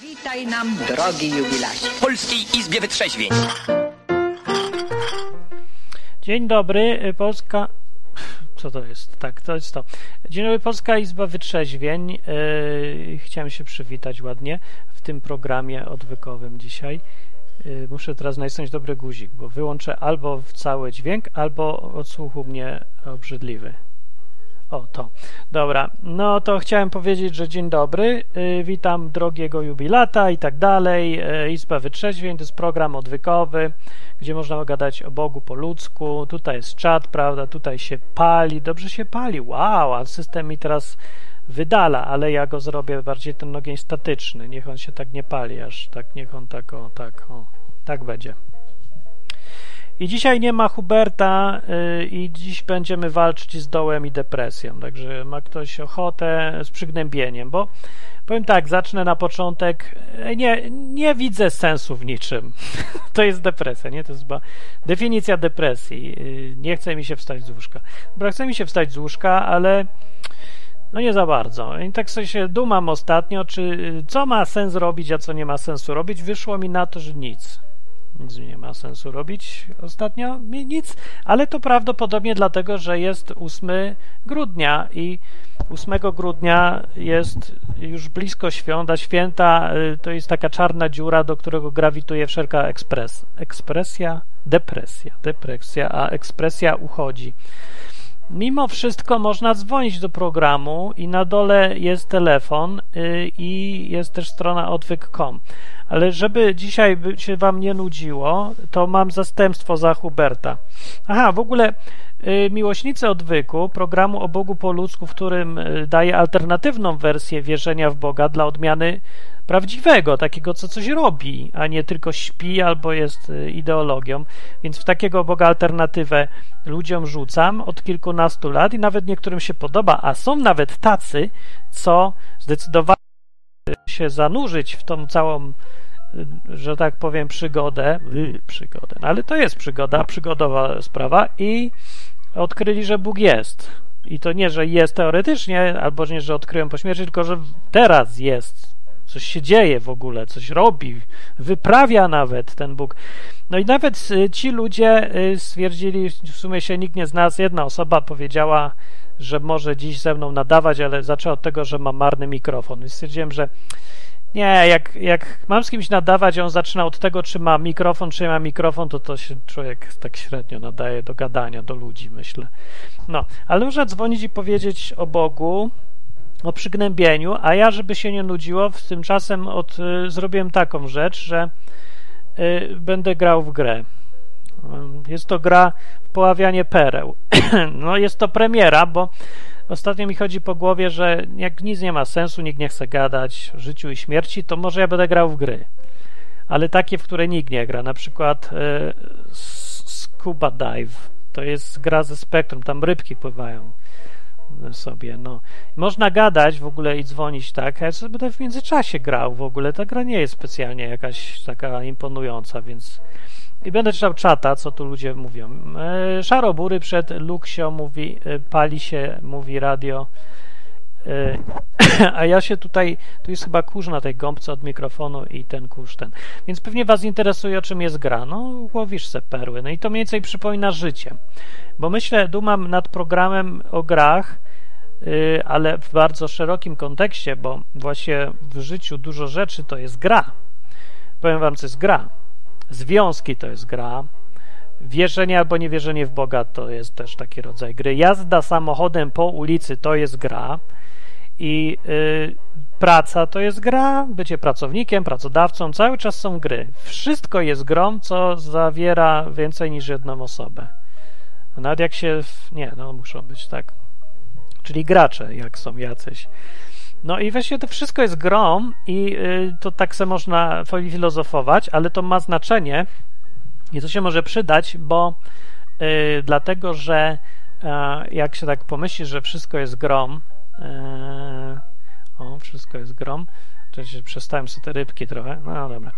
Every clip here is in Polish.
Witaj nam, drogi jubilacie. w Polskiej Izbie Wytrzeźwień. Dzień dobry, y, Polska. Co to jest? Tak, to jest to. Dzień dobry, Polska Izba Wytrzeźwień. Yy, chciałem się przywitać ładnie w tym programie odwykowym dzisiaj. Yy, muszę teraz nacisnąć dobry guzik, bo wyłączę albo w cały dźwięk, albo odsłuchu mnie obrzydliwy. O, to. Dobra, no to chciałem powiedzieć, że dzień dobry, yy, witam drogiego jubilata i tak dalej. Yy, Izba Wytrzeźwień to jest program odwykowy, gdzie można gadać o Bogu po ludzku. Tutaj jest czat, prawda, tutaj się pali, dobrze się pali, wow, a system mi teraz wydala, ale ja go zrobię bardziej ten ogień statyczny, niech on się tak nie pali, aż tak, niech on tak, o, tak, o, tak będzie. I dzisiaj nie ma Huberta yy, i dziś będziemy walczyć z dołem i depresją. Także ma ktoś ochotę z przygnębieniem, bo powiem tak, zacznę na początek. Nie, nie widzę sensu w niczym. to jest depresja, nie? To jest chyba definicja depresji. Yy, nie chce mi się wstać z łóżka. Dobra, chce mi się wstać z łóżka, ale no nie za bardzo. I tak sobie się dumam ostatnio, czy y, co ma sens robić, a co nie ma sensu robić. Wyszło mi na to, że nic. Nic nie ma sensu robić ostatnio, nic, ale to prawdopodobnie dlatego, że jest 8 grudnia i 8 grudnia jest już blisko świąt, a święta y, to jest taka czarna dziura, do którego grawituje wszelka ekspres, ekspresja, depresja, depresja, a ekspresja uchodzi. Mimo wszystko można dzwonić do programu i na dole jest telefon y, i jest też strona odwyk.com. Ale żeby dzisiaj się wam nie nudziło, to mam zastępstwo za Huberta. Aha, w ogóle y, miłośnicy odwyku, programu o Bogu po ludzku, w którym y, daje alternatywną wersję wierzenia w Boga dla odmiany prawdziwego, takiego, co coś robi, a nie tylko śpi albo jest y, ideologią. Więc w takiego Boga alternatywę ludziom rzucam od kilkunastu lat i nawet niektórym się podoba, a są nawet tacy, co zdecydowali się zanurzyć w tą całą, że tak powiem, przygodę, przygodę, no ale to jest przygoda, przygodowa sprawa i odkryli, że Bóg jest. I to nie, że jest teoretycznie, albo nie, że odkryłem po śmierci, tylko że teraz jest. Coś się dzieje w ogóle, coś robi, wyprawia nawet ten Bóg. No i nawet y, ci ludzie y, stwierdzili, w sumie się nikt nie z nas, jedna osoba powiedziała, że może dziś ze mną nadawać, ale zaczęła od tego, że ma marny mikrofon. I stwierdziłem, że nie, jak, jak mam z kimś nadawać, on zaczyna od tego, czy ma mikrofon, czy nie ma mikrofon, to to się człowiek tak średnio nadaje do gadania, do ludzi, myślę. No, ale można dzwonić i powiedzieć o Bogu, o przygnębieniu, a ja, żeby się nie nudziło, tymczasem od, y, zrobiłem taką rzecz, że y, będę grał w grę. Jest to gra w poławianie pereł. no jest to premiera, bo ostatnio mi chodzi po głowie, że jak nic nie ma sensu, nikt nie chce gadać o życiu i śmierci, to może ja będę grał w gry. Ale takie, w które nikt nie gra. Na przykład y, Scuba Dive. To jest gra ze spektrum, tam rybki pływają sobie, no. Można gadać w ogóle i dzwonić tak, ja sobie będę w międzyczasie grał w ogóle. Ta gra nie jest specjalnie jakaś taka imponująca, więc i będę czytał czata, co tu ludzie mówią. E, szarobury przed Luksio mówi, e, pali się, mówi radio. E, a ja się tutaj, tu jest chyba kurz na tej gąbce od mikrofonu i ten kurz ten. Więc pewnie was interesuje, o czym jest gra. No, łowisz se perły. No i to mniej więcej przypomina życie. Bo myślę, dumam nad programem o grach, yy, ale w bardzo szerokim kontekście, bo właśnie w życiu dużo rzeczy to jest gra. Powiem wam, co jest gra. Związki to jest gra. Wierzenie albo niewierzenie w Boga to jest też taki rodzaj gry. Jazda samochodem po ulicy to jest gra. I yy, praca to jest gra, bycie pracownikiem, pracodawcą, cały czas są gry. Wszystko jest grą, co zawiera więcej niż jedną osobę. Nawet jak się. Nie, no muszą być tak. Czyli gracze, jak są jacyś. No i właśnie to wszystko jest grą, i yy, to tak se można filozofować, ale to ma znaczenie i to się może przydać, bo yy, dlatego, że yy, jak się tak pomyśli, że wszystko jest grą, Eee, o, wszystko jest grom. Cześć, przestałem sobie te rybki trochę. No dobra.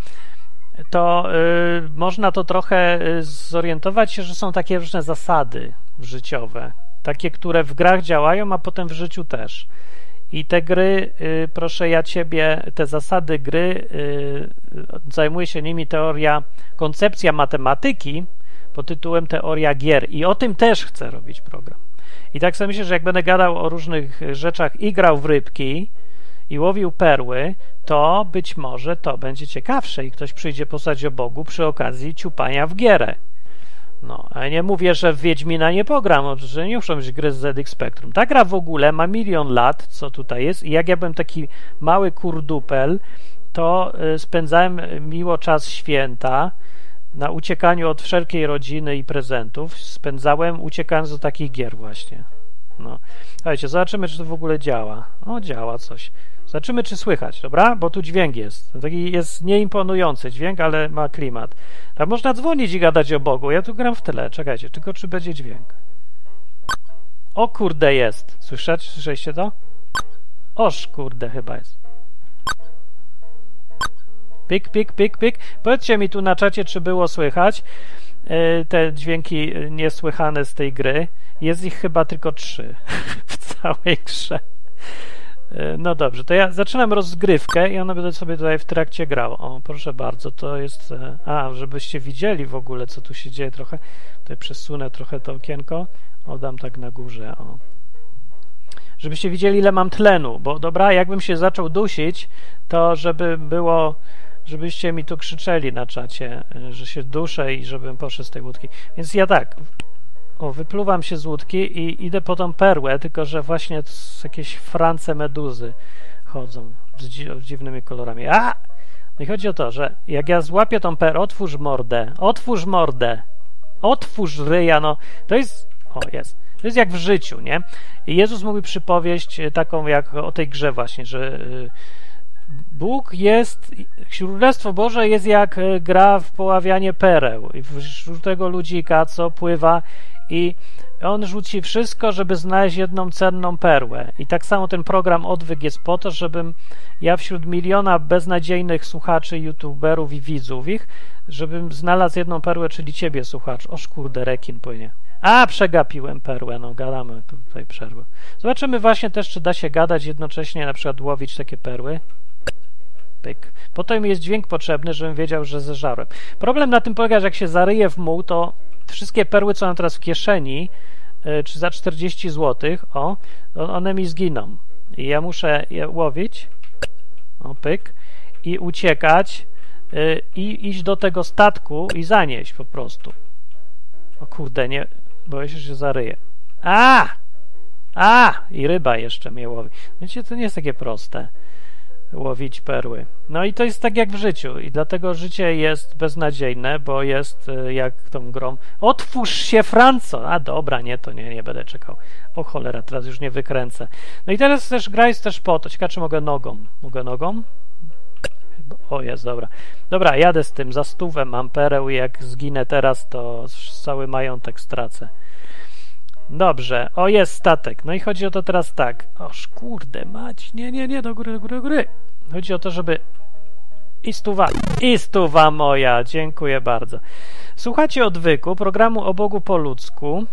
To y, można to trochę y, zorientować się, że są takie różne zasady życiowe. Takie, które w grach działają, a potem w życiu też. I te gry, y, proszę ja ciebie, te zasady gry, y, zajmuje się nimi teoria, koncepcja matematyki pod tytułem Teoria gier. I o tym też chcę robić program. I tak sobie myślę, że jak będę gadał o różnych rzeczach i grał w rybki i łowił perły, to być może to będzie ciekawsze i ktoś przyjdzie posłać o Bogu przy okazji ciupania w gierę. No, a nie mówię, że w Wiedźmina nie pogram, że nie muszą być gry z ZX Spectrum. Ta gra w ogóle ma milion lat, co tutaj jest, i jak ja byłem taki mały kurdupel, to y, spędzałem miło czas święta na uciekaniu od wszelkiej rodziny i prezentów. Spędzałem uciekając do takich gier właśnie. No. Słuchajcie, zobaczymy, czy to w ogóle działa. O, działa coś. Zobaczymy, czy słychać, dobra? Bo tu dźwięk jest. Taki jest nieimponujący dźwięk, ale ma klimat. Można dzwonić i gadać o Bogu. Ja tu gram w tyle. Czekajcie, tylko czy będzie dźwięk. O kurde jest. Słyszeć? Słyszeliście to? Oż kurde chyba jest. Pik, pik, pik, pik. Powiedzcie mi tu na czacie, czy było słychać e, te dźwięki niesłychane z tej gry. Jest ich chyba tylko trzy w całej grze. E, no dobrze, to ja zaczynam rozgrywkę i ona będzie sobie tutaj w trakcie grał. O, proszę bardzo, to jest. E, a, żebyście widzieli w ogóle, co tu się dzieje trochę. Tutaj przesunę trochę to okienko. O, dam tak na górze. O. Żebyście widzieli, ile mam tlenu, bo dobra, jakbym się zaczął dusić, to żeby było żebyście mi tu krzyczeli na czacie, e, że się duszę i żebym poszedł z tej łódki. Więc ja tak, o, wypluwam się z łódki i idę po tą perłę, tylko że właśnie jakieś france meduzy chodzą z dziwnymi kolorami. A! No i chodzi o to, że jak ja złapię tą perłę, otwórz mordę, otwórz mordę, otwórz ryja, no to jest, o jest, to jest jak w życiu, nie? I Jezus mówi przypowieść taką jak o tej grze właśnie, że y, Bóg jest, Królestwo Boże jest jak e, gra w poławianie pereł i wśród tego ludzika, co pływa i on rzuci wszystko, żeby znaleźć jedną cenną perłę. I tak samo ten program Odwyk jest po to, żebym ja wśród miliona beznadziejnych słuchaczy, youtuberów i widzów ich, żebym znalazł jedną perłę, czyli ciebie, słuchacz. Oż kurde, rekin płynie. A, przegapiłem perłę, no gadamy tutaj przerwę. Zobaczymy właśnie też, czy da się gadać jednocześnie, na przykład łowić takie perły. Pyk. Potem jest dźwięk potrzebny, żebym wiedział, że zeżarłem. Problem na tym polega, że jak się zaryje w muł, to wszystkie perły, co mam teraz w kieszeni, e, czy za 40 zł, o, one mi zginą. I ja muszę je łowić, o pyk, i uciekać, e, i iść do tego statku i zanieść po prostu. O kurde, nie, boję się, że zaryję. A! A! I ryba jeszcze mnie łowi. Wiecie, to nie jest takie proste łowić perły. No i to jest tak jak w życiu i dlatego życie jest beznadziejne, bo jest e, jak tą grą otwórz się Franco! A dobra, nie, to nie, nie będę czekał. O cholera, teraz już nie wykręcę. No i teraz też gra jest też po to. Ciekawe, czy mogę nogą. Mogę nogą? O, jest, dobra. Dobra, jadę z tym, za stówę mam pereł i jak zginę teraz, to cały majątek stracę. Dobrze, o jest statek. No i chodzi o to teraz tak. Oż kurde, mać. Nie, nie, nie, do góry, do góry, do góry. Chodzi o to, żeby. I stuwa, i stuwa moja, dziękuję bardzo. Słuchacie odwyku programu o Bogu po ludzku.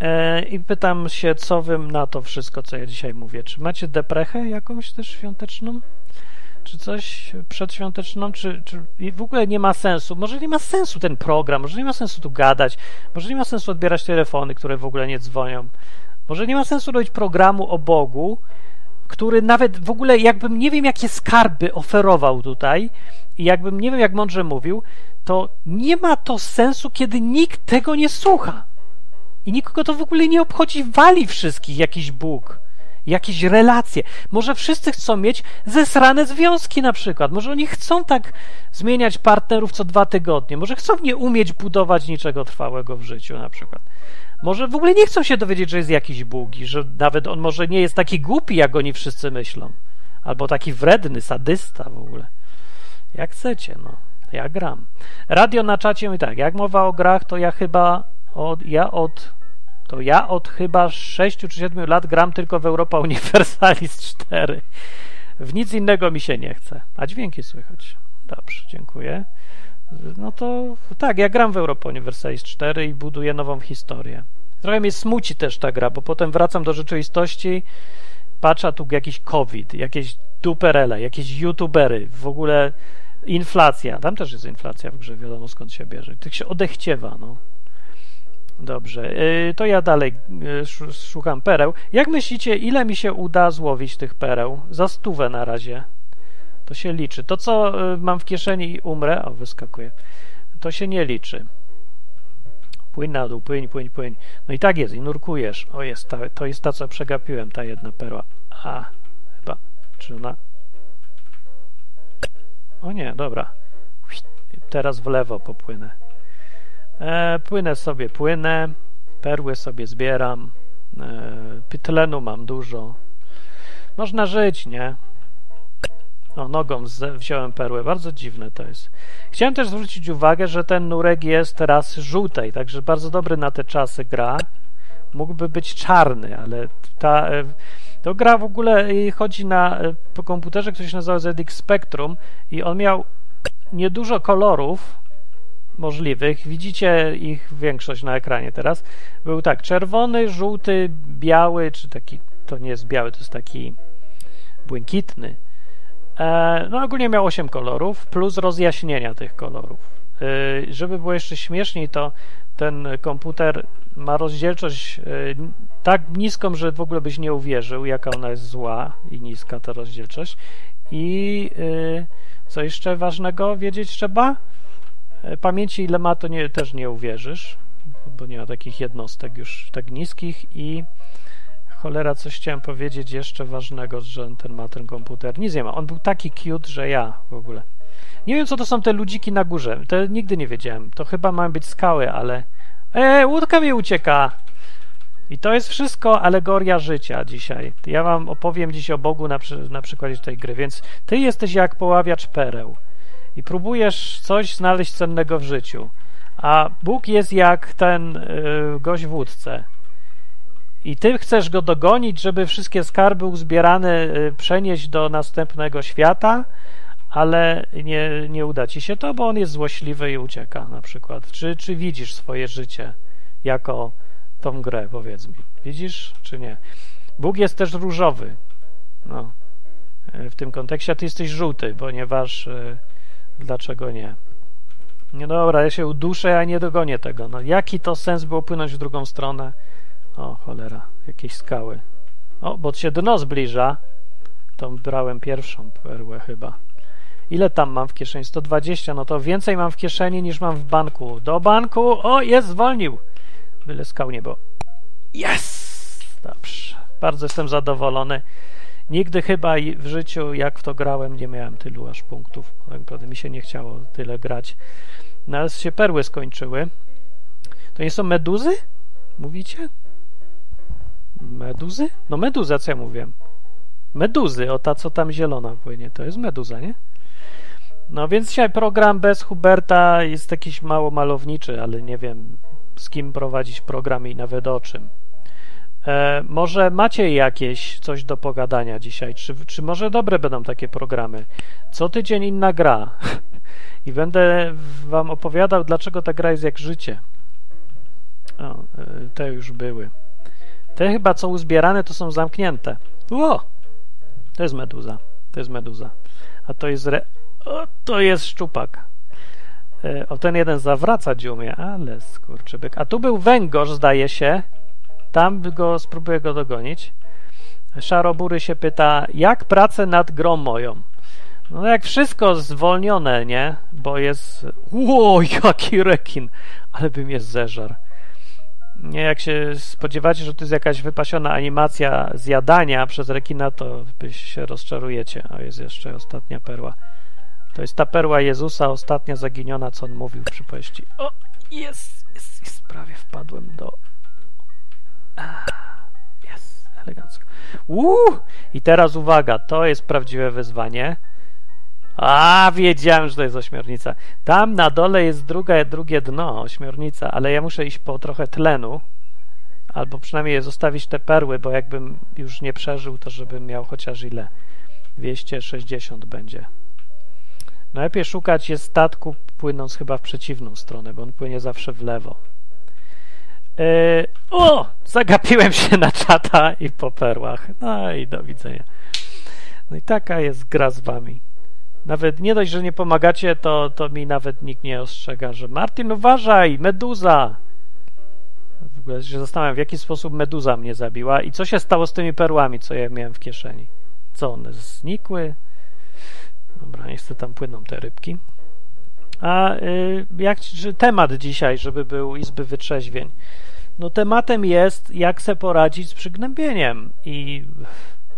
E, I pytam się, co wy na to wszystko, co ja dzisiaj mówię. Czy macie deprechę jakąś też świąteczną? Czy coś przedświąteczną, czy, czy w ogóle nie ma sensu. Może nie ma sensu ten program, może nie ma sensu tu gadać, może nie ma sensu odbierać telefony, które w ogóle nie dzwonią. Może nie ma sensu robić programu o Bogu, który nawet w ogóle jakbym nie wiem, jakie skarby oferował tutaj i jakbym nie wiem, jak mądrze mówił, to nie ma to sensu, kiedy nikt tego nie słucha. I nikogo to w ogóle nie obchodzi, wali wszystkich jakiś Bóg jakieś relacje. Może wszyscy chcą mieć zesrane związki na przykład. Może oni chcą tak zmieniać partnerów co dwa tygodnie. Może chcą nie umieć budować niczego trwałego w życiu na przykład. Może w ogóle nie chcą się dowiedzieć, że jest jakiś Bóg i że nawet on może nie jest taki głupi, jak oni wszyscy myślą. Albo taki wredny, sadysta w ogóle. Jak chcecie, no. Ja gram. Radio na czacie tak, jak mowa o grach, to ja chyba od, ja od to ja od chyba 6 czy 7 lat gram tylko w Europa Universalis 4. W nic innego mi się nie chce. A dźwięki słychać. Dobrze, dziękuję. No to tak, ja gram w Europa Universalis 4 i buduję nową historię. Trochę mnie smuci też ta gra, bo potem wracam do rzeczywistości patrzę, tu jakiś COVID, jakieś duperele, jakieś youtubery, w ogóle inflacja. Tam też jest inflacja w grze, wiadomo skąd się bierze. Tak się odechciewa, no. Dobrze, yy, to ja dalej yy, szukam pereł. Jak myślicie, ile mi się uda złowić tych pereł? Za stówę na razie. To się liczy. To, co yy, mam w kieszeni i umrę, o, wyskakuje, to się nie liczy. Płyń na dół, płyń, płyń, płyń. No i tak jest, i nurkujesz. O, jest ta, to jest ta, co przegapiłem, ta jedna perła. A, chyba. Czy ona... O nie, dobra. Teraz w lewo popłynę. E, płynę sobie, płynę. Perły sobie zbieram. E, mam dużo. Można żyć, nie? O, nogą wziąłem perłę. Bardzo dziwne to jest. Chciałem też zwrócić uwagę, że ten nurek jest teraz żółtej, także bardzo dobry na te czasy gra. Mógłby być czarny, ale ta, e, to gra w ogóle chodzi na e, po komputerze, który się nazywa ZX Spectrum i on miał niedużo kolorów możliwych. Widzicie ich większość na ekranie teraz. Był tak, czerwony, żółty, biały, czy taki, to nie jest biały, to jest taki błękitny E, no ogólnie miał 8 kolorów, plus rozjaśnienia tych kolorów. E, żeby było jeszcze śmieszniej, to ten komputer ma rozdzielczość e, tak niską, że w ogóle byś nie uwierzył, jaka ona jest zła i niska ta rozdzielczość. I co jeszcze ważnego wiedzieć trzeba? Pamięci ile ma, to nie, też nie uwierzysz, bo nie ma takich jednostek już tak niskich i Cholera, coś chciałem powiedzieć jeszcze ważnego, że ten ma ten komputer. Nic nie ma. On był taki cute, że ja w ogóle. Nie wiem, co to są te ludziki na górze. To nigdy nie wiedziałem. To chyba mają być skały, ale... Eee, łódka mi ucieka! I to jest wszystko alegoria życia dzisiaj. Ja wam opowiem dziś o Bogu na, przy, na przykładzie tej gry. Więc ty jesteś jak poławiacz pereł i próbujesz coś znaleźć cennego w życiu. A Bóg jest jak ten yy, gość w łódce i ty chcesz go dogonić, żeby wszystkie skarby uzbierane y, przenieść do następnego świata, ale nie, nie uda ci się to, bo on jest złośliwy i ucieka na przykład. Czy, czy widzisz swoje życie jako tą grę, powiedz mi? Widzisz, czy nie? Bóg jest też różowy. No, y, w tym kontekście, ty jesteś żółty, ponieważ yy, dlaczego nie? Nie dobra, ja się uduszę, a nie dogonię tego. No, jaki to sens było płynąć w drugą stronę? O, cholera, jakieś skały. O, bo się dno zbliża. To brałem pierwszą perłę chyba. Ile tam mam w kieszeni? 120, no to więcej mam w kieszeni niż mam w banku. Do banku! O, jest, zwolnił! Byle skał nie było. Yes! Dobrze. Bardzo jestem zadowolony. Nigdy chyba w życiu, jak w to grałem, nie miałem tylu aż punktów. Tak naprawdę mi się nie chciało tyle grać. No ale się perły skończyły. To nie są meduzy? Mówicie? Meduzy? No meduza, co ja mówiłem? Meduzy, o ta, co tam zielona płynie, to jest meduza, nie? No więc dzisiaj program bez Huberta jest jakiś mało malowniczy, ale nie wiem z kim prowadzić program i nawet o czym. E, może macie jakieś coś do pogadania dzisiaj? Czy, czy może dobre będą takie programy? Co tydzień inna gra. I będę wam opowiadał, dlaczego ta gra jest jak życie. O, e, te już były. Te chyba co uzbierane to są zamknięte. Ło! To jest meduza. To jest meduza. A to jest re... O, to jest szczupak. E, o, ten jeden zawraca dziumie, ale skurczybyk. A tu był węgorz, zdaje się. Tam go, spróbuję go dogonić. Szarobury się pyta, jak pracę nad grą moją? No jak wszystko zwolnione, nie? Bo jest... Ło, jaki rekin! Ale bym jest zeżar. Nie, jak się spodziewacie, że to jest jakaś wypasiona animacja zjadania przez rekina, to byś się rozczarujecie. A jest jeszcze ostatnia perła. To jest ta perła Jezusa, ostatnia zaginiona, co on mówił w przypowieści. O, jest, jest, jest prawie wpadłem do... Jest, elegancko. Uuu! I teraz uwaga, to jest prawdziwe wyzwanie. A, wiedziałem, że to jest ośmiornica. Tam na dole jest druga, drugie dno, ośmiornica, ale ja muszę iść po trochę tlenu, albo przynajmniej zostawić te perły, bo jakbym już nie przeżył, to żebym miał chociaż ile? 260 będzie. Najlepiej szukać jest statku płynąc chyba w przeciwną stronę, bo on płynie zawsze w lewo. Yy, o! Zagapiłem się na czata i po perłach. No i do widzenia. No i taka jest gra z wami. Nawet nie dość, że nie pomagacie, to, to mi nawet nikt nie ostrzega, że Martin, uważaj, meduza! W ogóle się zastanawiam, w jaki sposób meduza mnie zabiła i co się stało z tymi perłami, co ja miałem w kieszeni. Co, one znikły? Dobra, niestety tam płyną te rybki. A y, jak temat dzisiaj, żeby był Izby Wytrzeźwień? No tematem jest, jak se poradzić z przygnębieniem i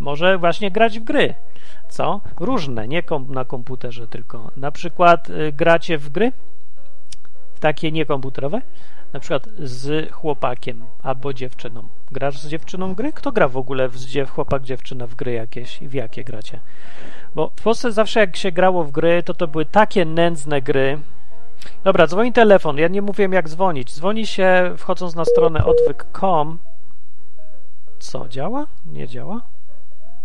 może właśnie grać w gry. Co? Różne, nie kom na komputerze tylko. Na przykład y, gracie w gry? Takie niekomputerowe? Na przykład z chłopakiem albo dziewczyną. Grasz z dziewczyną gry? Kto gra w ogóle w dziew, chłopak, dziewczyna w gry jakieś i w jakie gracie? Bo w Polsce zawsze jak się grało w gry, to to były takie nędzne gry. Dobra, dzwoni telefon. Ja nie mówiłem jak dzwonić. Dzwoni się wchodząc na stronę odwyk.com. Co, działa? Nie działa?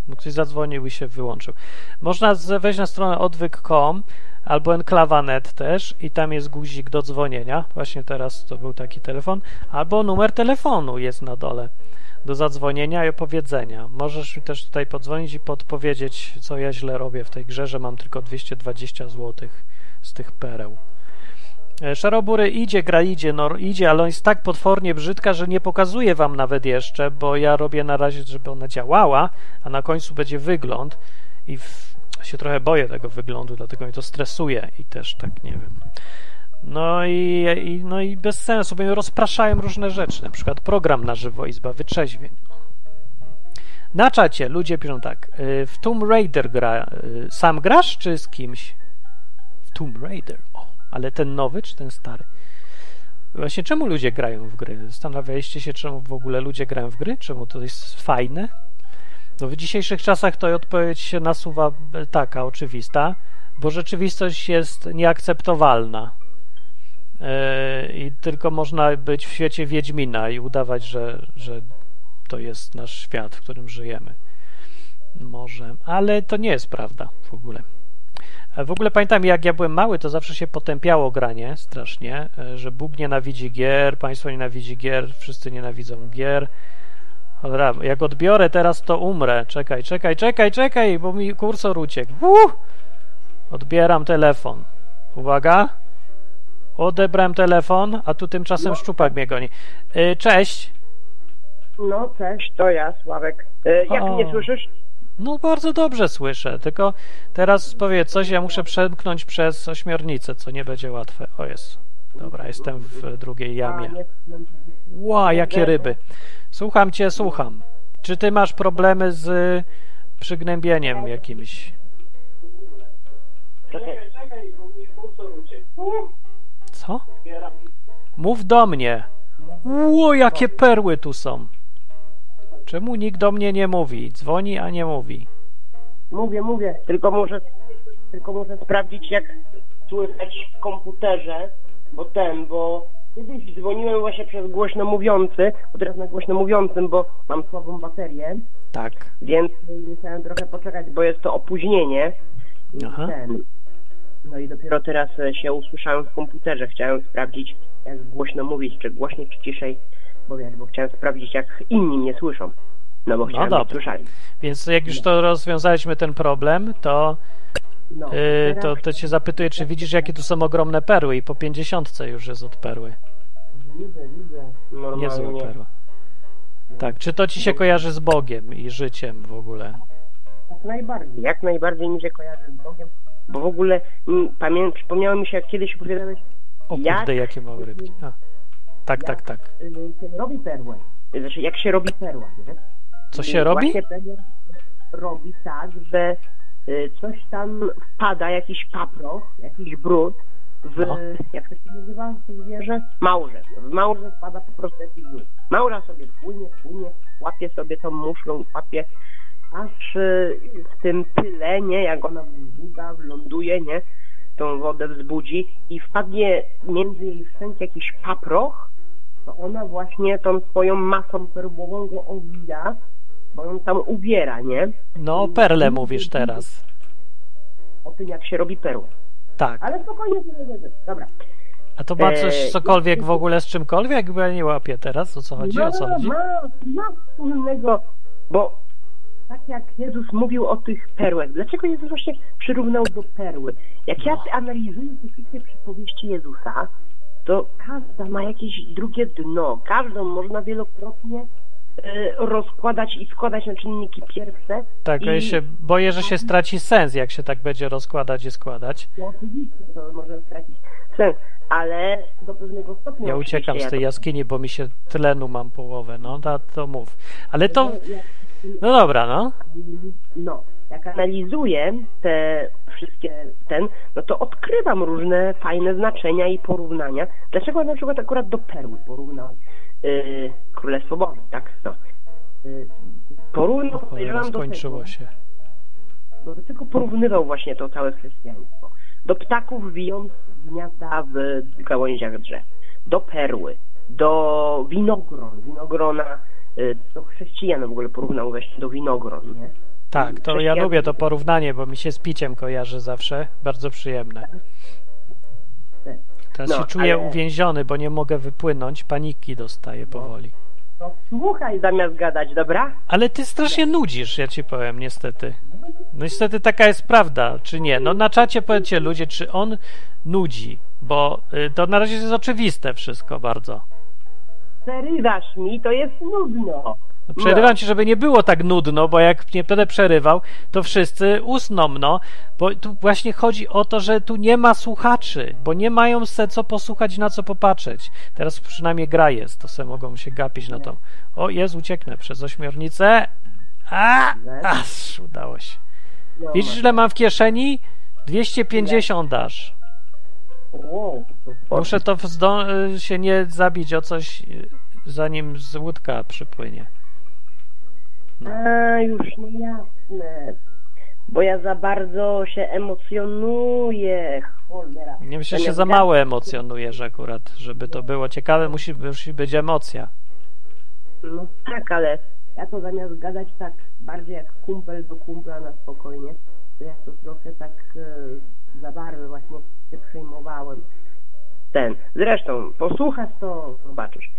Bo ktoś zadzwonił i się wyłączył. Można wejść na stronę odwyk.com albo enklawa.net też i tam jest guzik do dzwonienia. Właśnie teraz to był taki telefon. Albo numer telefonu jest na dole do zadzwonienia i opowiedzenia. Możesz mi też tutaj podzwonić i podpowiedzieć, co ja źle robię w tej grze, że mam tylko 220 zł z tych pereł. E, Szarobury idzie, gra idzie, no idzie, ale on jest tak potwornie brzydka, że nie pokazuję wam nawet jeszcze, bo ja robię na razie, żeby ona działała, a na końcu będzie wygląd i w, się trochę boję tego wyglądu, dlatego mnie to stresuje i też tak nie wiem. No i, i, no i bez sensu, bo rozpraszają różne rzeczy, na przykład program na żywo Izba Wytrzeźwień. Na czacie ludzie piszą tak, y, w Tomb Raider gra, y, sam grasz czy z kimś? W Tomb Raider, o, ale ten nowy czy ten stary? Właśnie czemu ludzie grają w gry? Zastanawialiście się, czemu w ogóle ludzie grają w gry? Czemu to jest fajne? No w dzisiejszych czasach to odpowiedź się nasuwa e, taka oczywista, bo rzeczywistość jest nieakceptowalna E, i tylko można być w świecie Wiedźmina i udawać, że, że to jest nasz świat, w którym żyjemy. Może, ale to nie jest prawda w ogóle. W ogóle pamiętam, jak ja byłem mały, to zawsze się potępiało granie strasznie, e, że Bóg nienawidzi gier, państwo nienawidzi gier, wszyscy nienawidzą gier. Dobra, jak odbiorę teraz, to umrę. Czekaj, czekaj, czekaj, czekaj, bo mi kursor uciekł. Uh! Odbieram telefon. Uwaga. Odebrałem telefon, a tu tymczasem No. szczupak mnie goni. Y, Cześć. No, cześć, to ja, Sławek. E, jak O. mnie słyszysz? No bardzo dobrze słyszę, tylko teraz powiedz coś, ja muszę przemknąć przez ośmiornicę, co nie będzie łatwe. O jest. Dobra, jestem w drugiej jamie. Ła, jakie ryby. Słucham cię, słucham. Czy ty masz problemy z przygnębieniem jakimś? czekaj. Co? Mów do mnie. Ło, jakie perły tu są. Czemu nikt do mnie nie mówi? Dzwoni, a nie mówi. Mówię, mówię, tylko muszę, tylko muszę sprawdzić, jak słychać w komputerze, bo ten, bo kiedyś dzwoniłem właśnie przez głośno mówiący, bo teraz na głośno mówiącym, bo mam słabą baterię, Tak. więc musiałem trochę poczekać, bo jest to opóźnienie. Aha. Ten. No i dopiero teraz e, się usłyszałem w komputerze. Chciałem sprawdzić, jak głośno mówić, czy głośniej, czy ciszej, bo wiesz, bo chciałem sprawdzić, jak inni mnie słyszą. No bo chciałem, dobra. żeby słyszeli. Więc jak już to rozwiązaliśmy ten problem, to, No, to, to cię zapytuję, czy widzisz, jakie tu są ogromne perły i po pięćdziesiątce już jest od perły. Widzę, widzę. Niezła perła. Tak, czy to ci się kojarzy z Bogiem i życiem w ogóle? Jak najbardziej. Jak najbardziej mi się kojarzy z Bogiem, bo w ogóle pamię... przypomniało mi się, jak kiedyś opowiadałeś, O Jak? kurde, jakie małe rybki. A. Tak, tak, tak. y, się robi perłę. Znaczy, jak się robi perła, nie? Co się robi? Robi tak, że y, coś tam wpada, jakiś paproch, jakiś brud w, No. jak to się nazywa to zwierzę? Małże. W małże wpada po prostu jakiś brud. Małża sobie płynie, płynie, łapie sobie tą muszlą, łapie, aż y, w tym tyle, nie, jak ona wzbudza, ląduje, nie, tą wodę wzbudzi i wpadnie między jej szczęki jakiś paproch, to ona właśnie tą swoją masą perłową go owija, bo ją tam ubiera, nie? No, o perle mówisz teraz. O tym, jak się robi perłę. Tak. Ale spokojnie. Dobra. A to ma coś, E, cokolwiek w ogóle z czymkolwiek? Bo ja nie łapię teraz, o co chodzi, o co ma, chodzi? ma, ma wspólnego, bo tak jak Jezus mówił o tych perłach, dlaczego Jezus właśnie przyrównał do perły? Jak ja analizuję te wszystkie przypowieści Jezusa, to każda ma jakieś drugie dno, każdą można wielokrotnie rozkładać i składać na czynniki pierwsze. Tak, ja i, się boję, że się straci sens, jak się tak będzie rozkładać i składać. No, oczywiście to może stracić sens, ale do pewnego stopnia. Ja uciekam z tej ja jaskini, bo mi się tlenu mam połowę, no to, to mów. Ale to, Ja- no dobra, no. No, jak analizuję te wszystkie ten, no to odkrywam różne fajne znaczenia i porównania. Dlaczego na przykład akurat do perły porównał yy, Królestwo Boże, tak? No. Yy, Cholera, podejrzewam do skończyło tego, się. bo do tego porównywał właśnie to całe chrześcijaństwo. Do ptaków wijących gniazda w gałęziach drzew, do perły, do winogron, winogrona, yy, to chrześcijan w ogóle porównał właśnie do winogron, nie? Tak, to ja lubię to porównanie, bo mi się z piciem kojarzy zawsze. Bardzo przyjemne. Teraz No, się czuję ale- uwięziony, bo nie mogę wypłynąć. Paniki dostaję powoli. No, słuchaj zamiast gadać, dobra? Ale ty strasznie nudzisz, ja ci powiem, niestety. No niestety taka jest prawda, czy nie? No na czacie powiedzcie ludzie, czy on nudzi, bo y, to na razie jest oczywiste wszystko bardzo. Przerywasz mi, to jest nudno. No, przerywam ci, żeby nie było tak nudno, bo jak nie będę przerywał, to wszyscy usną, no. Bo tu właśnie chodzi o to, że tu nie ma słuchaczy, bo nie mają se co posłuchać, na co popatrzeć. Teraz przynajmniej gra jest, to se mogą się gapić na to. O, jest, ucieknę przez ośmiornicę. A, aż udało się. No, Widzisz, ile mam w kieszeni? 250 dasz. O, to Muszę to wzdo- się nie zabić o coś, y, zanim z łódka przypłynie. A, już no jasne. Bo ja za bardzo się emocjonuję. Cholera. Nie myślę, że się za mało emocjonujesz akurat, żeby to było ciekawe, musi, musi być emocja. No tak, ale ja to zamiast gadać tak bardziej jak kumpel do kumpla na spokojnie, to ja to trochę tak e, za bardzo właśnie się przejmowałem. Ten. Zresztą, posłuchasz to, zobaczysz.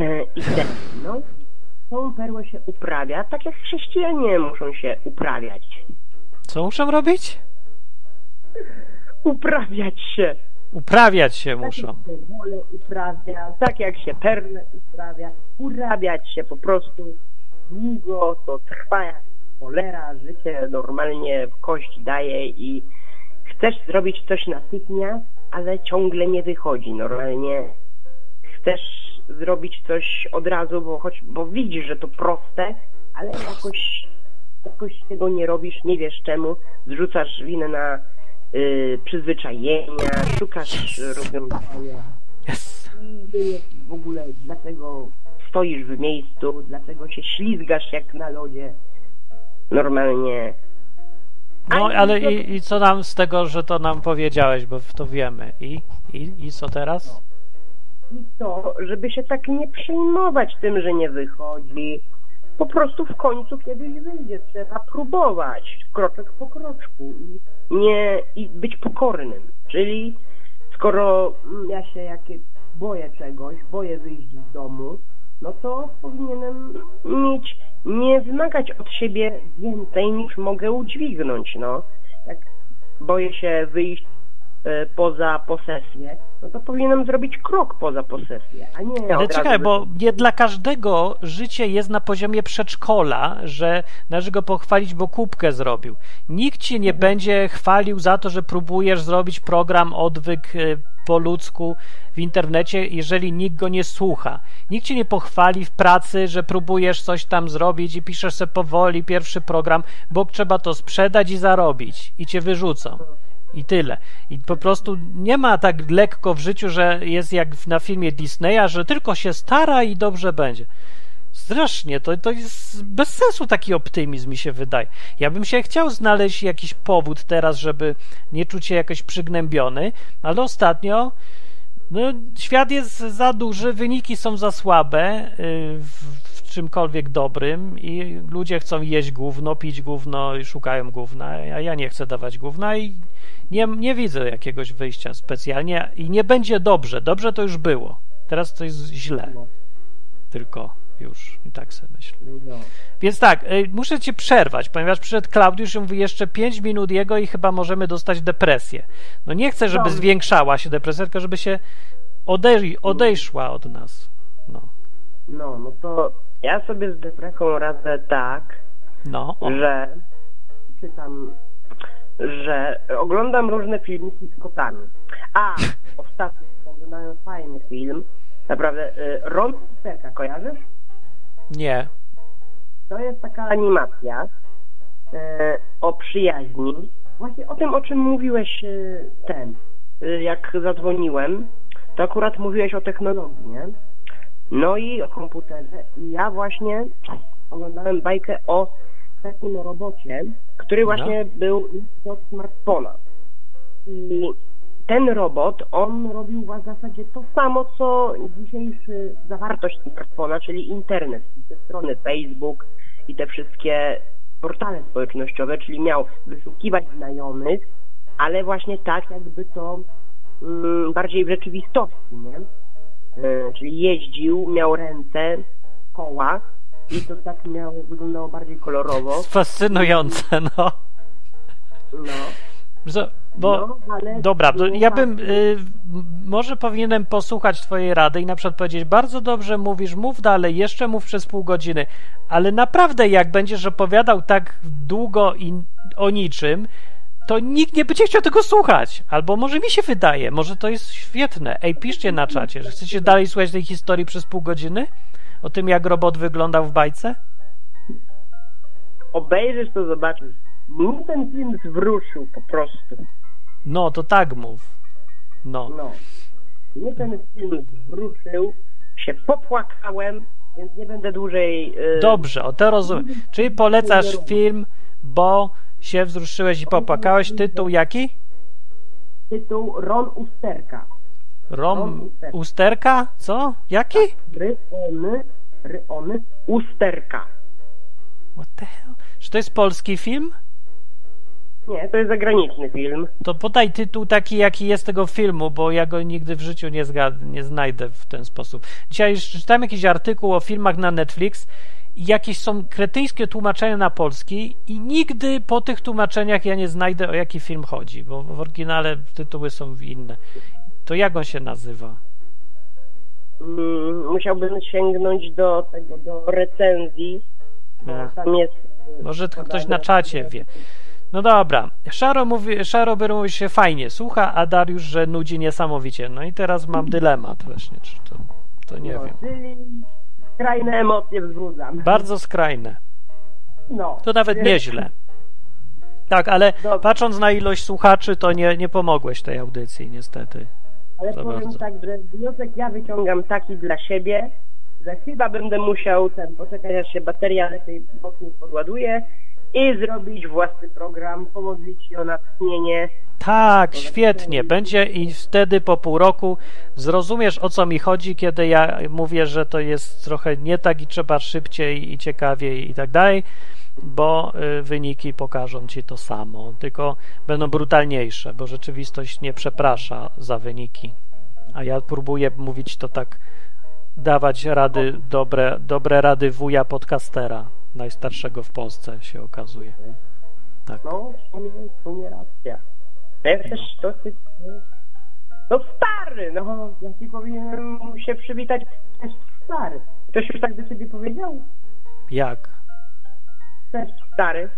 E, I ten, no. Tą perłę się uprawia, tak jak chrześcijanie muszą się uprawiać. Co muszą robić? Uprawiać się. Uprawiać się Tak muszą. jak się wolę uprawia, tak jak się perle uprawia, urabiać się po prostu długo, to trwa jak cholera, życie normalnie w kość daje i chcesz zrobić coś natychmiast, ale ciągle nie wychodzi. Normalnie chcesz zrobić coś od razu, bo, choć, bo widzisz, że to proste, ale jakoś, jakoś tego nie robisz, nie wiesz czemu, zrzucasz winę na y, przyzwyczajenia, szukasz rozwiązania Yes. i nie wiesz w ogóle dlaczego stoisz w miejscu, dlaczego się ślizgasz jak na lodzie. Normalnie. No, ale i, i co nam z tego, że to nam powiedziałeś, bo to wiemy. I, i, i co teraz? I to, żeby się tak nie przejmować tym, że nie wychodzi. Po prostu w końcu kiedyś wyjdzie. Trzeba próbować kroczek po kroczku i nie i być pokornym. Czyli skoro mm, ja się jakie boję czegoś, boję wyjść z domu, no to powinienem mieć, nie wymagać od siebie więcej niż mogę udźwignąć, no. Jak boję się wyjść poza posesję, no to powinienem zrobić krok poza posesję, a nie Ale czekaj, bo nie dla każdego życie jest na poziomie przedszkola, że należy go pochwalić, bo kubkę zrobił. Nikt ci nie będzie chwalił za to, że próbujesz zrobić program odwyk y, po ludzku w internecie, jeżeli nikt go nie słucha. Nikt ci nie pochwali w pracy, że próbujesz coś tam zrobić i piszesz sobie powoli pierwszy program, bo trzeba to sprzedać i zarobić i cię wyrzucą. I tyle. I po prostu nie ma tak lekko w życiu, że jest jak na filmie Disneya, że tylko się stara i dobrze będzie. Strasznie, to, to jest bez sensu taki optymizm mi się wydaje. Ja bym się chciał znaleźć jakiś powód teraz, żeby nie czuć się jakoś przygnębiony, ale ostatnio no, świat jest za duży, wyniki są za słabe. Yy, w- czymkolwiek dobrym i ludzie chcą jeść gówno, pić gówno i szukają gówna, a ja nie chcę dawać gówna i nie, nie widzę jakiegoś wyjścia specjalnie i nie będzie dobrze. Dobrze to już było. Teraz to jest źle. No, Tylko już. I tak sobie myślę. no. Więc tak, y, muszę cię przerwać, ponieważ przyszedł Klaudiusz i mówi jeszcze 5 minut jego i chyba możemy dostać depresję. No nie chcę, żeby Dobrze. zwiększała się depresja, tylko żeby się odej- odejszła od nas. No. No, no to ja sobie z depresją radzę tak, No, o. że czytam, że oglądam różne filmiki z kotami. A, ostatnio oglądałem fajny film, naprawdę, y, Ron Usterka, kojarzysz? nie. To jest taka animacja e, o przyjaźni. Właśnie o tym, o czym mówiłeś e, ten, jak zadzwoniłem, to akurat mówiłeś o technologii, nie? No i o komputerze. I ja właśnie oglądałem bajkę o takim robocie, który właśnie był od smartfona. I ten robot, on robił w zasadzie to samo, co dzisiejszy zawartość smartfona, czyli internet, te strony Facebook i te wszystkie portale społecznościowe, czyli miał wyszukiwać znajomych, ale właśnie tak, jakby to mm, bardziej w rzeczywistości, nie? E, czyli jeździł, miał ręce, koła i to tak miało, wyglądało bardziej kolorowo. Fascynujące, no. No, Że- Bo, no ale dobra, ja tak, bym, y, m- może powinienem posłuchać twojej rady i na przykład powiedzieć, bardzo dobrze mówisz, mów dalej, jeszcze mów przez pół godziny, ale naprawdę jak będziesz opowiadał tak długo i o niczym, to nikt nie będzie chciał tego słuchać. Albo może mi się wydaje, może to jest świetne. Ej, piszcie na czacie, że chcecie dalej słuchać tej historii przez pół godziny? O tym, jak robot wyglądał w bajce? obejrzysz to zobaczysz. Mnie ten film zwrócił po prostu. No, to tak mów. No. No. Mnie ten film zwrócił, się popłakałem, więc nie będę dłużej... y, Dobrze, o to rozumiem. Czyli polecasz film, bo się wzruszyłeś i popłakałeś. Tytuł jaki? Tytuł Ron Usterka. Rom Usterka? Co? Jaki? Ryony, ryony, Usterka. What the hell? Czy to jest polski film? Nie, to jest zagraniczny film. To podaj tytuł taki, jaki jest tego filmu, bo ja go nigdy w życiu nie, zgad- nie znajdę w ten sposób. Dzisiaj czytałem jakiś artykuł o filmach na Netflix jakieś są kretyńskie tłumaczenia na polski i nigdy po tych tłumaczeniach ja nie znajdę, o jaki film chodzi, bo w oryginale tytuły są inne. To jak on się nazywa? Mm, musiałbym sięgnąć do tego, do recenzji. Tam jest... y, Może to ktoś na podane- czacie wie. No dobra. Szaro mówi, Szaro mówi się fajnie słucha, a Dariusz, że nudzi niesamowicie. No i teraz mam dylemat właśnie, czy to, to nie no, wiem. Czyli skrajne emocje wzbudzam. Bardzo skrajne. No. To nawet nieźle. Tak, ale Dobra. patrząc na ilość słuchaczy, to nie, nie pomogłeś tej audycji, niestety. Ale za powiem bardzo. tak, że wniosek ja wyciągam taki dla siebie, że chyba będę musiał ten poczekać, aż się bateria lepiej mocniej podładuje i zrobić własny program, pomodlić się o natchnienie. Tak, świetnie. Będzie i wtedy po pół roku zrozumiesz o co mi chodzi, kiedy ja mówię, że to jest trochę nie tak i trzeba szybciej i ciekawiej i tak dalej, bo y, wyniki pokażą ci to samo, tylko będą brutalniejsze, bo rzeczywistość nie przeprasza za wyniki. A ja próbuję mówić to tak, dawać rady, dobre, dobre rady wuja podcastera, najstarszego w Polsce się okazuje. Tak. No, w sumie, w sumie racja. Ja jesteś dosyć... No stary, no, ja ci powinienem się przywitać, cześć stary. Ktoś już tak do ciebie powiedział? Jak? Cześć stary.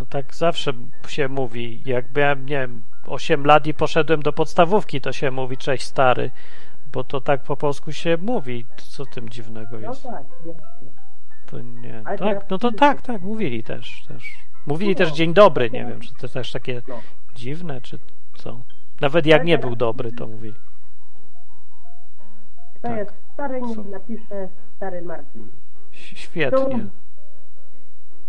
No tak zawsze się mówi. Jak miałem, nie wiem, 8 lat i poszedłem do podstawówki, to się mówi cześć stary, bo to tak po polsku się mówi. Co tym dziwnego No jest? tak, jasne. To nie. Ale Tak, no to tak, tak, mówili też. też. Mówili No. też dzień dobry, nie wiem, czy to też takie No. dziwne, czy co. Nawet jak Ale nie teraz- był dobry, to mówili. To Tak. jest stary, niech napisze stary Marcin. Ś- Świetnie.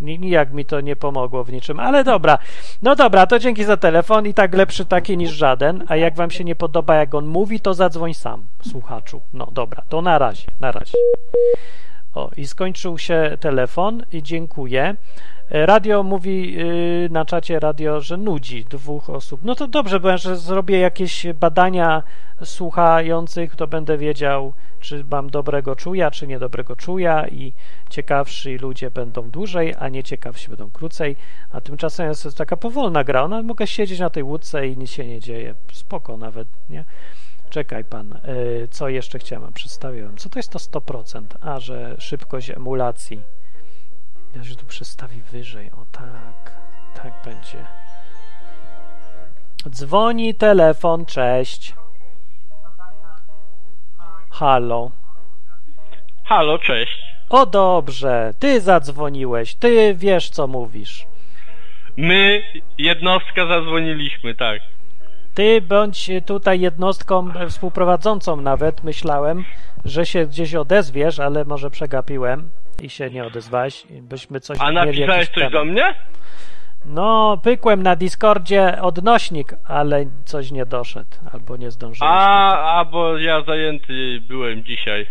Ni- Nijak mi to nie pomogło w niczym, ale dobra. No dobra, to dzięki za telefon i tak lepszy taki niż żaden. A jak wam się nie podoba, jak on mówi, to zadzwoń sam, słuchaczu. No dobra, to na razie, na razie. O, i skończył się telefon i dziękuję. E, Radio mówi yy, na czacie radio, że nudzi dwóch osób. No to dobrze, bo ja że zrobię jakieś badania słuchających, to będę wiedział, czy mam dobrego czuja, czy niedobrego czuja i ciekawsi ludzie będą dłużej, a nieciekawsi będą krócej, a tymczasem jest taka powolna gra. Ona mogę siedzieć na tej łódce i nic się nie dzieje. Spoko nawet, nie? Czekaj pan, yy, co jeszcze chciałem, przedstawiłem. Co to jest to 100%? A, że szybkość emulacji. Ja się tu przestawi wyżej. O tak, tak będzie. Dzwoni telefon, cześć. Halo. Halo, cześć. O dobrze, ty zadzwoniłeś, ty wiesz co mówisz. My, jednostka, zadzwoniliśmy, tak. Ty bądź tutaj jednostką współprowadzącą nawet, myślałem, że się gdzieś odezwiesz, ale może przegapiłem i się nie odezwałeś, byśmy coś A napisałeś coś temat. do mnie? No, pykłem na Discordzie odnośnik, ale coś nie doszedł, albo nie zdążyłem. A, a, bo ja zajęty byłem dzisiaj.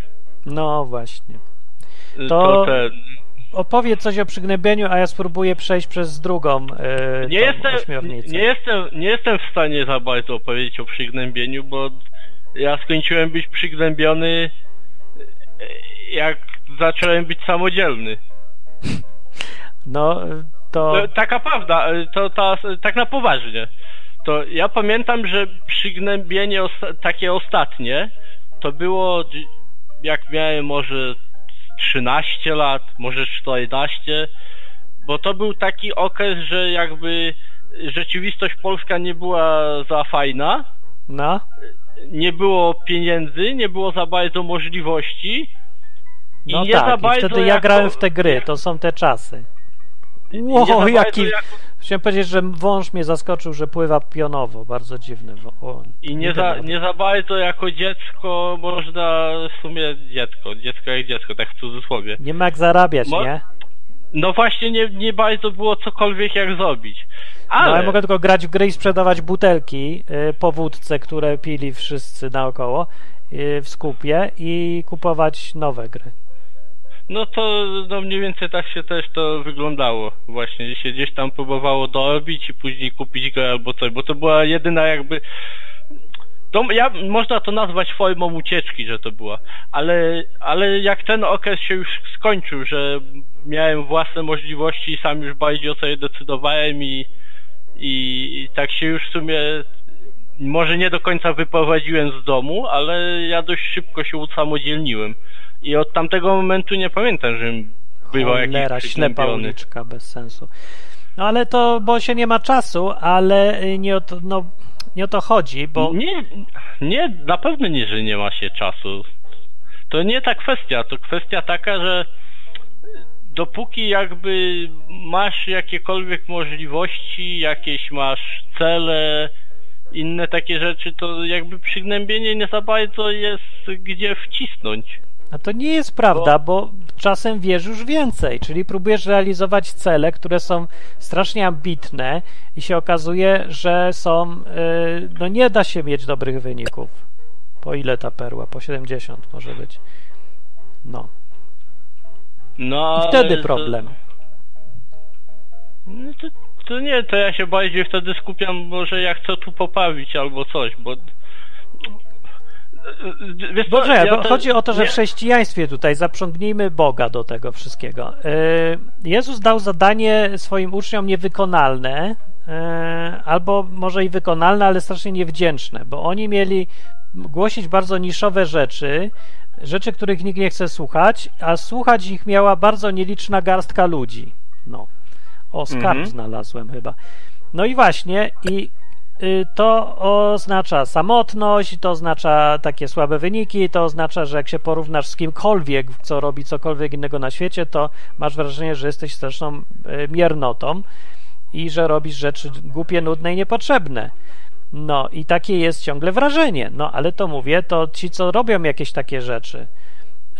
No właśnie. Y, To- ten... Opowiedz coś o przygnębieniu, a ja spróbuję przejść przez drugą yy, Nie jestem, ośmiornicę. nie, jestem, nie jestem w stanie za bardzo opowiedzieć o przygnębieniu, bo ja skończyłem być przygnębiony y, jak zacząłem być samodzielny. No, to... Taka prawda, y, to ta, tak na poważnie. To ja pamiętam, że przygnębienie osta- takie ostatnie to było jak miałem może 13 lat, może 14, bo to był taki okres, że jakby rzeczywistość polska nie była za fajna, No, nie było pieniędzy, nie było za bardzo możliwości. i no nie za tak, i wtedy ja grałem w te gry, to są te czasy. Wow, jaki... jako- Chciałem powiedzieć, że wąż mnie zaskoczył, że pływa pionowo, bardzo dziwne. wo- O, I nie za, nie za bardzo jako dziecko można w sumie dziecko, dziecko jak dziecko, tak w cudzysłowie. nie ma jak zarabiać, Mo- nie? No właśnie nie, nie bardzo było cokolwiek jak zrobić. No, Ale, ja mogę tylko grać w gry i sprzedawać butelki y, po wódce, które pili wszyscy naokoło y, w skupie i kupować nowe gry. No to no mniej więcej tak się też to wyglądało. Właśnie się gdzieś tam próbowało dorobić i później kupić grę albo coś, bo to była jedyna jakby... To ja, można to nazwać formą ucieczki, że to była, ale, ale jak ten okres się już skończył, że miałem własne możliwości i sam już bardziej o sobie decydowałem i, i, i tak się już w sumie może nie do końca wyprowadziłem z domu, ale ja dość szybko się usamodzielniłem. I od tamtego momentu nie pamiętam, żebym bywał jakiś ślepa uliczka, bez sensu. No ale to, bo się nie ma czasu, ale y, nie o to, no, nie o to chodzi, bo... Nie, nie, na pewno nie, że nie ma się czasu. To nie ta kwestia, to kwestia taka, że dopóki jakby masz jakiekolwiek możliwości, jakieś masz cele, inne takie rzeczy, to jakby przygnębienie nie za bardzo jest gdzie wcisnąć. A to nie jest prawda, bo czasem wiesz już więcej, czyli próbujesz realizować cele, które są strasznie ambitne i się okazuje, że są, y, no nie da się mieć dobrych wyników. Po ile ta perła? Po 70 może być. No. No, I wtedy to- problem. No to, to nie, to ja się bardziej wtedy skupiam, może ja chcę tu poprawić albo coś, bo... Wiesz ja to- chodzi o to, że nie- w chrześcijaństwie tutaj zaprzągnijmy Boga do tego wszystkiego. Y, Jezus dał zadanie swoim uczniom niewykonalne, y, albo może i wykonalne, ale strasznie niewdzięczne, bo oni mieli głosić bardzo niszowe rzeczy, rzeczy, których nikt nie chce słuchać, a słuchać ich miała bardzo nieliczna garstka ludzi. No. O, skarb Mhm. znalazłem chyba. No i właśnie, i to oznacza samotność, to oznacza takie słabe wyniki, to oznacza, że jak się porównasz z kimkolwiek, co robi cokolwiek innego na świecie, to masz wrażenie, że jesteś straszną y, miernotą i że robisz rzeczy głupie, nudne i niepotrzebne. No i takie jest ciągle wrażenie. No ale to mówię, to ci, co robią jakieś takie rzeczy,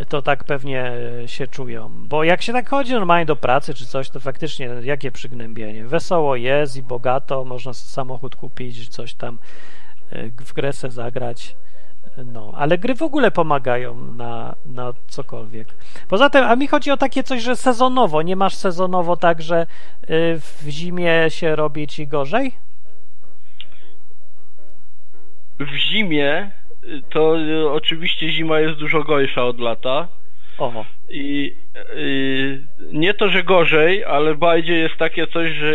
to tak pewnie e, się czują. Bo jak się tak chodzi normalnie do pracy czy coś, to faktycznie jakie przygnębienie. Wesoło jest i bogato, można samochód kupić, coś tam e, w grę zagrać. No, ale gry w ogóle pomagają na, na cokolwiek. Poza tym, a mi chodzi o takie coś, że sezonowo. Nie masz sezonowo tak, że y, w zimie się robi ci gorzej? W zimie to y, oczywiście zima jest dużo gorsza od lata. O, I y, nie to, że gorzej, ale bardziej jest takie coś, że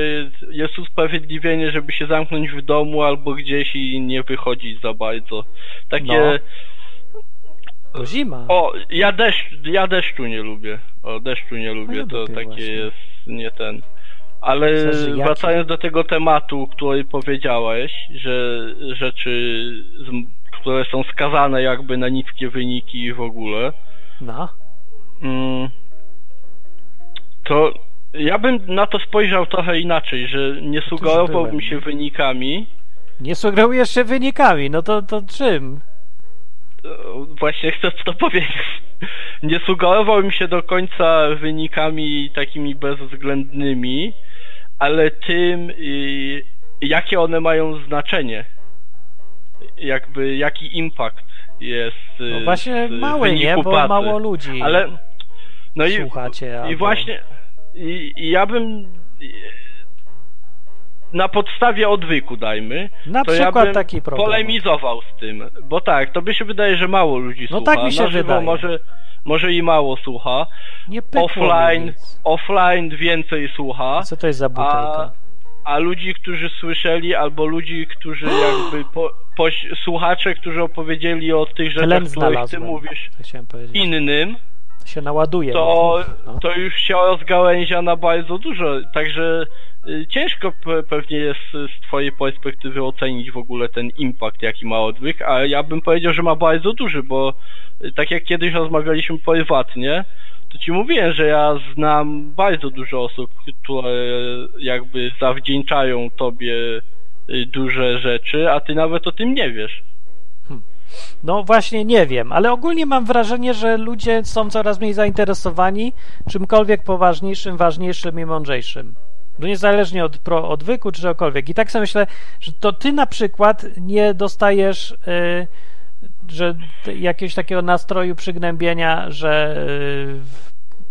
jest usprawiedliwienie, żeby się zamknąć w domu albo gdzieś i nie wychodzić za bardzo. Takie. to zima. O, ja deszcz, ja deszczu nie lubię. O, deszczu nie lubię, ja to takie właśnie. jest nie ten. Ale wracając do tego tematu, który powiedziałeś, że rzeczy, z, które są skazane jakby na niskie wyniki w ogóle, No, mm, to ja bym na to spojrzał trochę inaczej, że nie sugerowałbym byłem, się wynikami, nie sugerujesz się wynikami, no to, to czym? Właśnie chcę to powiedzieć. Nie sugerowałbym się do końca wynikami takimi bezwzględnymi, ale tym, y, jakie one mają znaczenie. Jakby, jaki impact jest. y, No właśnie z mały, nie? Bo pracy. mało ludzi Ale. No i, słuchacie. i albo- właśnie. I, I ja bym. y, Na podstawie odwyku dajmy, Na to ja przykład bym taki problem. polemizował z tym, bo tak, to by się wydaje, że mało ludzi No słucha. tak mi się Na żywo wydaje. Może, może i mało słucha. Nie Offline, offline więcej słucha. Co to jest za butelka? A ludzi, którzy słyszeli, albo ludzi, którzy jakby po, po, słuchacze, którzy opowiedzieli o tych rzeczach, o których ty mówisz innym, się naładuje. to, no. to już się rozgałęzia na bardzo dużo. Także y, ciężko pe- pewnie jest y, z twojej perspektywy ocenić w ogóle ten impact, jaki ma odwyk, a ja bym powiedział, że ma bardzo duży, bo y, tak jak kiedyś rozmawialiśmy prywatnie, to ci mówiłem, że ja znam bardzo dużo osób, które jakby zawdzięczają tobie y, duże rzeczy, a ty nawet o tym nie wiesz. No właśnie nie wiem, ale ogólnie mam wrażenie, że ludzie są coraz mniej zainteresowani czymkolwiek poważniejszym, ważniejszym i mądrzejszym. No niezależnie od pro, odwyku czy czegokolwiek. I tak sobie myślę, że to ty na przykład nie dostajesz y, że jakiegoś takiego nastroju przygnębienia, że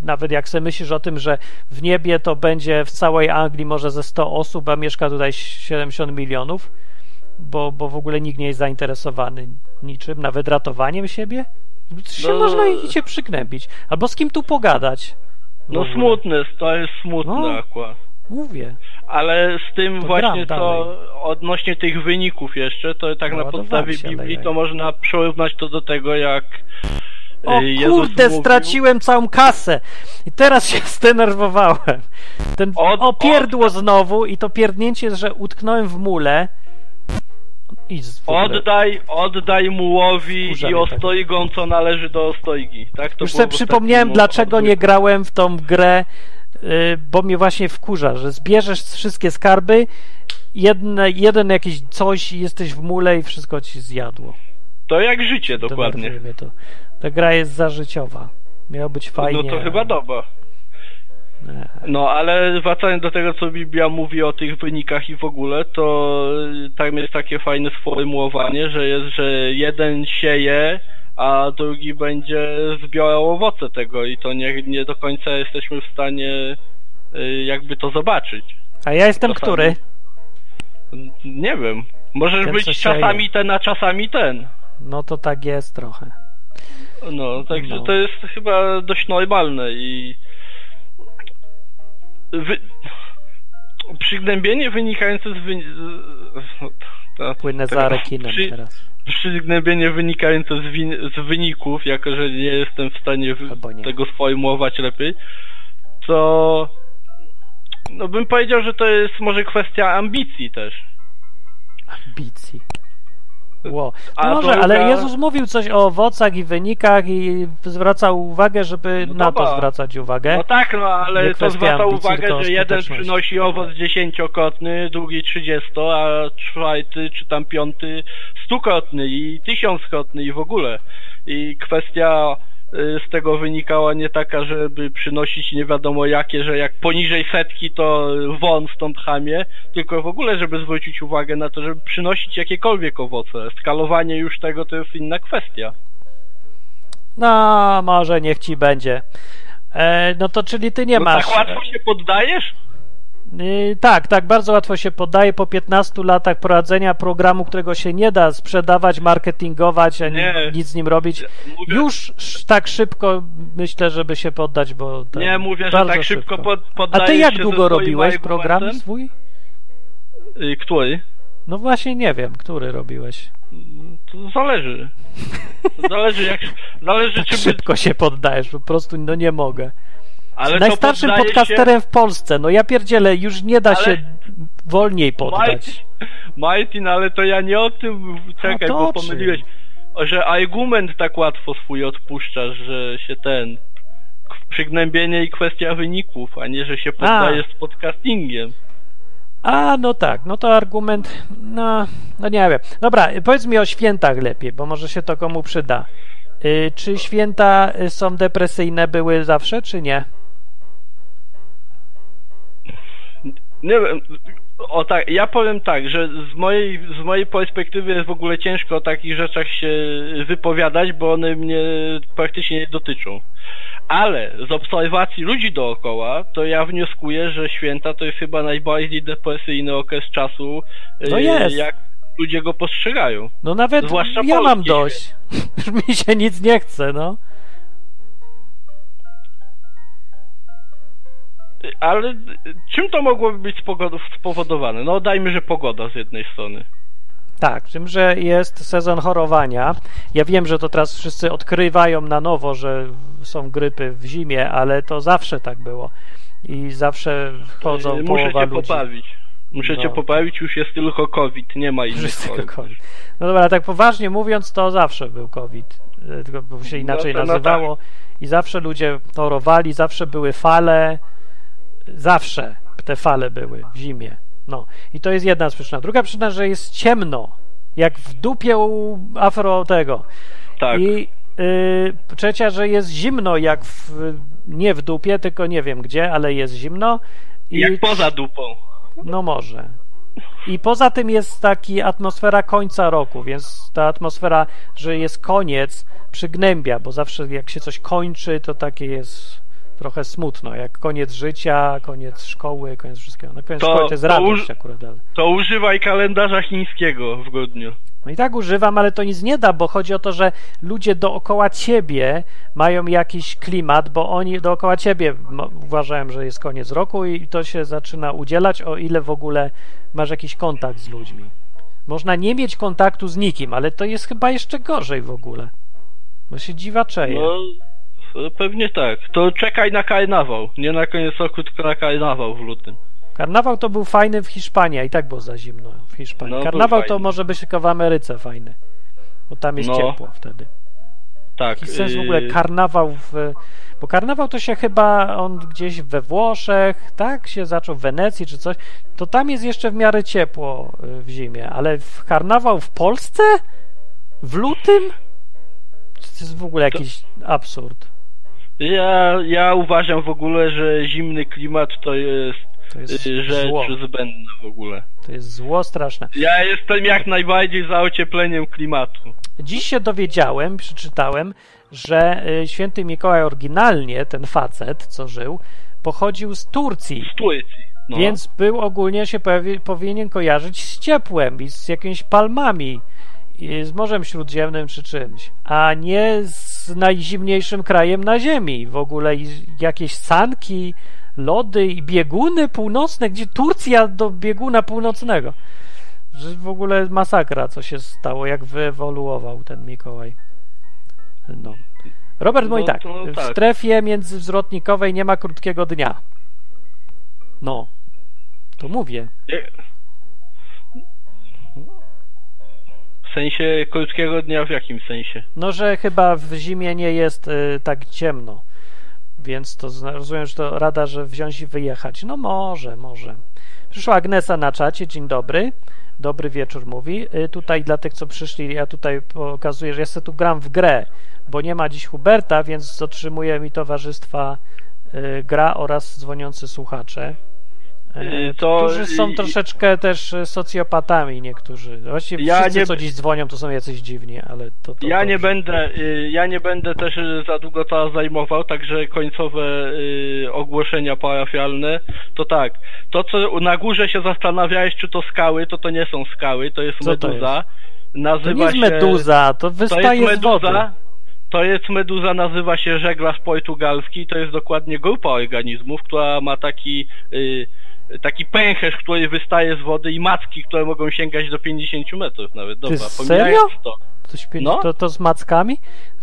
y, nawet jak sobie myślisz o tym, że w niebie to będzie w całej Anglii może ze 100 osób, a mieszka tutaj 70 milionów, bo, bo w ogóle nikt nie jest zainteresowany niczym, nawet ratowaniem siebie? Się No- można i cię przygnębić. Albo z kim tu pogadać? No smutne, to jest smutne No. akurat. Mówię. Ale z tym To właśnie to odnośnie tych wyników jeszcze, to tak na Ładowałem podstawie Biblii to można przyrównać to do tego jak O y, Jezus kurde, mówił, straciłem całą kasę. I teraz się zdenerwowałem. Ten Od- opierdło znowu i to pierdnięcie, że utknąłem w mule. I w Oddaj, oddaj mułowi i mnie tak. co należy do ostojgi. Tak to Już sobie przypomniałem, dlaczego nie grałem w tą grę, bo mnie właśnie wkurza, że zbierzesz wszystkie skarby, jedne, jeden jakiś coś i jesteś w mule i wszystko ci zjadło. To jak życie dokładnie. To. Ta gra jest zażyciowa. Miało być fajnie. No to chyba dobra. Nie. No, ale wracając do tego, co Biblia mówi o tych wynikach i w ogóle, to y, tam jest takie fajne sformułowanie, że jest, że jeden sieje, a drugi będzie zbierał owoce tego i to nie, nie do końca jesteśmy w stanie y, jakby to zobaczyć. A ja jestem Czasami. który? Nie wiem. Możesz Ten, być czasami ten, a czasami ten. No to tak jest trochę. No, także No. to jest chyba dość normalne i wy... przygnębienie wynikające z, wy... to- Płynę za rekinem przy... teraz. Przygnębienie wynikające z, win... z wyników, jako że nie jestem w stanie nie. tego sformułować lepiej, to no bym powiedział, że to jest może kwestia ambicji też. Ambicji. A No może, druga- ale Jezus mówił coś o owocach i wynikach i zwracał uwagę, żeby No na to zwracać uwagę. No tak, no ale to zwraca uwagę, że jeden przynosi owoc dziesięciokrotny, drugi trzydziesto, a czwarty czy tam piąty stukrotny i tysiąckrotny i w ogóle. I kwestia z tego wynikała nie taka, żeby przynosić nie wiadomo jakie, że jak poniżej setki to won stąd chamie, tylko w ogóle, żeby zwrócić uwagę na to, żeby przynosić jakiekolwiek owoce. Skalowanie już tego to jest inna kwestia. No, może niech ci będzie. E, no to czyli ty nie no masz. Tak łatwo się poddajesz? Y, tak, tak, bardzo łatwo się poddaje po 15 latach prowadzenia programu, którego się nie da sprzedawać, marketingować, ani Nie. nic z nim robić. Mówię, Już tak szybko myślę, żeby się poddać, bo. to Nie mówię, że tak szybko pod, A ty jak długo robiłeś program swój? Y, Który? No właśnie nie wiem, który robiłeś. To zależy. Zależy jak. Zależy Tak czy. by- szybko się poddajesz, po prostu no nie mogę. Ale Najstarszym podcasterem w Polsce, no ja pierdzielę, już nie da Ale- się wolniej Się... poddać. Martin, ale to ja nie o tym. Czekaj, to bo pomyliłeś. Że argument tak łatwo swój odpuszczasz, że się ten. Przygnębienie i kwestia wyników, a nie, że się poddajesz z podcastingiem. A, no tak, no to argument, no, no nie wiem. Dobra, powiedz mi o świętach lepiej, bo może się to komu przyda. Y, czy święta są depresyjne były zawsze, czy nie? Nie wiem, o tak, ja powiem tak, że z mojej, z mojej perspektywy jest w ogóle ciężko o takich rzeczach się wypowiadać, bo one mnie praktycznie nie dotyczą. Ale z obserwacji ludzi dookoła, to ja wnioskuję, że święta to jest chyba najbardziej depresyjny okres czasu, No y, jest. jak ludzie go postrzegają. No nawet Zwłaszcza ja mam dość. Już mi się nic nie chce, no. Ale czym to mogłoby być spowodowane? No dajmy, że pogoda z jednej strony. Tak, tym, że jest sezon chorowania. Ja wiem, że to teraz wszyscy odkrywają na nowo, że są grypy w zimie, ale to zawsze tak było. I zawsze chodzą Muszę połowa cię ludzi. Muszę No. cię poprawić, już jest tylko COVID, nie ma innych chorób. COVID. No dobra, tak poważnie mówiąc, to zawsze był COVID, e, tylko się inaczej No to- no nazywało i zawsze ludzie chorowali, zawsze były fale, zawsze te fale były w zimie. No i to jest jedna z przyczyn. Druga przyczyna, że jest ciemno, jak w dupie u afro tego. Tak. I y, trzecia, że jest zimno, jak w, nie w dupie, tylko nie wiem gdzie, ale jest zimno. I Jak poza dupą. no może. I poza tym jest taki atmosfera końca roku, więc ta atmosfera, że jest koniec, przygnębia, bo zawsze jak się coś kończy, to takie jest trochę smutno, jak koniec życia, koniec szkoły, koniec wszystkiego. No koniec To- szkoły to jest to radość uż- akurat, ale... To używaj kalendarza chińskiego w grudniu. No i tak używam, ale to nic nie da, bo chodzi o to, że ludzie dookoła ciebie mają jakiś klimat, bo oni dookoła ciebie uważają, że jest koniec roku i to się zaczyna udzielać, o ile w ogóle masz jakiś kontakt z ludźmi. Można nie mieć kontaktu z nikim, ale to jest chyba jeszcze gorzej w ogóle. Bo się dziwaczeje. No, pewnie tak. To czekaj na karnawał. Nie na koniec roku, tylko na karnawał w lutym. Karnawał to był fajny w Hiszpanii, a i tak było za zimno w Hiszpanii. No, Karnawał to może być tylko w Ameryce fajny, bo tam jest No. ciepło wtedy. Tak. Jaki sens w ogóle yy, karnawał w... Bo karnawał to się chyba on gdzieś we Włoszech, tak? Się zaczął w Wenecji czy coś. To tam jest jeszcze w miarę ciepło y, w zimie, ale w karnawał w Polsce? W lutym? To jest w ogóle jakiś absurd. Ja, ja uważam w ogóle, że zimny klimat to jest, To jest yy, rzecz zło. zbędna w ogóle. To jest zło straszne. Ja jestem jak najbardziej za ociepleniem klimatu. Dziś się dowiedziałem, przeczytałem, że y, święty Mikołaj oryginalnie, ten facet, co żył, pochodził z Turcji. Z Turcji. No. Więc był ogólnie się powi- powinien kojarzyć z ciepłem i z jakimiś palmami, z Morzem Śródziemnym czy czymś, a nie z najzimniejszym krajem na Ziemi. W ogóle jakieś sanki, lody i bieguny północne, gdzie Turcja do bieguna północnego. Że w ogóle masakra, co się stało, jak wyewoluował ten Mikołaj. No. Robert mówi No tak, w tak. strefie międzywzrotnikowej nie ma krótkiego dnia. No, to mówię. Nie- sensie krótkiego dnia w jakim sensie? No, że chyba w zimie nie jest y, tak ciemno. Więc to rozumiem, że to rada, że wziąć i wyjechać. No może, może. Przyszła Agnesa na czacie, dzień dobry. Dobry wieczór mówi. Y, Tutaj dla tych, co przyszli, ja tutaj pokazuję, że ja sobie tu gram w grę, bo nie ma dziś Huberta, więc otrzymuje mi towarzystwa y, gra oraz dzwoniący słuchacze. Y, to- którzy są troszeczkę też y, socjopatami niektórzy. Właściwie Ja wszyscy, nie- co dziś dzwonią, to są jacyś dziwni, ale to... to Ja nie będę, y, ja nie będę też za długo to zajmował, także końcowe ogłoszenia parafialne. To tak, to co na górze się zastanawiałeś, czy to skały, to to nie są skały, to jest Co to meduza. To Nazywa nie jest meduza, to To wystaje jest z wody. To jest meduza, nazywa się żeglarz portugalski. To jest dokładnie grupa organizmów, która ma taki y, taki pęcherz, który wystaje z wody i macki, które mogą sięgać do 50 metrów nawet. Dobra, serio? pomijając to. Coś pięć, No. to, to z mackami?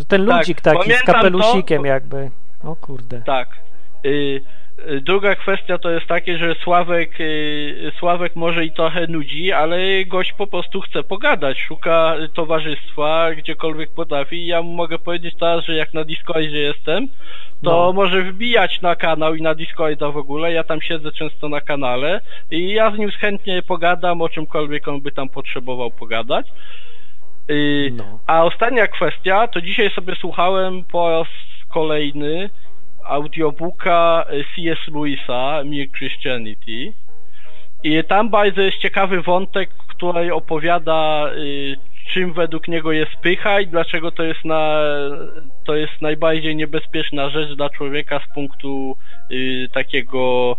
Ten Tak, ludzik taki z kapelusikiem to. jakby. O kurde. Tak. Y, druga kwestia to jest takie, że Sławek, y, Sławek może i trochę nudzi, ale gość po prostu chce pogadać, szuka towarzystwa, gdziekolwiek potrafi ja mu mogę powiedzieć teraz, że jak na Discordzie jestem, to No. może wbijać na kanał i na Discorda w ogóle, ja tam siedzę często na kanale i ja z nim chętnie pogadam o czymkolwiek on by tam potrzebował pogadać. Y, No. A ostatnia kwestia, to dzisiaj sobie słuchałem po raz kolejny audiobooka y, C.S. Lewisa, Mere Christianity. I tam bardzo jest ciekawy wątek, który opowiada, y, czym według niego jest pycha i dlaczego to jest, na, to jest najbardziej niebezpieczna rzecz dla człowieka z punktu y, takiego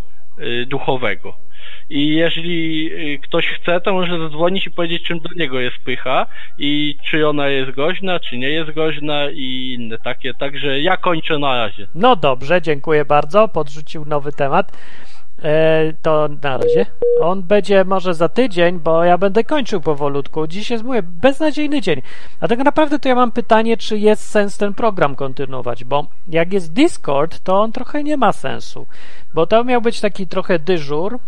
duchowego. I jeżeli y, ktoś chce, to może zadzwonić i powiedzieć, czym do niego jest pycha i czy ona jest goźna, czy nie jest goźna i inne takie. Także ja kończę na razie. No dobrze, dziękuję bardzo. Podrzucił nowy temat. E, to na razie. On będzie może za tydzień, bo ja będę kończył powolutku. Dziś jest, mówię, beznadziejny dzień. A tak naprawdę to ja mam pytanie, czy jest sens ten program kontynuować, bo jak jest Discord, to on trochę nie ma sensu, bo to miał być taki trochę dyżur,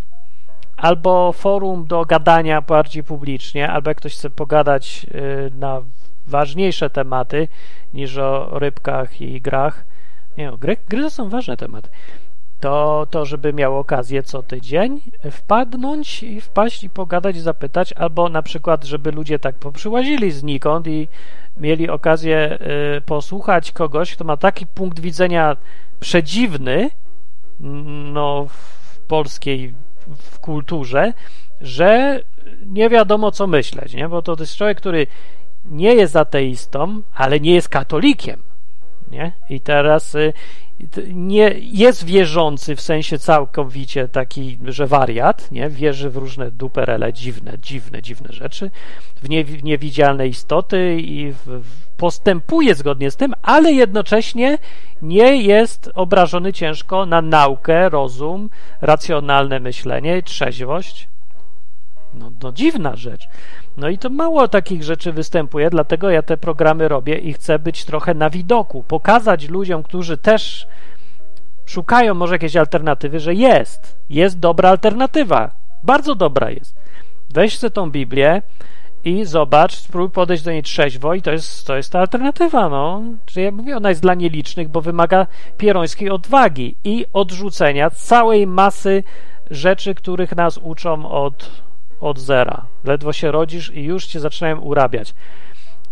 albo forum do gadania bardziej publicznie, albo jak ktoś chce pogadać y, na ważniejsze tematy niż o rybkach i grach. Nie, gry, gry to są ważne tematy. To, to, żeby miał okazję co tydzień wpadnąć i wpaść i pogadać, zapytać, albo na przykład, żeby ludzie tak poprzyłazili znikąd i mieli okazję y, posłuchać kogoś, kto ma taki punkt widzenia przedziwny, no, w polskiej w kulturze, że nie wiadomo co myśleć, nie? bo to jest człowiek, który nie jest ateistą, ale nie jest katolikiem. Nie? I teraz y, nie jest wierzący w sensie całkowicie taki, że wariat, nie? Wierzy w różne duperele, dziwne, dziwne, dziwne rzeczy, w nie, w niewidzialne istoty i w, w postępuje zgodnie z tym, ale jednocześnie nie jest obrażony ciężko na naukę, rozum, racjonalne myślenie, trzeźwość. No, no dziwna rzecz. No i to mało takich rzeczy występuje, dlatego ja te programy robię i chcę być trochę na widoku, pokazać ludziom, którzy też szukają może jakiejś alternatywy, że jest. Jest dobra alternatywa. Bardzo dobra jest. Weź sobie tą Biblię i zobacz, spróbuj podejść do niej trzeźwo i to jest, to jest ta alternatywa. No. Czyli ja mówię, ona jest dla nielicznych, bo wymaga pierońskiej odwagi i odrzucenia całej masy rzeczy, których nas uczą od, od zera. Ledwo się rodzisz i już cię zaczynają urabiać.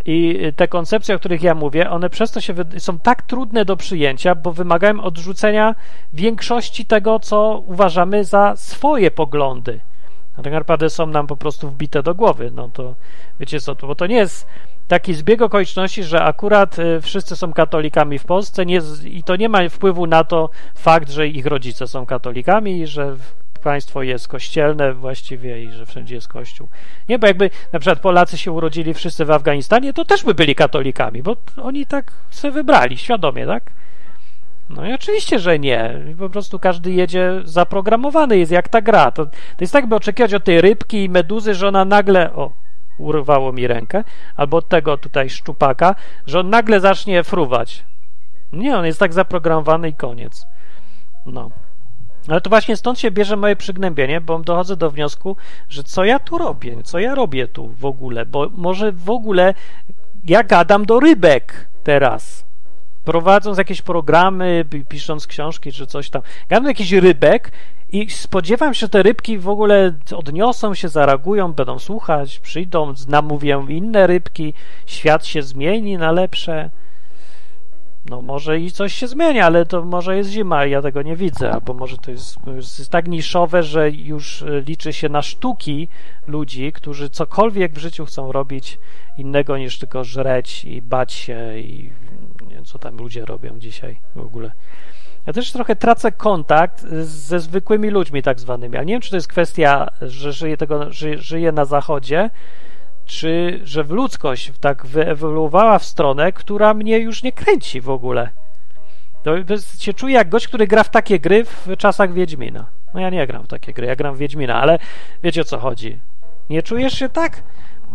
I te koncepcje, o których ja mówię, one przez to się są tak trudne do przyjęcia, bo wymagają odrzucenia większości tego, co uważamy za swoje poglądy. A są nam po prostu wbite do głowy. No to wiecie co, to, bo to nie jest taki zbieg okoliczności, że akurat y, wszyscy są katolikami w Polsce nie, i to nie ma wpływu na to fakt, że ich rodzice są katolikami i że państwo jest kościelne właściwie i że wszędzie jest kościół. Nie, bo jakby na przykład Polacy się urodzili wszyscy w Afganistanie, to też by byli katolikami, bo oni tak sobie wybrali, świadomie, tak? No i oczywiście, że nie. Po prostu każdy jedzie zaprogramowany, jest jak ta gra. To, to jest tak, by oczekiwać od tej rybki i meduzy, że ona nagle. O, urwało mi rękę. Albo od tego tutaj szczupaka, że on nagle zacznie fruwać. Nie, on jest tak zaprogramowany i koniec. No. Ale to właśnie stąd się bierze moje przygnębienie, bo dochodzę do wniosku, że co ja tu robię? Co ja robię tu w ogóle? Bo może w ogóle ja gadam do rybek teraz prowadząc jakieś programy, pi- pisząc książki czy coś tam, gadam do jakichś rybek I spodziewam się, że te rybki w ogóle odniosą się, zareagują, będą słuchać, przyjdą, namówią inne rybki, świat się zmieni na lepsze. No może i coś się zmienia, ale to może jest zima i ja tego nie widzę, albo może to jest, jest tak niszowe, że już e, liczy się na sztuki ludzi, którzy cokolwiek w życiu chcą robić innego niż tylko żreć i bać się i wiem, co tam ludzie robią dzisiaj w ogóle. Ja też trochę tracę kontakt ze zwykłymi ludźmi tak zwanymi, ale nie wiem, czy to jest kwestia, że żyję, tego, ży, żyję na zachodzie, czy że w ludzkość tak wyewoluowała w stronę, która mnie już nie kręci w ogóle. To się czuję jak gość, który gra w takie gry w czasach Wiedźmina. No ja nie gram w takie gry, ja gram w Wiedźmina, ale wiecie o co chodzi. Nie czujesz się tak?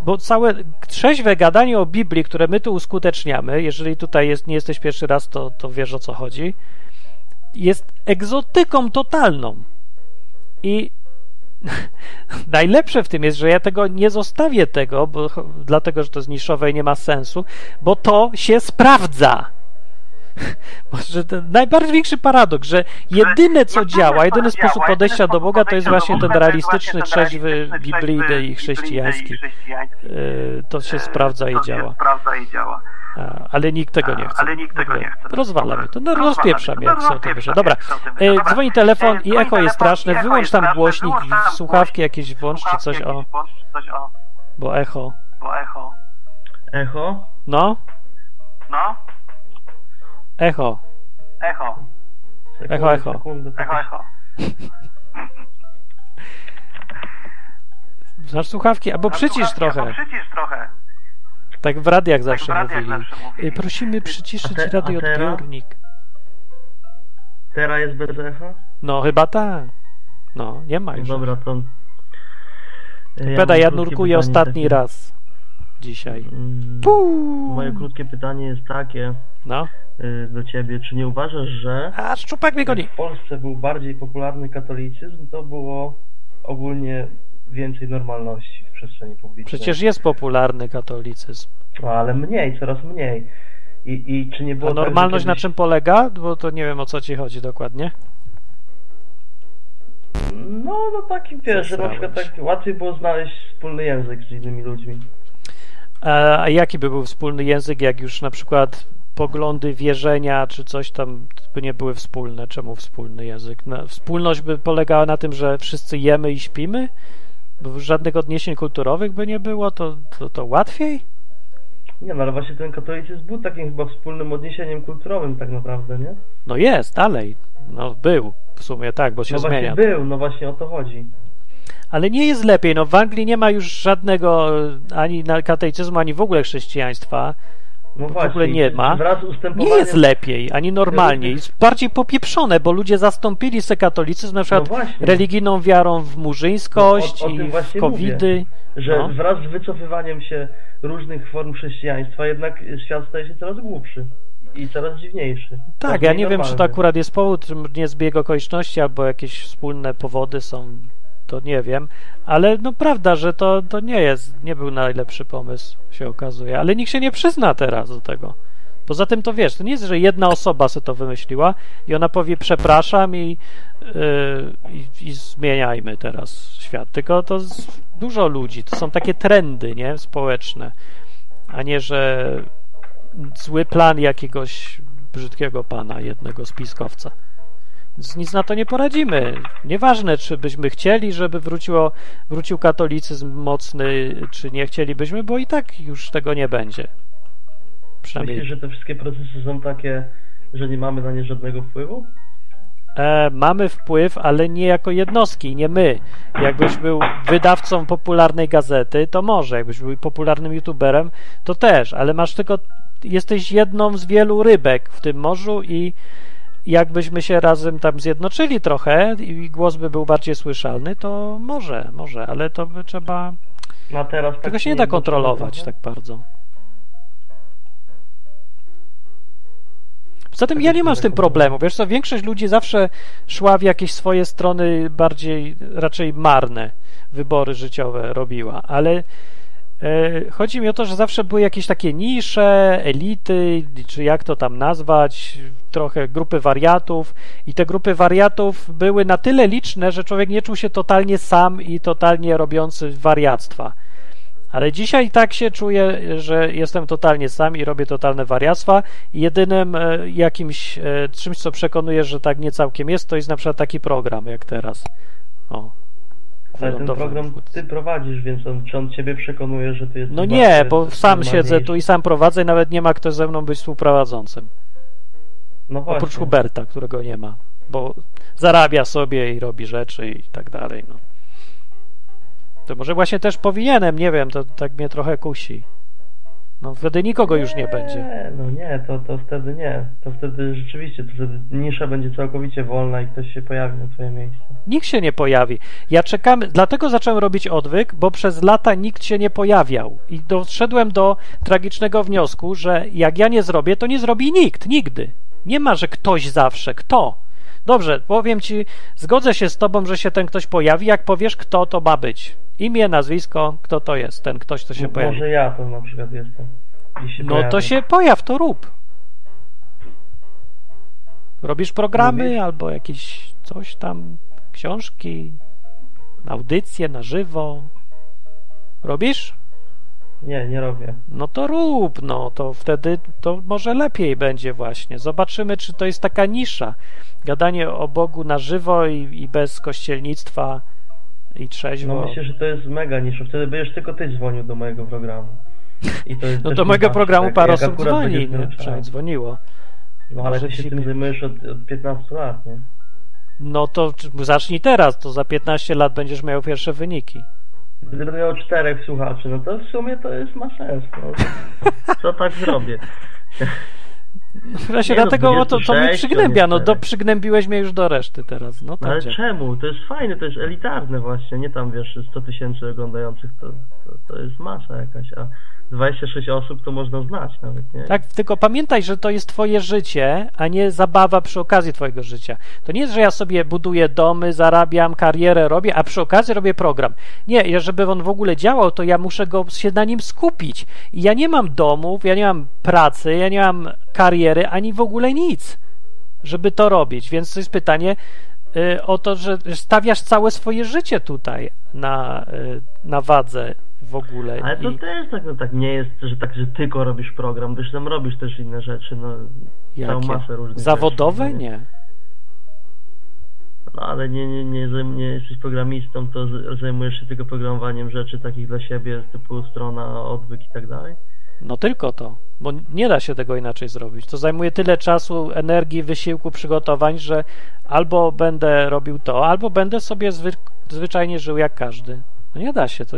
Bo całe trzeźwe gadanie o Biblii, które my tu uskuteczniamy, jeżeli tutaj jest, nie jesteś pierwszy raz, to, to wiesz o co chodzi, jest egzotyką totalną. I najlepsze w tym jest, że ja tego nie zostawię tego, bo, dlatego, że to jest niszowe i nie ma sensu, bo to się sprawdza. Może ten najbardziej paradoks, że jedyne co działa, jedyny sposób podejścia do Boga to jest właśnie ten realistyczny, trzeźwy, biblijny i chrześcijański. Y, to się sprawdza i działa. Ale nikt tego nie chce. Ale nikt tego nie chce. Rozwala mnie to. No, rozpieprza mnie, jak co o tym wyszło. Dobra, e, dzwoni telefon i echo jest straszne. Wyłącz tam głośnik, słuchawki jakieś włącz, czy coś o... Bo echo. Bo echo. Echo? No? No? Echo. Echo. Echo, echo. Echo, echo. Znasz słuchawki? Albo przycisz trochę. Albo przycisz trochę. Tak w radiach tak zawsze w radiach mówili. Zawsze mówili. Prosimy przyciszyć te, radioodbiornik. Teraz jest bez echa? No chyba tak. No, nie ma już. No dobra, to... Ja Peda, ja nurkuję ostatni takie. raz dzisiaj. Mm, moje krótkie pytanie jest takie no. Y, do ciebie. Czy nie uważasz, że A szczupak mnie goni. w Polsce był bardziej popularny katolicyzm, to było ogólnie więcej normalności w przestrzeni publicznej? Przecież jest popularny katolicyzm. No, ale mniej, coraz mniej. I, i czy nie było A normalność tak, kiedyś... na czym polega? Bo to nie wiem o co ci chodzi dokładnie. No, no takim wiesz, że na przykład tak łatwiej było znaleźć wspólny język z innymi ludźmi. A jaki by był wspólny język, jak już na przykład poglądy, wierzenia czy coś tam by nie były wspólne? Czemu wspólny język? Wspólność by polegała na tym, że wszyscy jemy i śpimy? Bo żadnych odniesień kulturowych by nie było, to, to, to łatwiej? Nie, no ale właśnie ten katolicyzm był takim chyba wspólnym odniesieniem kulturowym tak naprawdę, nie? No jest, dalej. No był, w sumie tak, bo się no zmienia. No właśnie był, no właśnie o to chodzi. Ale nie jest lepiej, no w Anglii nie ma już żadnego ani katolicyzmu, ani w ogóle chrześcijaństwa. No w ogóle nie ma. Nie jest lepiej, ani normalnie. Jest bardziej popieprzone, bo ludzie zastąpili se katolicyzm na przykład no religijną wiarą w murzyńskość no, o, o i w covidy. Mówię, że no. wraz z wycofywaniem się różnych form chrześcijaństwa jednak świat staje się coraz głupszy i coraz dziwniejszy. Tak, ja nie wiem, czy to akurat jest powód, nie zbieg okoliczności, albo jakieś wspólne powody są to nie wiem, ale no prawda, że to, to nie jest, nie był najlepszy pomysł, się okazuje, ale nikt się nie przyzna teraz do tego. Poza tym to wiesz, to nie jest, że jedna osoba sobie to wymyśliła i ona powie przepraszam i, yy, i, zmieniajmy teraz świat, tylko to dużo ludzi, to są takie trendy, nie, społeczne, a nie, że zły plan jakiegoś brzydkiego pana, jednego spiskowca. Więc nic na to nie poradzimy. Nieważne, czy byśmy chcieli, żeby wróciło, wrócił katolicyzm mocny, czy nie chcielibyśmy, bo i tak już tego nie będzie. Przynajmniej... Myślisz, że te wszystkie procesy są takie, że nie mamy na nie żadnego wpływu? E, mamy wpływ, ale nie jako jednostki, nie my. Jakbyś był wydawcą popularnej gazety, to może. Jakbyś był popularnym youtuberem, to też, ale masz tylko, jesteś jedną z wielu rybek w tym morzu i jakbyśmy się razem tam zjednoczyli trochę i głos by był bardziej słyszalny, to może, może, ale to by trzeba. No teraz Tego się nie da kontrolować tak bardzo. Poza tym ja nie mam z tym problemu. Wiesz co, większość ludzi zawsze szła w jakieś swoje strony bardziej, raczej marne wybory życiowe robiła, ale Chodzi mi o to, że zawsze były jakieś takie nisze, elity, czy jak to tam nazwać, trochę grupy wariatów i te grupy wariatów były na tyle liczne, że człowiek nie czuł się totalnie sam i totalnie robiący wariactwa. Ale dzisiaj tak się czuję, że jestem totalnie sam i robię totalne wariactwa jedynym e, jakimś e, czymś, co przekonuje, że tak nie całkiem jest, to jest na przykład taki program jak teraz. O. Ale ten program ty prowadzisz, więc on, czy on ciebie przekonuje, że ty jesteś... No nie, bo sam siedzę tu i sam prowadzę i nawet nie ma kto ze mną być współprowadzącym. No właśnie. Oprócz Huberta, którego nie ma, bo zarabia sobie i robi rzeczy i tak dalej. No. To może właśnie też powinienem, nie wiem, to tak mnie trochę kusi. No wtedy nikogo już nie będzie. Nie, no nie, to, to wtedy nie. To wtedy rzeczywiście, to wtedy nisza będzie całkowicie wolna i ktoś się pojawi na twoje miejsce. Nikt się nie pojawi. Ja czekam, dlatego zacząłem robić odwyk, bo przez lata nikt się nie pojawiał. I doszedłem do tragicznego wniosku, że jak ja nie zrobię, to nie zrobi nikt, nigdy. Nie ma, że ktoś zawsze. Kto? Dobrze, powiem ci, zgodzę się z tobą, że się ten ktoś pojawi, jak powiesz, kto to ma być. Imię, nazwisko, kto to jest, ten ktoś, kto się M- pojawi. Może ja to na przykład jestem. No to pojawię. się pojaw, to rób. Robisz programy albo jakieś coś tam, książki, audycje na żywo. Robisz? Nie, nie robię. No to rób, no to wtedy to może lepiej będzie właśnie. Zobaczymy, czy to jest taka nisza. Gadanie o Bogu na żywo i, i bez kościelnictwa i trzeźwo. No myślę, że to jest mega nisza. Wtedy będziesz tylko ty dzwonił do mojego programu. To No do mojego nisza, programu jak- parę osób dzwoni, miał przynajmniej dzwoniło. No ale Może ty się ci- tym zajmujesz od, od 15 lat, nie? No to zacznij teraz, to za 15 lat będziesz miał pierwsze wyniki. Gdyby miał czterech słuchaczy, no to w sumie to jest ma sens. No. Co tak zrobię? Właśnie Nie no, dlatego o to, to mnie 26 przygnębia, no do, przygnębiłeś mnie już do reszty teraz, no No tak. ale działa. czemu? To jest fajne, to jest elitarne właśnie, nie tam wiesz 100 tysięcy oglądających, to, to, to jest masa jakaś, a 26 osób to można znać nawet, nie? Tak, tylko pamiętaj, że to jest twoje życie, a nie zabawa przy okazji twojego życia. To nie jest, że ja sobie buduję domy, zarabiam, karierę robię, a przy okazji robię program. Nie, żeby on w ogóle działał, to ja muszę go się na nim skupić. I ja nie mam domów, ja nie mam pracy, ja nie mam kariery, ani w ogóle nic, żeby to robić. Więc to jest pytanie y, o to, że stawiasz całe swoje życie tutaj na, y, na wadze w ogóle. Ale to I też tak, no tak nie jest, że tak, że tylko robisz program, gdyż tam robisz też inne rzeczy, no całą masę różnych Zawodowe? rzeczy. Nie. No ale nie, nie, nie, zajm- nie jesteś programistą, to zajmujesz się tylko programowaniem rzeczy takich dla siebie, typu strona, odwyk i tak dalej. No tylko to, bo nie da się tego inaczej zrobić. To zajmuje tyle czasu, energii, wysiłku, przygotowań, że albo będę robił to, albo będę sobie zwy, zwyczajnie żył jak każdy. No nie da się to.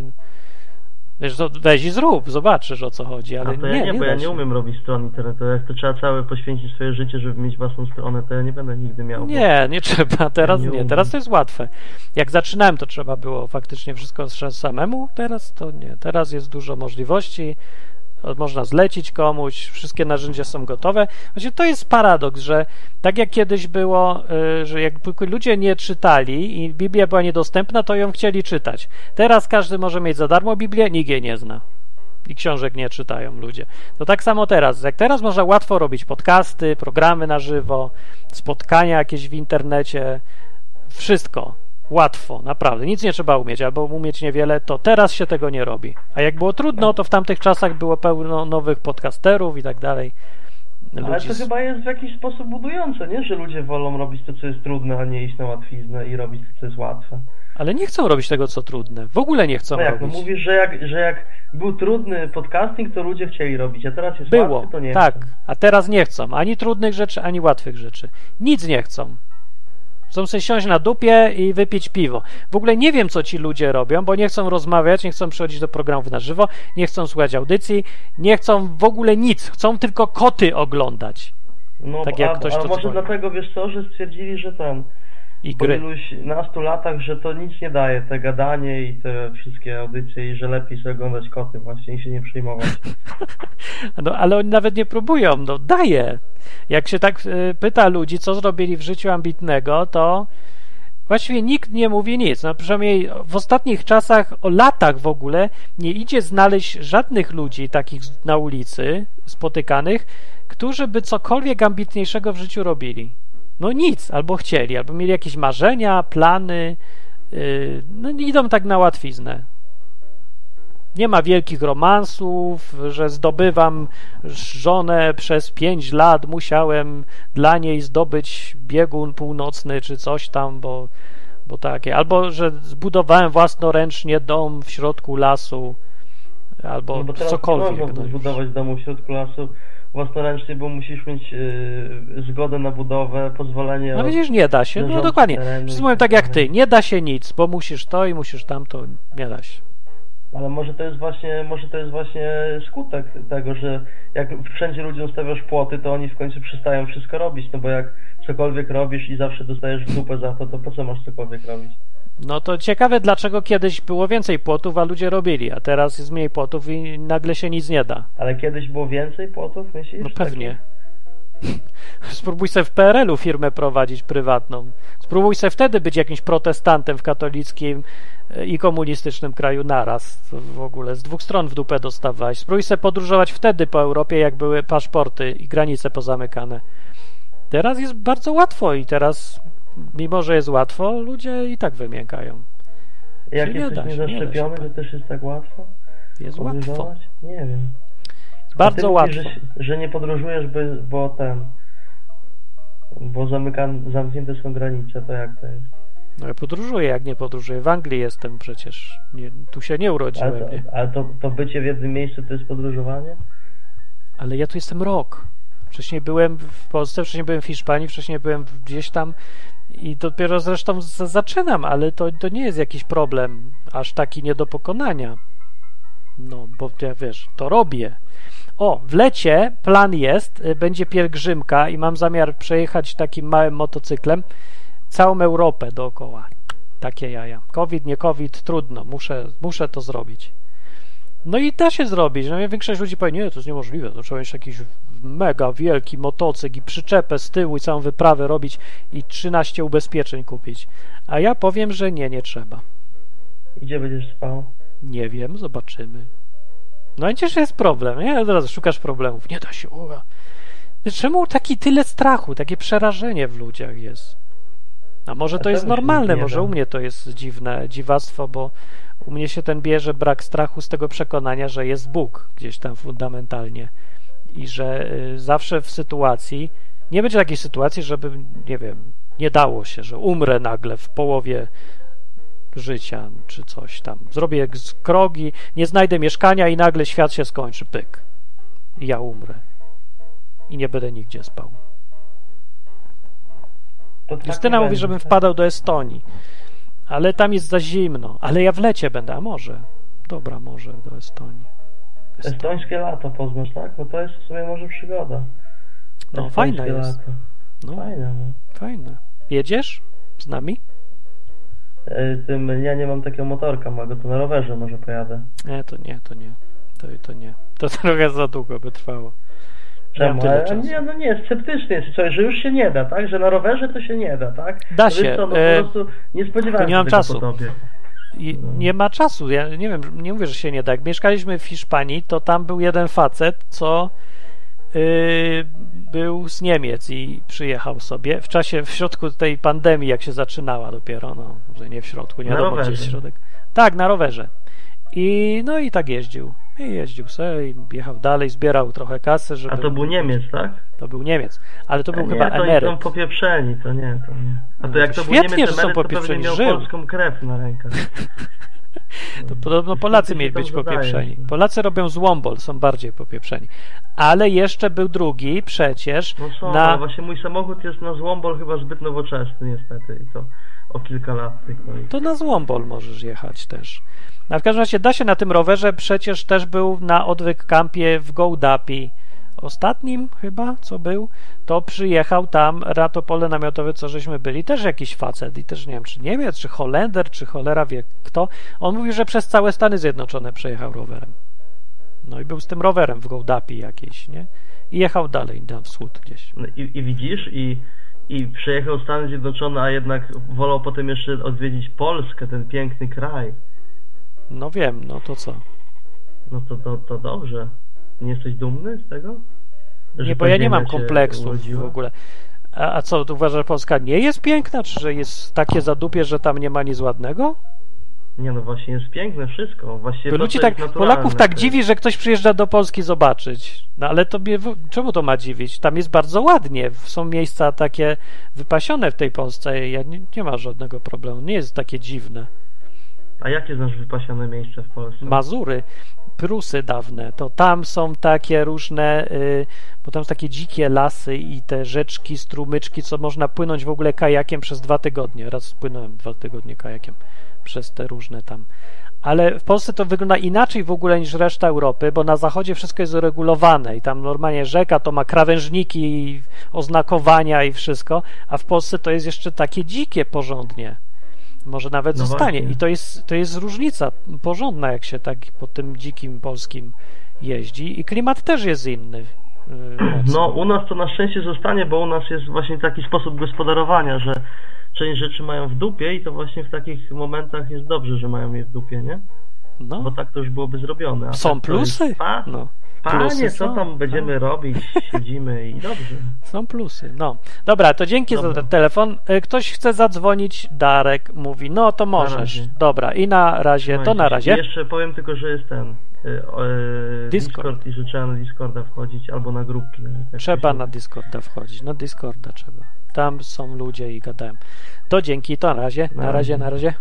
Wiesz, to weź i zrób, zobaczysz o co chodzi, ale nie, ja nie, nie bo ja nie umiem robić stron internetowych. Jak to trzeba całe poświęcić swoje życie, żeby mieć własną stronę, to ja nie będę nigdy miał. Nie, nie trzeba, teraz nie nie, umiem. teraz to jest łatwe. Jak zaczynałem, to trzeba było faktycznie wszystko samemu, teraz to nie. Teraz jest dużo możliwości, można zlecić komuś, wszystkie narzędzia są gotowe. Właśnie to jest paradoks, że tak jak kiedyś było, y, że jak ludzie nie czytali i Biblia była niedostępna, to ją chcieli czytać. Teraz każdy może mieć za darmo Biblię, nikt jej nie zna. I książek nie czytają ludzie. To tak samo teraz. Jak teraz można łatwo robić podcasty, programy na żywo, spotkania jakieś w internecie, wszystko. Łatwo, naprawdę. Nic nie trzeba umieć, albo umieć niewiele, to teraz się tego nie robi. A jak było trudno, to w tamtych czasach było pełno nowych podcasterów i tak dalej. Ale Ludzi to z- chyba jest w jakiś sposób budujące, nie? Że ludzie wolą robić to, co jest trudne, a nie iść na łatwiznę i robić to, co jest łatwe. Ale nie chcą robić tego, co trudne. W ogóle nie chcą No jak, no robić. mówisz, że jak, że jak był trudny podcasting, to ludzie chcieli robić, a teraz jest Było, łatwy, to nie tak. chcą. A teraz nie chcą ani trudnych rzeczy, ani łatwych rzeczy. Nic nie chcą. Chcą sobie siąść na dupie i wypić piwo. W ogóle nie wiem, co ci ludzie robią, bo nie chcą rozmawiać, nie chcą przychodzić do programów na żywo, nie chcą słuchać audycji, nie chcą w ogóle nic. Chcą tylko koty oglądać No, Tak jak a, ktoś a to może dzwoni. dlatego, wiesz co, że stwierdzili, że ten, i po gry. iluś nastu latach, że to nic nie daje, te gadanie i te wszystkie audycje i że lepiej sobie oglądać koty właśnie i się nie przejmować. No, ale oni nawet nie próbują. No, daje. Jak się tak y, pyta ludzi, co zrobili w życiu ambitnego, to Właściwie nikt nie mówi nic. No, przynajmniej w ostatnich czasach, o latach w ogóle, nie idzie znaleźć żadnych ludzi takich na ulicy spotykanych, którzy by cokolwiek ambitniejszego w życiu robili. No nic, albo chcieli, albo mieli jakieś marzenia, plany. Yy, no idą tak na łatwiznę. Nie ma wielkich romansów, że zdobywam żonę przez pięć lat, musiałem dla niej zdobyć biegun północny czy coś tam, bo, bo takie. Albo że zbudowałem własnoręcznie dom w środku lasu, albo No cokolwiek. nie można no zbudować domu w środku lasu własnoręcznie, bo musisz mieć yy, zgodę na budowę, pozwolenie No widzisz, nie da się. No dokładnie. Wszyscy mówią tak tak jak ty. Nie da się nic, bo musisz to i musisz tamto. Nie da się. Ale może to jest właśnie, może to jest właśnie skutek tego, że jak wszędzie ludziom stawiasz płoty, to oni w końcu przestają wszystko robić, no bo jak cokolwiek robisz i zawsze dostajesz w dupę za to, to po co masz cokolwiek robić? No to ciekawe, dlaczego kiedyś było więcej płotów, a ludzie robili, a teraz jest mniej płotów i nagle się nic nie da. Ale kiedyś było więcej płotów, myślisz? No pewnie. Spróbuj sobie w PRL-u firmę prowadzić prywatną. Spróbuj sobie wtedy być jakimś protestantem w katolickim e, i komunistycznym kraju naraz. W ogóle z dwóch stron w dupę dostawałeś. Spróbuj sobie podróżować wtedy po Europie, jak były paszporty i granice pozamykane. Teraz jest bardzo łatwo i teraz, mimo że jest łatwo, ludzie i tak wymiękają. Jak nie jesteś nie niezaszczepiony, się. to też jest tak łatwo? Jest łatwo. Podróżować? Nie wiem. Bardzo łatwo. Że, że nie podróżujesz, by, bo ten... Bo zamyka, zamknięte są granice, to jak to jest? No ja podróżuję, jak nie podróżuję. W Anglii jestem przecież. Nie, tu się nie Ale, urodziłem, to, nie? ale to, to bycie w jednym miejscu to jest podróżowanie? Ale ja tu jestem rok. Wcześniej byłem w Polsce, wcześniej byłem w Hiszpanii, wcześniej byłem gdzieś tam i dopiero zresztą zaczynam, ale to, to nie jest jakiś problem aż taki nie do pokonania. No, bo ja wiesz, to robię. O, w lecie plan jest, y, będzie pielgrzymka i mam zamiar przejechać takim małym motocyklem całą Europę dookoła. Takie jaja. Covid, nie COVID, trudno, muszę, muszę to zrobić. No i da się zrobić. No większość ludzi powie, nie, to jest niemożliwe, to trzeba mieć jakiś mega wielki motocykl i przyczepę z tyłu i całą wyprawę robić i 13 ubezpieczeń kupić. A ja powiem, że nie, nie trzeba. Gdzie będziesz spał? Nie wiem, zobaczymy. No i przecież jest problem, nie? Od razu szukasz problemów. Nie da się, uwa. Czemu taki tyle strachu, takie przerażenie w ludziach jest? A może to jest normalne, może u mnie to jest dziwne, dziwactwo, bo u mnie się ten bierze brak strachu z tego przekonania, że jest Bóg gdzieś tam fundamentalnie i że y, zawsze w sytuacji, nie będzie takiej sytuacji, żeby, nie wiem, nie dało się, że umrę nagle w połowie życia czy coś tam. Zrobię krogi, nie znajdę mieszkania i nagle świat się skończy, pyk. I ja umrę. I nie będę nigdzie spał. To tak Justyna nie mówi, żebym tak? wpadał do Estonii. Ale tam jest za zimno. Ale ja w lecie będę, a może. Dobra, może do Estonii. Estonia. Estońskie lato poznasz, tak? No to jest w sumie może przygoda. No Estońskie fajne jest. Lato. No, Fajne, no. fajne. Jedziesz z nami? E, Tym, ja nie mam takiego motorka małego, to na rowerze może pojadę. Nie, to nie, to nie. To, to nie. To trochę za długo by trwało. Czemu? tyle czasu. nie, no nie, sceptyczny jest, coś, że już się nie da, tak? Że na rowerze to się nie da, tak? Da no się, co, no e, po prostu nie spodziewałem nie się mam tego czasu. po tobie. I No. nie ma czasu. Ja nie wiem, nie mówię, że się nie da. Jak mieszkaliśmy w Hiszpanii, to tam był jeden facet, co yy, był z Niemiec i przyjechał sobie w czasie, w środku tej pandemii, jak się zaczynała dopiero, no, nie w środku, nie Na wiadomo, gdzie jest rowerze. środek. Tak, na rowerze. I no i tak jeździł. I jeździł sobie i jechał dalej, zbierał trochę kasy, żeby... A to był Niemiec, tak? To był Niemiec, ale to był nie, chyba to emeryt. są popieprzeni, to nie, to nie. A No, to jak to to był świetnie, Niemiec że są emeryt, to pewnie miał żył. polską krew na rękach. To podobno Polacy mieli być popieprzeni. Polacy robią złombol, są bardziej popieprzeni. Ale jeszcze był drugi przecież No są, na... właśnie mój samochód jest na złombol chyba zbyt nowoczesny niestety i to o kilka lat To na złombol możesz jechać też. Na w każdym razie da się na tym rowerze, przecież też był na odwyk kampie w Gołdapi. Ostatnim chyba, co był, to przyjechał tam na to pole namiotowe, co żeśmy byli, też jakiś facet i też nie wiem, czy Niemiec, czy Holender, czy cholera wie kto. On mówił, że przez całe Stany Zjednoczone przejechał rowerem. No i był z tym rowerem w Gołdapi jakiejś, nie? I jechał dalej na wschód gdzieś. No i, I widzisz, i, i przejechał Stany Zjednoczone, a jednak wolał potem jeszcze odwiedzić Polskę, ten piękny kraj. No wiem, no to co? No to, to, to dobrze. Nie jesteś dumny z tego? Że Nie, bo ja nie mam kompleksów urodziła? w ogóle. A, a co, uważasz, że Polska nie jest piękna? Czy że jest takie zadupie, że tam nie ma nic ładnego? Nie no właśnie, jest piękne wszystko. To, ludzi tak, Polaków tak to dziwi, że ktoś przyjeżdża do Polski zobaczyć. No ale tobie, w- czemu to ma dziwić? Tam jest bardzo ładnie. Są miejsca takie wypasione w tej Polsce. Ja nie, nie ma żadnego problemu. Nie jest takie dziwne. A jakie znasz wypasione miejsce w Polsce? Mazury, Prusy dawne, to tam są takie różne, y, bo tam są takie dzikie lasy i te rzeczki, strumyczki, co można płynąć w ogóle kajakiem przez dwa tygodnie. Raz płynąłem dwa tygodnie kajakiem przez te różne tam. Ale w Polsce to wygląda inaczej w ogóle niż reszta Europy, bo na zachodzie wszystko jest uregulowane i tam normalnie rzeka to ma krawężniki, oznakowania i wszystko, a w Polsce to jest jeszcze takie dzikie porządnie. Może nawet No zostanie. właśnie. I to jest, to jest różnica porządna, jak się tak po tym dzikim polskim jeździ. I klimat też jest inny. mocno. No, u nas to na szczęście zostanie, bo u nas jest właśnie taki sposób gospodarowania, że część rzeczy mają w dupie i to właśnie w takich momentach jest dobrze, że mają je w dupie, nie? no. Bo tak to już byłoby zrobione. A Są tak plusy? Jest, pa, No. Panie, plusy co są, tam będziemy tak. robić? Siedzimy i dobrze. Są plusy. No. Dobra, to dzięki za Dobra. ten telefon. Y, Ktoś chce zadzwonić, Darek mówi, no to możesz. Dobra, i na razie, to na się. razie. Jeszcze powiem tylko, że jest ten y, y, Discord. Discord i że trzeba na Discorda wchodzić albo na grupki. nawet, jak Trzeba ktoś na. Discorda wchodzić. Na Discorda trzeba. Tam są ludzie i gadają. To dzięki, to na razie. Na Na razie, na razie.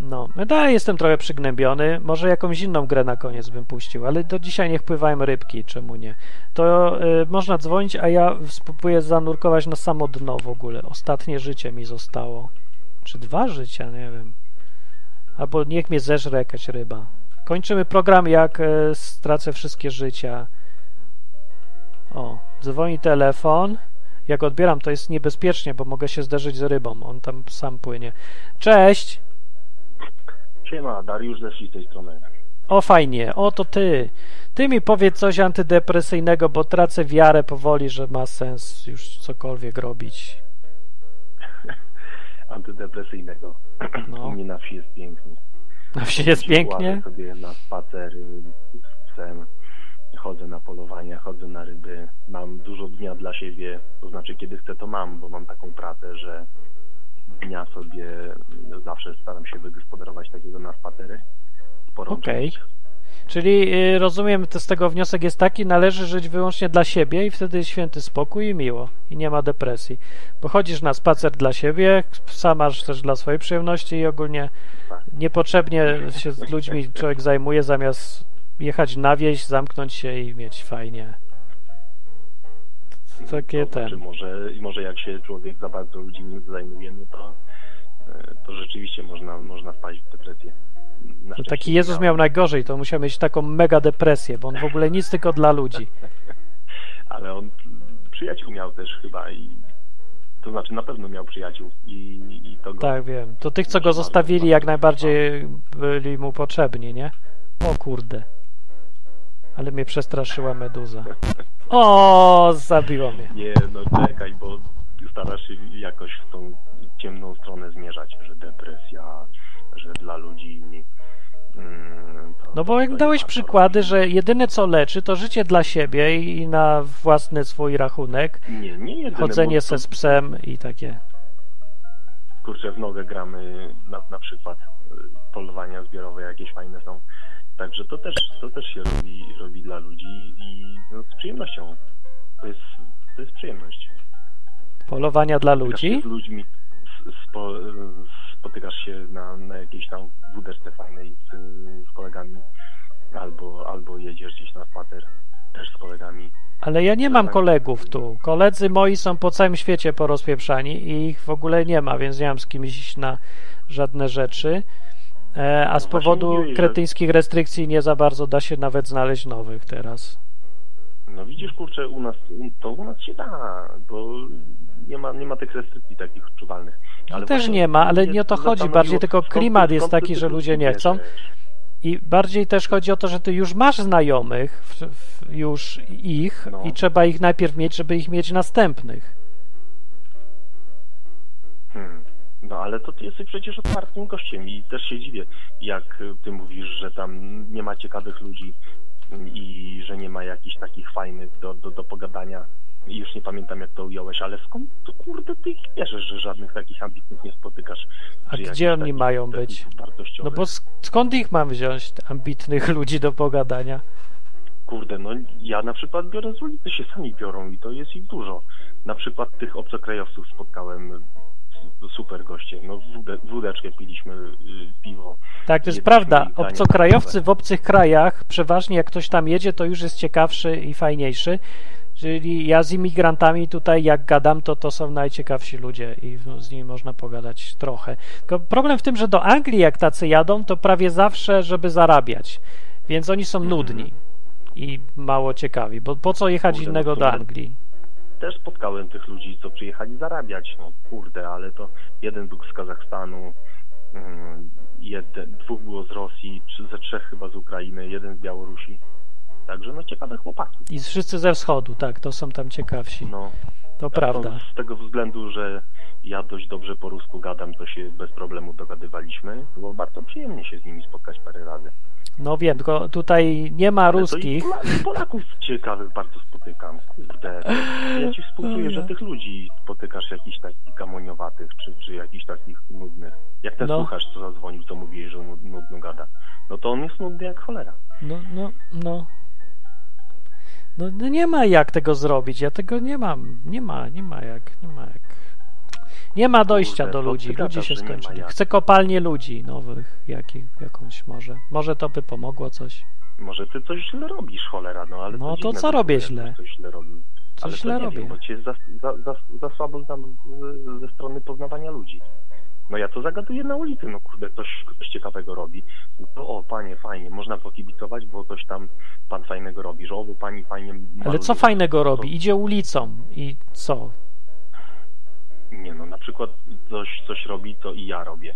No, dalej jestem trochę przygnębiony. Może jakąś inną grę na koniec bym puścił, ale do dzisiaj niech pływają rybki, czemu nie? To y, można dzwonić, a ja spróbuję zanurkować na samo dno w ogóle. Ostatnie życie mi zostało. Czy dwa życia, nie wiem. Albo niech mnie zeżre jakaś ryba. Kończymy program, jak y, stracę wszystkie życia. O, dzwoni telefon. Jak odbieram, to jest niebezpiecznie, bo mogę się zderzyć z rybą. On tam sam płynie. Cześć! Siema, Dariusz ze z tej strony. O, fajnie. O, to ty. Ty mi powiedz coś antydepresyjnego, bo tracę wiarę powoli, że ma sens już cokolwiek robić. Antydepresyjnego. No. U mnie na wsi jest pięknie. Na wsi jest pięknie. Sobie na spacery z psem, chodzę na polowania, chodzę na ryby. Mam dużo dnia dla siebie, to znaczy kiedy chcę to mam, bo mam taką pracę, że dnia sobie zawsze staram się wygospodarować takiego na spacery. Okej. część. Czyli y, rozumiem, to z tego wniosek jest taki, należy żyć wyłącznie dla siebie i wtedy jest święty spokój i miło i nie ma depresji. Bo chodzisz na spacer dla siebie, sam masz też dla swojej przyjemności i ogólnie Tak. niepotrzebnie się z ludźmi człowiek zajmuje zamiast jechać na wieś, zamknąć się i mieć fajnie. Takie to ten. Znaczy może, może jak się człowiek za bardzo ludźmi zajmuje, no to, e, to rzeczywiście można, można wpaść w depresję. Szczęście taki nie Jezus miał najgorzej, to musiał mieć taką mega depresję, bo on w ogóle nic tylko dla ludzi. Ale on przyjaciół miał też chyba i to znaczy na pewno miał przyjaciół i, i to go Tak, wiem. To tych, co go zostawili, jak najbardziej byli mu potrzebni, nie? O kurde. Ale mnie przestraszyła meduza. O, zabiło mnie. Nie, no czekaj, bo starasz się jakoś w tą ciemną stronę zmierzać, że depresja, że dla ludzi... mm, to- No bo to jak dałeś przykłady, że jedyne co leczy, to życie dla siebie i na własny swój rachunek, Nie, nie jedyne, chodzenie bo se to- z psem i takie. kurczę, w nogę gramy na, na przykład y, polowania zbiorowe jakieś fajne są. Także to też, to też się robi, robi dla ludzi i no, z przyjemnością. To jest, to jest przyjemność. Polowania dla ludzi. Z ludźmi, spo, spotykasz się na, na jakiejś tam wódeczce fajnej z, z kolegami albo, albo jedziesz gdzieś na spacer też z kolegami. Ale ja nie mam kolegów tu. Koledzy moi są po całym świecie porozpieprzani i ich w ogóle nie ma, więc nie mam z kim iść na żadne rzeczy. E, a z powodu kretyńskich restrykcji nie za bardzo da się nawet znaleźć nowych teraz. No widzisz, kurczę, u nas, to u nas się da, bo nie ma, nie ma tych restrykcji takich odczuwalnych. Ale Też nie ma, ale nie o to chodzi, bardziej tylko klimat jest taki, że ludzie nie chcą. I bardziej też chodzi o to, że ty już masz znajomych, w, w, już ich No. i trzeba ich najpierw mieć, żeby ich mieć następnych. No ale to ty jesteś przecież otwartym gościem i też się dziwię, jak y, ty mówisz, że tam nie ma ciekawych ludzi i że nie ma jakichś takich fajnych do, do, do pogadania. I już nie pamiętam jak to ująłeś, ale skąd to kurde ty ich bierzesz, że żadnych takich ambitnych nie spotykasz? A gdzie oni mają być? No bo sk- skąd ich mam wziąć, ambitnych ludzi do pogadania? Kurde, no ja na przykład biorę z ulicy, się sami biorą i to jest ich dużo. Na przykład tych obcokrajowców spotkałem, super goście, no wódeczkę piliśmy, y, piwo. Tak, to jest prawda. Obcokrajowcy w obcych krajach, przeważnie jak ktoś tam jedzie, to już jest ciekawszy i fajniejszy. Czyli ja z imigrantami tutaj, jak gadam, to to są najciekawsi ludzie i no, z nimi można pogadać trochę. Tylko problem w tym, że do Anglii, jak tacy jadą, to prawie zawsze, żeby zarabiać. Więc oni są nudni i mało ciekawi. Bo po co jechać Kurde, no innego do my- Anglii? Też spotkałem tych ludzi, co przyjechali zarabiać, no kurde, ale to jeden był z Kazachstanu, mm, jeden, dwóch było z Rosji, ze trzech chyba z Ukrainy, jeden z Białorusi. Także no ciekawe chłopaki. I wszyscy ze wschodu, tak, to są tam ciekawsi. No, to prawda. Z tego względu, że ja dość dobrze po rusku gadam, to się bez problemu dogadywaliśmy. Było bardzo przyjemnie się z nimi spotkać parę razy. No wiem, tylko tutaj nie ma to ruskich. Pola- Polaków ciekawych bardzo spotykam, kurde. Ja ci współczuję, że tych ludzi spotykasz jakichś takich gamoniowatych, czy, czy jakichś takich nudnych. Jak ten No. słuchacz, co zadzwonił, co mówiłeś, że nud- nudno gada. No to on jest nudny jak cholera. No, no, no. No, no nie ma jak tego zrobić. Ja tego nie mam. Nie ma, nie ma jak, nie ma jak. Nie ma dojścia Kurde, do ludzi. Ludzie się skończyli. Chcę kopalnie ludzi nowych, jakich, jakąś może. Może to by pomogło coś. Może ty coś źle robisz, cholera, no ale No to dziwne co robię źle? Coś źle robił. Coś ale źle robię. Wiem, bo cię za, za, za, za słabo znam ze strony poznawania ludzi. No ja to zagaduję na ulicy, no kurde, ktoś, ktoś ciekawego robi. No to o, panie, fajnie, można pokibicować, bo coś tam pan fajnego robi, że o, pani fajnie Ale maluje. co fajnego robi? Idzie ulicą i co? Nie no, na przykład coś, coś robi, co i ja robię.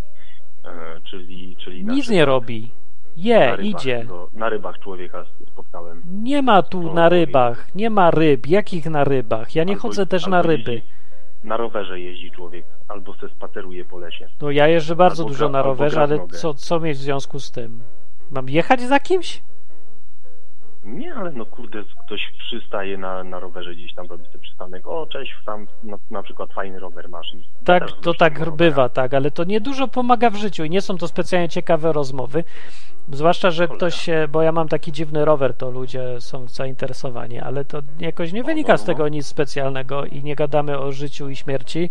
E, czyli, czyli na Nic przykład nie robi. na Je, rybach idzie. Go, na rybach człowieka spotkałem. Nie ma tu na rybach. Nie ma ryb. Jakich na rybach? Ja nie Albo- chodzę też na ryby. jeździ- Na rowerze jeździ człowiek, albo se spaceruje po lesie. No ja jeżdżę bardzo Albo dużo gra- na rowerze, ale co, co mieć w związku z tym? Mam jechać za kimś? Nie, ale no kurde, ktoś przystaje na, na rowerze gdzieś tam, robi sobie przystanek. O, cześć, tam na, na przykład fajny rower masz. Tak, to tak robią bywa, tak, ale to nie dużo pomaga w życiu i nie są to specjalnie ciekawe rozmowy. Zwłaszcza, że Cholera. ktoś się, bo ja mam taki dziwny rower, to ludzie są zainteresowani, ale to jakoś nie No, wynika no, z no. tego nic specjalnego i nie gadamy o życiu i śmierci,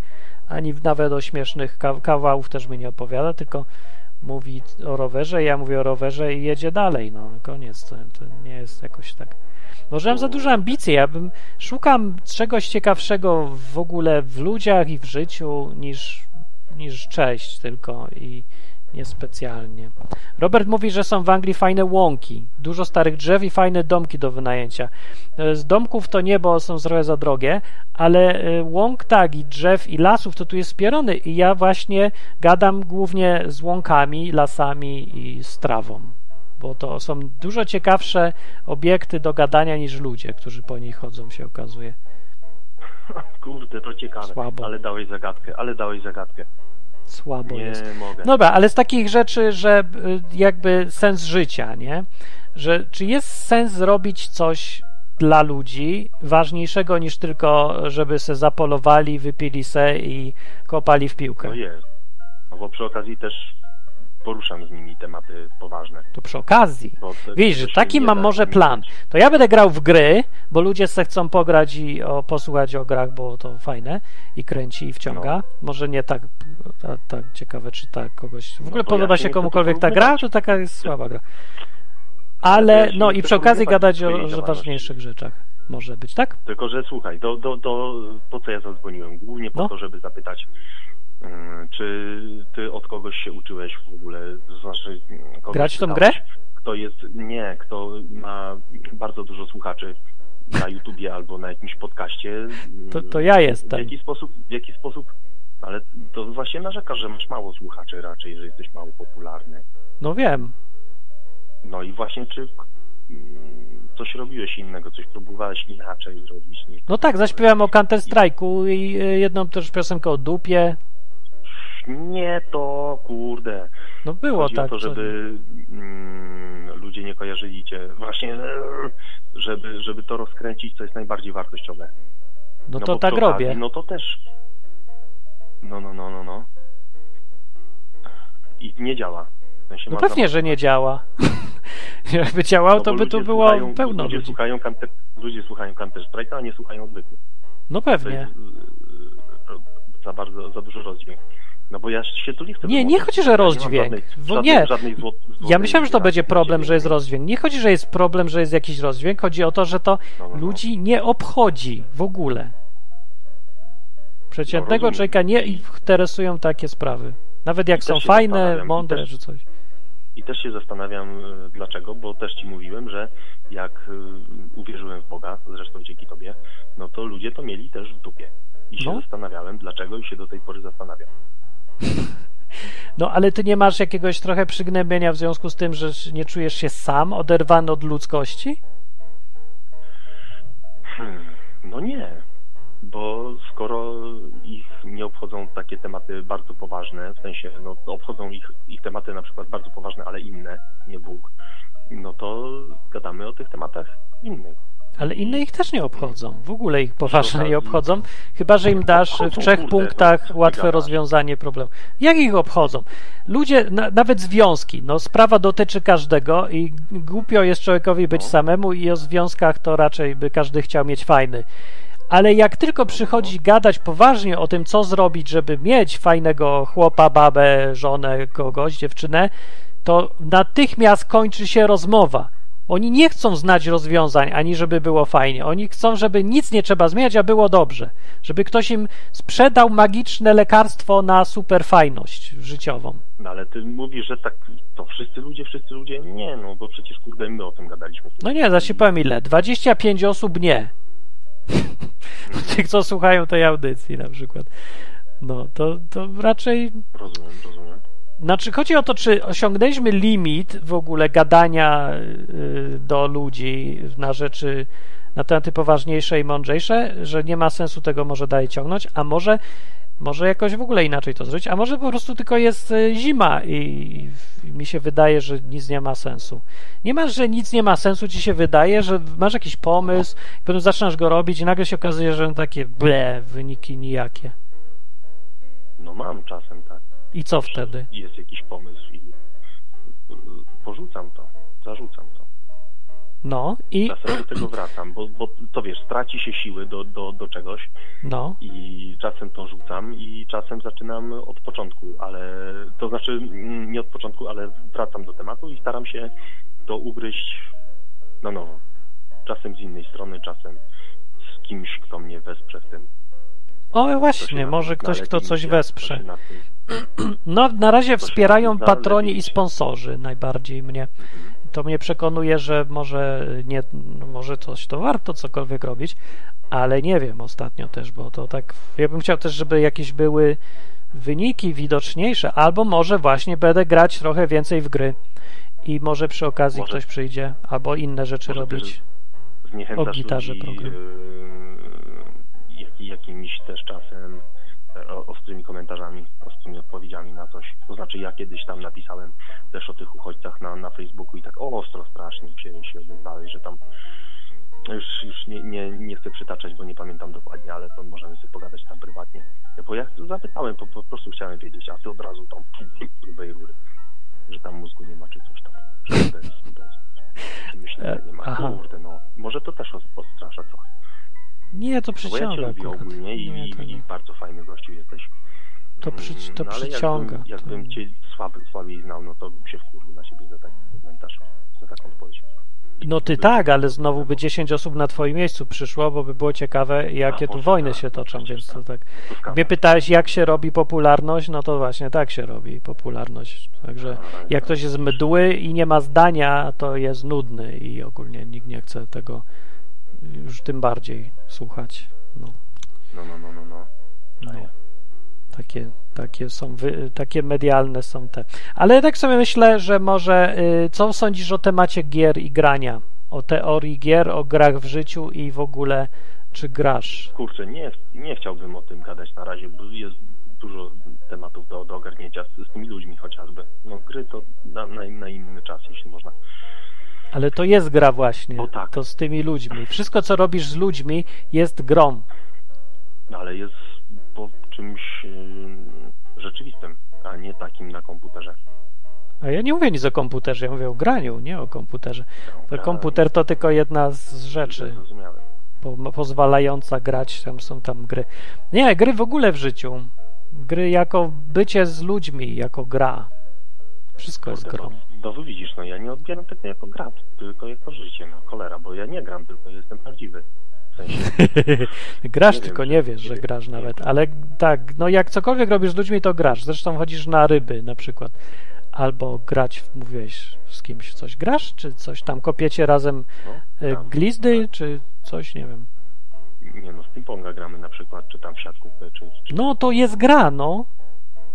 ani nawet o śmiesznych ka- kawałów też mi nie opowiada, tylko mówi o rowerze, ja mówię o rowerze i jedzie dalej, no koniec, to, to nie jest jakoś tak. Może mam za duże ambicje, ja bym szukam czegoś ciekawszego w ogóle w ludziach i w życiu niż, niż cześć tylko i niespecjalnie. Robert mówi, że są w Anglii fajne łąki, dużo starych drzew i fajne domki do wynajęcia. E, Z domków to nie, bo są trochę za drogie, ale e, łąk tak i drzew i lasów to tu jest spierony i ja właśnie gadam głównie z łąkami, lasami i z trawą, bo to są dużo ciekawsze obiekty do gadania niż ludzie, którzy po niej chodzą, się okazuje. Kurde, to ciekawe. Słabo. Ale dałeś zagadkę, ale dałeś zagadkę. Słabo nie jest. mogę. Dobra, ale z takich rzeczy, że y, jakby sens życia, nie? Że czy jest sens zrobić coś dla ludzi ważniejszego niż tylko, żeby se zapolowali, wypili se i kopali w piłkę? No jest. No bo przy okazji też poruszam z nimi tematy poważne. To przy okazji. Wiesz, że taki mam może plan. To ja będę grał w gry, bo ludzie se chcą pograć i o, posłuchać o grach, bo to fajne i kręci i wciąga. No. Może nie tak, tak, tak ciekawe, czy tak kogoś. W No ogóle to podoba ja się komukolwiek ta gra, to taka jest słaba gra. Ale no i przy okazji gadać o, o ważniejszych rzeczach. Może być, tak? Tylko, że słuchaj, do, do, do, po co ja zadzwoniłem? Głównie po No. to, żeby zapytać, czy ty od kogoś się uczyłeś w ogóle, znaczy mm, kogoś Grać w tą grę? Kto jest, nie, kto ma bardzo dużo słuchaczy na YouTubie albo na jakimś podcaście. To, to ja W jestem. jaki sposób, w jaki sposób, ale to właśnie narzekasz, że masz mało słuchaczy raczej, że jesteś mało popularny. No wiem. No i właśnie czy mm, coś robiłeś innego, coś próbowałeś inaczej zrobić niż... No tak, zaśpiewałem o Counter Strike'u i y, jedną też piosenkę o dupie. Nie to, kurde. No było Chodzi tak. o to, żeby mm, ludzie nie kojarzyli cię. Właśnie, e, żeby, żeby to rozkręcić, co jest najbardziej wartościowe. No, No to tak robię. No to też. No, no, no, no, no. I nie działa. W sensie No pewnie, że nie działa. Jakby działał, No to by tu było słuchają, pełno ludzie ludzi. Słuchają counter, ludzie słuchają Counter Strike'a, a nie słuchają odwyku. No pewnie. jest e, za bardzo, za duży rozdźwięk. No bo ja się tu nie chcę... Nie, nie chodzi, że Ja nie rozdźwięk. Żadnej, nie. Żadnej zło, Ja myślałem, że to będzie problem, że jest rozdźwięk. Nie chodzi, że jest problem, że jest jakiś rozdźwięk. Chodzi o to, że to No, no, no. ludzi nie obchodzi w ogóle. Przeciętnego No, człowieka nie interesują takie sprawy. Nawet jak są fajne, mądre też- czy coś. I też się zastanawiam e, dlaczego, bo też ci mówiłem, że jak e, uwierzyłem w Boga, zresztą dzięki tobie, no to ludzie to mieli też w dupie. I się No. zastanawiałem dlaczego i się do tej pory zastanawiam. No ale ty nie masz jakiegoś trochę przygnębienia w związku z tym, że nie czujesz się sam oderwany od ludzkości? Hmm, no nie, bo skoro ich nie obchodzą takie tematy bardzo poważne, w sensie no, obchodzą ich, ich tematy na przykład bardzo poważne, ale inne, nie Bóg, no to gadamy o tych tematach innych. Ale inne ich też nie obchodzą. W ogóle ich poważnie nie obchodzą, chyba że im dasz w Obchodzą, trzech punktach no, łatwe rozwiązanie problemu. Jak ich obchodzą? Ludzie, na, nawet związki, no sprawa dotyczy każdego i głupio jest człowiekowi być No. samemu i o związkach to raczej by każdy chciał mieć fajny. Ale jak tylko przychodzi gadać poważnie o tym, co zrobić, żeby mieć fajnego chłopa, babę, żonę, kogoś, dziewczynę, to natychmiast kończy się rozmowa. Oni nie chcą znać rozwiązań, ani żeby było fajnie. Oni chcą, żeby nic nie trzeba zmieniać, a było dobrze. Żeby ktoś im sprzedał magiczne lekarstwo na superfajność życiową. No ale ty mówisz, że tak, to wszyscy ludzie, wszyscy ludzie, nie, no bo przecież kurde my o tym gadaliśmy. No nie, zaś powiem ile. 25 osób nie. Tych, co słuchają tej audycji na przykład. No, to, to raczej Rozumiem, rozumiem. Znaczy, chodzi o to, czy osiągnęliśmy limit w ogóle gadania y, do ludzi na rzeczy, na tematy poważniejsze i mądrzejsze, że nie ma sensu tego może dalej ciągnąć, a może, może jakoś w ogóle inaczej to zrobić, a może po prostu tylko jest y, zima i, mi się wydaje, że nic nie ma sensu. Nie masz, że nic nie ma sensu, ci się wydaje, że masz jakiś pomysł, i potem zaczynasz go robić i nagle się okazuje, że takie ble, wyniki nijakie. No mam czasem tak. I co wtedy? Jest jakiś pomysł i y, porzucam to, zarzucam to. No i Czasem do tego wracam, bo, bo to wiesz, straci się siły do, do, do czegoś no. i czasem to rzucam i czasem zaczynam od początku, ale to znaczy mm, nie od początku, ale wracam do tematu i staram się to ugryźć na nowo. Czasem z innej strony, czasem z kimś, kto mnie wesprze w tym. O właśnie, może ktoś, kto coś wesprze. No, na razie wspierają patroni i sponsorzy najbardziej mnie. To mnie przekonuje, że może nie, no może coś to warto cokolwiek robić, ale nie wiem ostatnio też, bo to tak. Ja bym chciał też, żeby jakieś były wyniki widoczniejsze, albo może właśnie będę grać trochę więcej w gry i może przy okazji Może- ktoś przyjdzie, albo inne rzeczy robić. O gitarze program. Jak, jakimiś też czasem e, o- ostrymi komentarzami, ostrymi odpowiedziami na coś. To znaczy ja kiedyś tam napisałem też o tych uchodźcach na, na Facebooku i tak ostro strasznie się, się odezwałeś, że tam już, już nie, nie, nie chcę przytaczać, bo nie pamiętam dokładnie, ale to możemy sobie pogadać tam prywatnie. Bo ja zapytałem, po, po prostu chciałem wiedzieć, a ty od razu tam grubej rury, że tam mózgu nie ma czy coś tam. Czy myślę, że nie ma. Kurde, no. Może to też odstrasza trochę. Nie, to No bo ja cię przyciąga. lubię ogólnie i, Nie, nie. i bardzo fajny gościu jesteś. To przy- Mm, to no, ale przyciąga, Jakbym, jakbym to- cię słab, słabiej znał, no to bym się wkurzył na siebie za taki komentarz, za taką odpowiedź. No ty tak, ale znowu by 10 osób na twoim miejscu przyszło, bo by było ciekawe, jakie tu wojny tak, się toczą, przecież więc to tak. Mnie pytałeś, jak się robi popularność, no to właśnie tak się robi popularność. Także A, jak ktoś jest mdły i nie ma zdania, to jest nudny i ogólnie nikt nie chce tego już tym bardziej słuchać. No, No, no, no, no, no. no. Czaję. Takie, takie są, wy, takie medialne są te. Ale tak sobie myślę, że może, y, co sądzisz o temacie gier i grania? O teorii gier, o grach w życiu i w ogóle, czy grasz? Kurczę, nie, nie chciałbym o tym gadać na razie, bo jest dużo tematów do, do ogarnięcia z, z tymi ludźmi chociażby. No gry to na, na, na inny czas, jeśli można. Ale to jest gra właśnie. Tak. To z tymi ludźmi. Wszystko, co robisz z ludźmi, jest grą. No, ale jest po czymś yy, rzeczywistym, a nie takim na komputerze. A ja nie mówię nic o komputerze, ja mówię o graniu, nie o komputerze. Komputer to tylko jedna z rzeczy po, pozwalająca grać, tam są tam gry. Nie, gry w ogóle w życiu. Gry jako bycie z ludźmi, jako gra. Wszystko jest grą. No, widzisz, no ja nie odbieram tego jako gra, tylko jako życie, no cholera, bo ja nie gram, tylko jestem prawdziwy. W sensie, grasz, Nie wiem, tylko czy- nie wiesz, że wiem, grasz nie nawet. wiem. Ale tak, no jak cokolwiek robisz z ludźmi, to grasz. Zresztą chodzisz na ryby na przykład. Albo grać, w- mówiłeś z kimś coś grasz, czy coś tam kopiecie razem no, e, tam, glizdy, czy coś, nie wiem. Nie no, z ping-ponga gramy na przykład, czy tam w siatkówkę, czy... czy No to jest gra, no.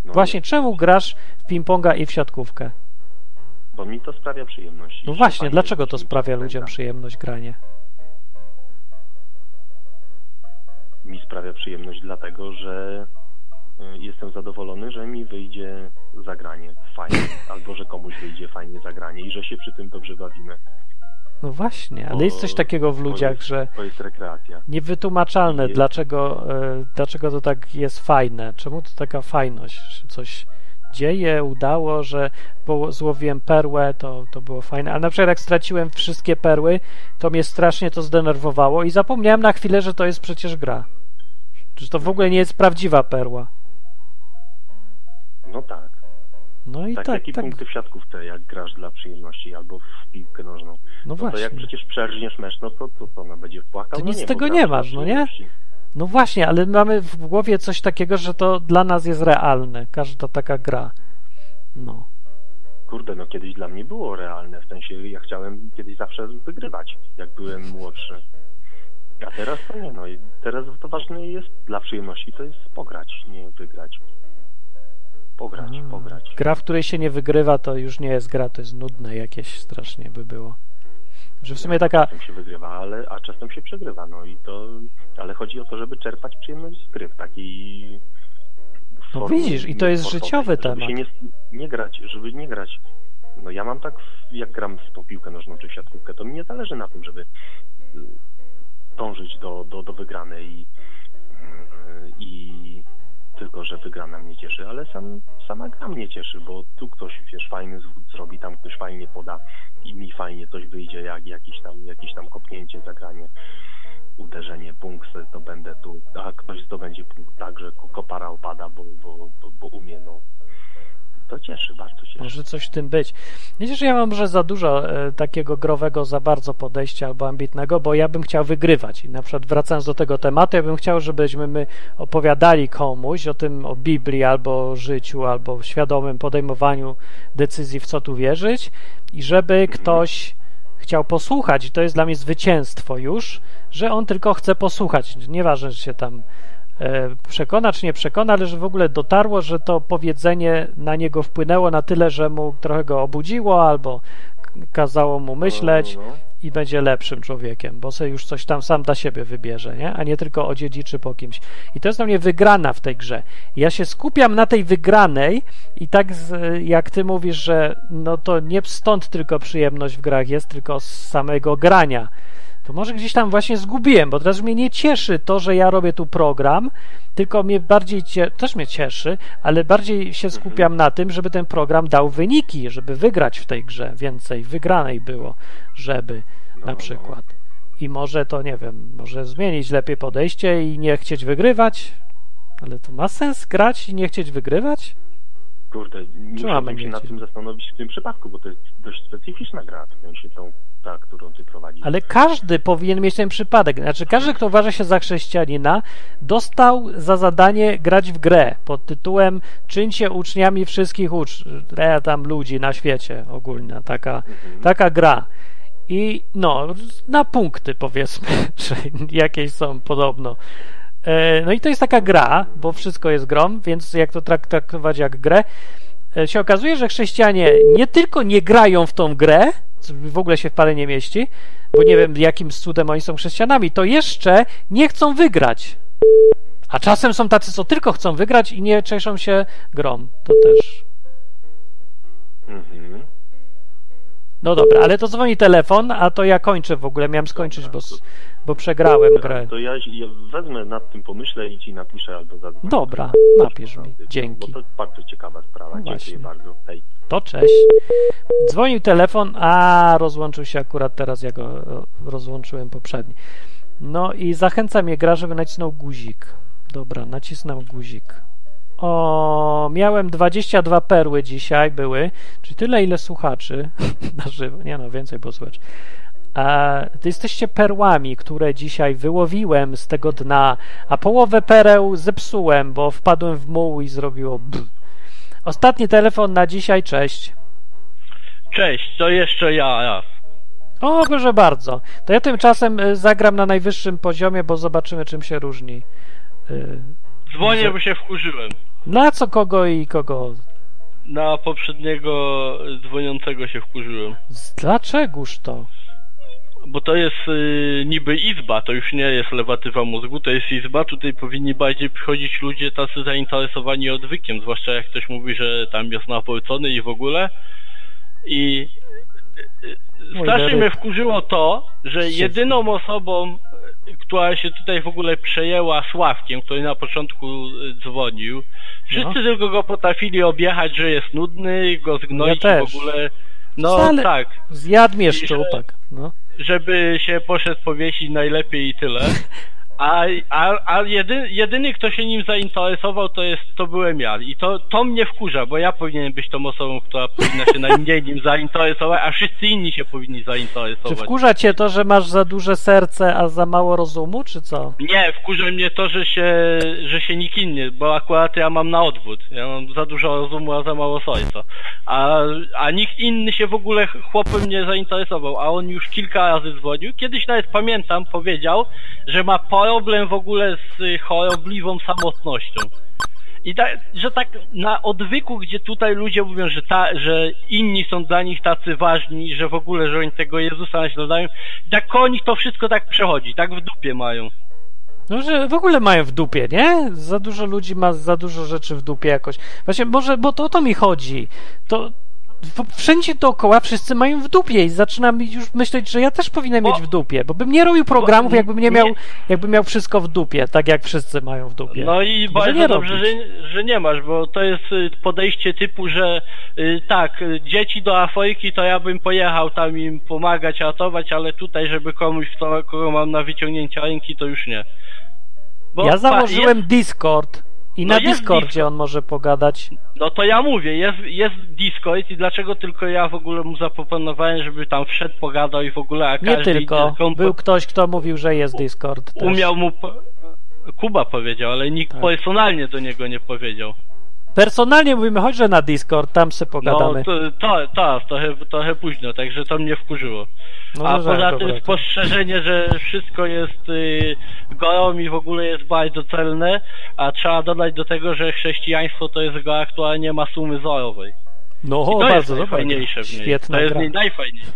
no, Właśnie, czemu grasz w ping-ponga i w siatkówkę? Bo mi to sprawia przyjemność. No właśnie, dlaczego to sprawia ludziom przyjemność granie? Mi sprawia przyjemność dlatego, że y, jestem zadowolony, że mi wyjdzie zagranie fajnie, albo że komuś wyjdzie fajnie zagranie i że się przy tym dobrze bawimy. No właśnie, ale Bo- jest coś takiego w ludziach, jest, że To jest rekreacja. niewytłumaczalne, Jest. dlaczego, e, dlaczego to tak jest fajne. Czemu to taka fajność? Coś dzieje, udało, że złowiłem perłę, to, to było fajne. A na przykład jak straciłem wszystkie perły, to mnie strasznie to zdenerwowało i zapomniałem na chwilę, że to jest przecież gra. Że to w ogóle nie jest prawdziwa perła. No tak. No i tak, tak, jak i tak. punkty w siatkówce, jak grasz dla przyjemności, albo w piłkę nożną. No No to właśnie. jak przecież przerżniesz mecz, no to to, to ona będzie płakał. To no nic nie, z tego nie masz, no nie? No właśnie, ale mamy w głowie coś takiego, że to dla nas jest realne. Każda taka gra. No. Kurde, no kiedyś dla mnie było realne, w sensie ja chciałem kiedyś zawsze wygrywać, jak byłem młodszy. A teraz to nie, no i teraz to ważne jest dla przyjemności, to jest pograć, nie wygrać. Pograć, pograć. Gra, w której się nie wygrywa, to już nie jest gra, to jest nudne jakieś strasznie by było. Że w sumie taka. Czasem się wygrywa, ale, a czasem się przegrywa, no i to... Ale chodzi o to, żeby czerpać przyjemność z gry w takiej... No widzisz, i to jest życiowy żeby temat. Się nie, nie grać, żeby nie grać. No ja mam tak, jak gram w tą piłkę nożną czy w siatkówkę, to mi nie zależy na tym, żeby y, dążyć do, do, do wygranej i, y, i tylko, że wygrana mnie cieszy, ale sam, sama gra mnie cieszy, bo tu ktoś, wiesz, fajny zwód zrobi, tam ktoś fajnie poda i mi fajnie coś wyjdzie, jak jakiś tam, jakieś tam kopnięcie, zagranie, uderzenie, punkt, to będę tu, a ktoś zdobędzie punkt tak, że ko- kopara opada, bo, bo, bo, bo umie, no. To cieszy, bardzo cieszy. Może coś w tym być. Wiecie, że ja mam może za dużo e, takiego growego, za bardzo podejścia albo ambitnego, bo ja bym chciał wygrywać. I na przykład wracając do tego tematu, ja bym chciał, żebyśmy my opowiadali komuś o tym, o Biblii, albo o życiu, albo świadomym podejmowaniu decyzji, w co tu wierzyć i żeby ktoś chciał posłuchać, i to jest dla mnie zwycięstwo już, że on tylko chce posłuchać. Nieważne, czy się tam przekona, czy nie przekona, ale że w ogóle dotarło, że to powiedzenie na niego wpłynęło na tyle, że mu trochę go obudziło, albo kazało mu myśleć No, no, no. i będzie lepszym człowiekiem, bo sobie już coś tam sam dla siebie wybierze, nie? a nie tylko odziedziczy po kimś. I to jest dla mnie wygrana w tej grze. Ja się skupiam na tej wygranej i tak z, jak ty mówisz, że no to nie stąd tylko przyjemność w grach jest, tylko z samego grania. To może gdzieś tam właśnie zgubiłem, bo teraz mnie nie cieszy to, że ja robię tu program, tylko mnie bardziej, cie, też mnie cieszy, ale bardziej się skupiam na tym, żeby ten program dał wyniki, żeby wygrać w tej grze, więcej wygranej było, żeby No, na no. przykład. I może to, nie wiem, może zmienić lepiej podejście i nie chcieć wygrywać, ale to ma sens grać i nie chcieć wygrywać? Kurde, musiałbym się nad tym zastanowić w tym przypadku, bo to jest dość specyficzna gra, w sensie tą, ta, którą ty prowadzisz. Ale każdy powinien mieć ten przypadek. Znaczy, każdy, kto uważa się za chrześcijanina, dostał za zadanie grać w grę pod tytułem Czyńcie uczniami wszystkich ucz... e, tam ludzi na świecie ogólnie. Taka, Mhm. taka gra. I no, na punkty powiedzmy, że jakieś są podobno. E, No i to jest taka gra, bo wszystko jest grą, więc jak to trak- traktować jak grę, e, się okazuje, że chrześcijanie nie tylko nie grają w tą grę, w ogóle się w parę nie mieści, bo nie wiem jakim cudem oni są chrześcijanami, to jeszcze nie chcą wygrać. A czasem są tacy, co tylko chcą wygrać i nie cieszą się grom. To też. Mhm. No dobra, ale to dzwoni telefon, a to ja kończę w ogóle. Miałem skończyć, bo, bo przegrałem grę. To ja, ja wezmę nad tym, pomyślę i ci napiszę albo zadzwonię. Dobra, napisz mi. Dzięki. Bo to bardzo ciekawa sprawa. No. Dziękuję bardzo. Hej. To cześć. Dzwonił telefon, a rozłączył się akurat teraz, ja go e, rozłączyłem poprzedni. No i zachęca mnie gra, żeby nacisnął guzik. Dobra, nacisnął guzik. O, miałem 22 perły dzisiaj były, czyli tyle ile słuchaczy na żywo. Nie no, więcej było słuchaczy. A to jesteście perłami, które dzisiaj wyłowiłem z tego dna, a połowę pereł zepsułem, bo wpadłem w muł i zrobiło brr. Ostatni telefon na dzisiaj, cześć. Cześć, to jeszcze ja raz. O, proszę bardzo. To ja tymczasem y, zagram na najwyższym poziomie, bo zobaczymy, czym się różni. Y, Dzwonię, Że- bo się wkurzyłem. Na co kogo i kogo? Na poprzedniego dzwoniącego się wkurzyłem. Dlaczegoż to? Bo to jest y, niby izba, to już nie jest lewatywa mózgu, to jest izba. Tutaj powinni bardziej przychodzić ludzie tacy zainteresowani odwykiem, zwłaszcza jak ktoś mówi, że tam jest napolcony i w ogóle. I y, y, strasznie mnie wkurzyło to, że jedyną osobą, która się tutaj w ogóle przejęła Sławkiem, który na początku y, dzwonił, wszyscy No. tylko go potrafili objechać, że jest nudny, go zgnoić Ja w ogóle... No tak Zjadł mnie szczupak. No. żeby się poszedł powiesić najlepiej i tyle. A, a, a jedy, jedyny, kto się nim zainteresował, to jest to byłem ja. I to, to mnie wkurza, bo ja powinien być tą osobą, która powinna się najmniej nim zainteresować, a wszyscy inni się powinni Czy zainteresować. wkurza cię to, że masz za duże serce, a za mało rozumu, czy co? Nie, wkurza mnie to, że się, że się nikt inny, bo akurat ja mam na odwrót. Ja mam za dużo rozumu, a za mało serca. A, a nikt inny się w ogóle chłopem nie zainteresował, a on już kilka razy dzwonił. Kiedyś nawet pamiętam, powiedział, że ma problem w ogóle z y, chorobliwą samotnością. I tak, że tak na odwyku, gdzie tutaj ludzie mówią, że, ta, że inni są dla nich tacy ważni, że w ogóle, że oni tego Jezusa naśladują, tak koło nich to wszystko tak przechodzi, tak w dupie mają. No, że w ogóle mają w dupie, nie? Za dużo ludzi ma za dużo rzeczy w dupie jakoś. Właśnie, może, bo to o to mi chodzi. To wszędzie dookoła wszyscy mają w dupie i zaczynam już myśleć, że ja też powinienem Bo- mieć w dupie, bo bym nie robił programów, Bo- jakbym nie miał, nie- jakbym miał wszystko w dupie, tak jak wszyscy mają w dupie. No i Może nie bardzo dobrze, że, że nie masz, bo to jest y, podejście typu, że y, tak, y, dzieci do Afryki to ja bym pojechał tam im pomagać, ratować, ale tutaj, żeby komuś, kto, kogo mam na wyciągnięcie ręki, to już nie. Bo ja pa- założyłem Jest, Discord i No na Discordzie Discord. on może pogadać. no to ja mówię, jest, jest Discord i dlaczego tylko ja w ogóle mu zaproponowałem, żeby tam wszedł, pogadał i w ogóle, a Nie tylko. Był ktoś, kto mówił, że jest Discord. Też. umiał mu... Kuba powiedział, ale nikt Tak. personalnie do niego nie powiedział. Personalnie mówimy, chodź, że na Discord, tam se pogadamy. No, to, to, to trochę, trochę późno, także to mnie wkurzyło. No, A że poza dobra, tym to- spostrzeżenie, że wszystko jest y, i w ogóle jest bardzo celne, a trzeba dodać do tego, że chrześcijaństwo to jest gra, która nie ma sumy zerowej. No, I to bardzo jest dobra. najfajniejsze w niej. Świetna to jest gra. nie- najfajniejsze.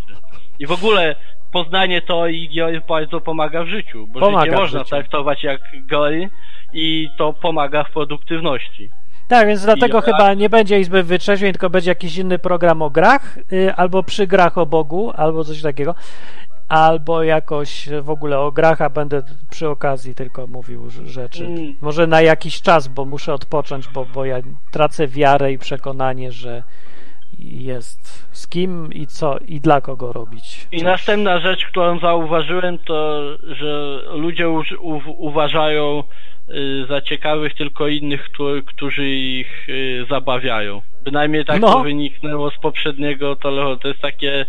I w ogóle poznanie teorii gier bardzo pomaga w życiu, bo Pomaga życie można życiu. traktować jak gory i to pomaga w produktywności. Tak, więc dlatego chyba nie będzie Izby Wytrzeźwień, tylko będzie jakiś inny program o grach, y, albo przy grach o Bogu, albo coś takiego, albo jakoś w ogóle o grach, a będę przy okazji tylko mówił rzeczy. Mm. Może na jakiś czas, bo muszę odpocząć, bo, bo ja tracę wiarę i przekonanie, że jest z kim i co i dla kogo robić. I następna rzecz, którą zauważyłem, to że ludzie uż- u- uważają za ciekawych tylko innych, którzy, ich y, zabawiają. Bynajmniej tak No. to wyniknęło z poprzedniego telefonu. To jest takie.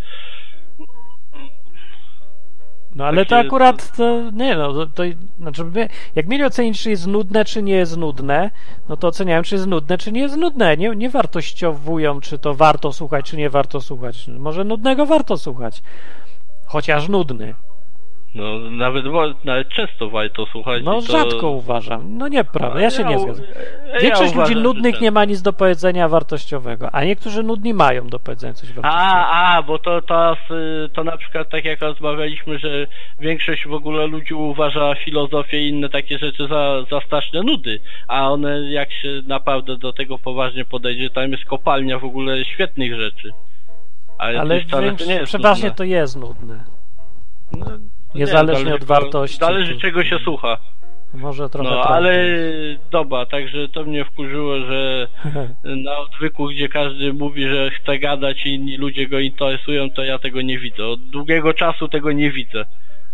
No ale to Takie- akurat, to, nie no, to, to znaczy, jak mieli ocenić, czy jest nudne, czy nie jest nudne, no to oceniają, czy jest nudne, czy nie jest nudne. Nie, nie wartościowują, czy to warto słuchać, czy nie warto słuchać. Może nudnego warto słuchać. Chociaż nudny. No nawet, nawet często warto słuchać. No to... rzadko uważam. No nieprawda, ja się nie u- zgadzam. ja Większość ludzi uważam, że nudnych tak. nie ma nic do powiedzenia wartościowego, a niektórzy nudni mają do powiedzenia coś wartościowego. A, a, bo to, to, to na przykład tak jak rozmawialiśmy, że większość w ogóle ludzi uważa filozofię i inne takie rzeczy za, za straszne nudy, a one jak się naprawdę do tego poważnie podejdzie, tam jest kopalnia w ogóle świetnych rzeczy. Ale, Ale to nie jest przeważnie nudne. to jest nudne. No, Niezależnie zależy od wartości, Zależy to- czego się słucha. Może trochę No, ale dobra, także to mnie wkurzyło, że na odwyku, gdzie każdy mówi, że chce gadać i inni ludzie go interesują, to ja tego nie widzę. Od długiego czasu tego nie widzę.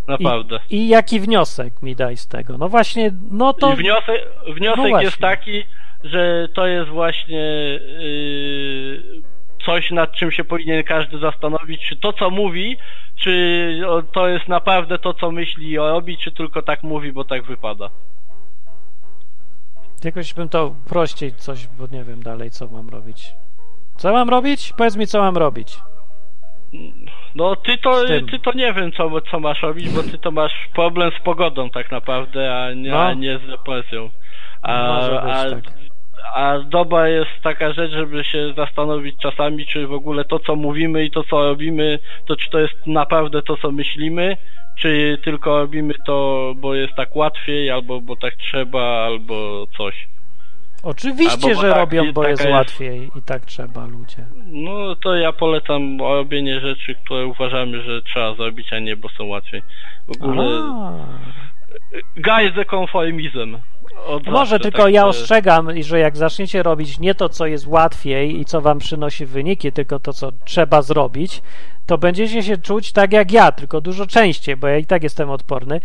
Naprawdę. I, I jaki wniosek mi daj z tego? No właśnie, no to... I wniosek, wniosek No właśnie. jest taki, że to jest właśnie yy, coś, nad czym się powinien każdy zastanowić, czy to, co mówi, czy to jest naprawdę to, co myśli i robi, czy tylko tak mówi, bo tak wypada. Jakoś bym to prościej coś, bo nie wiem dalej, co mam robić. Co mam robić? Powiedz mi, co mam robić. No ty to, ty to nie wiem co, co masz robić, bo ty to masz problem z pogodą tak naprawdę, a nie, No. a nie z depresją. A, być a, tak. A doba jest taka rzecz, żeby się zastanowić czasami, czy w ogóle to co mówimy i to co robimy, to czy to jest naprawdę to co myślimy, czy tylko robimy to, bo jest tak łatwiej, albo bo tak trzeba, albo coś. Oczywiście, Albo bo że tak, robią, bo jest- łatwiej i tak trzeba ludzie. No to ja polecam robienie rzeczy, które uważamy, że trzeba zrobić, a nie, bo są łatwiej. W ogóle A. guys the conformism. Może tylko tak, ja że- ostrzegam, że jak zaczniecie robić nie to, co jest łatwiej i co wam przynosi wyniki, tylko to, co trzeba zrobić, to będziecie się czuć tak jak ja, tylko dużo częściej, bo ja i tak jestem odporny,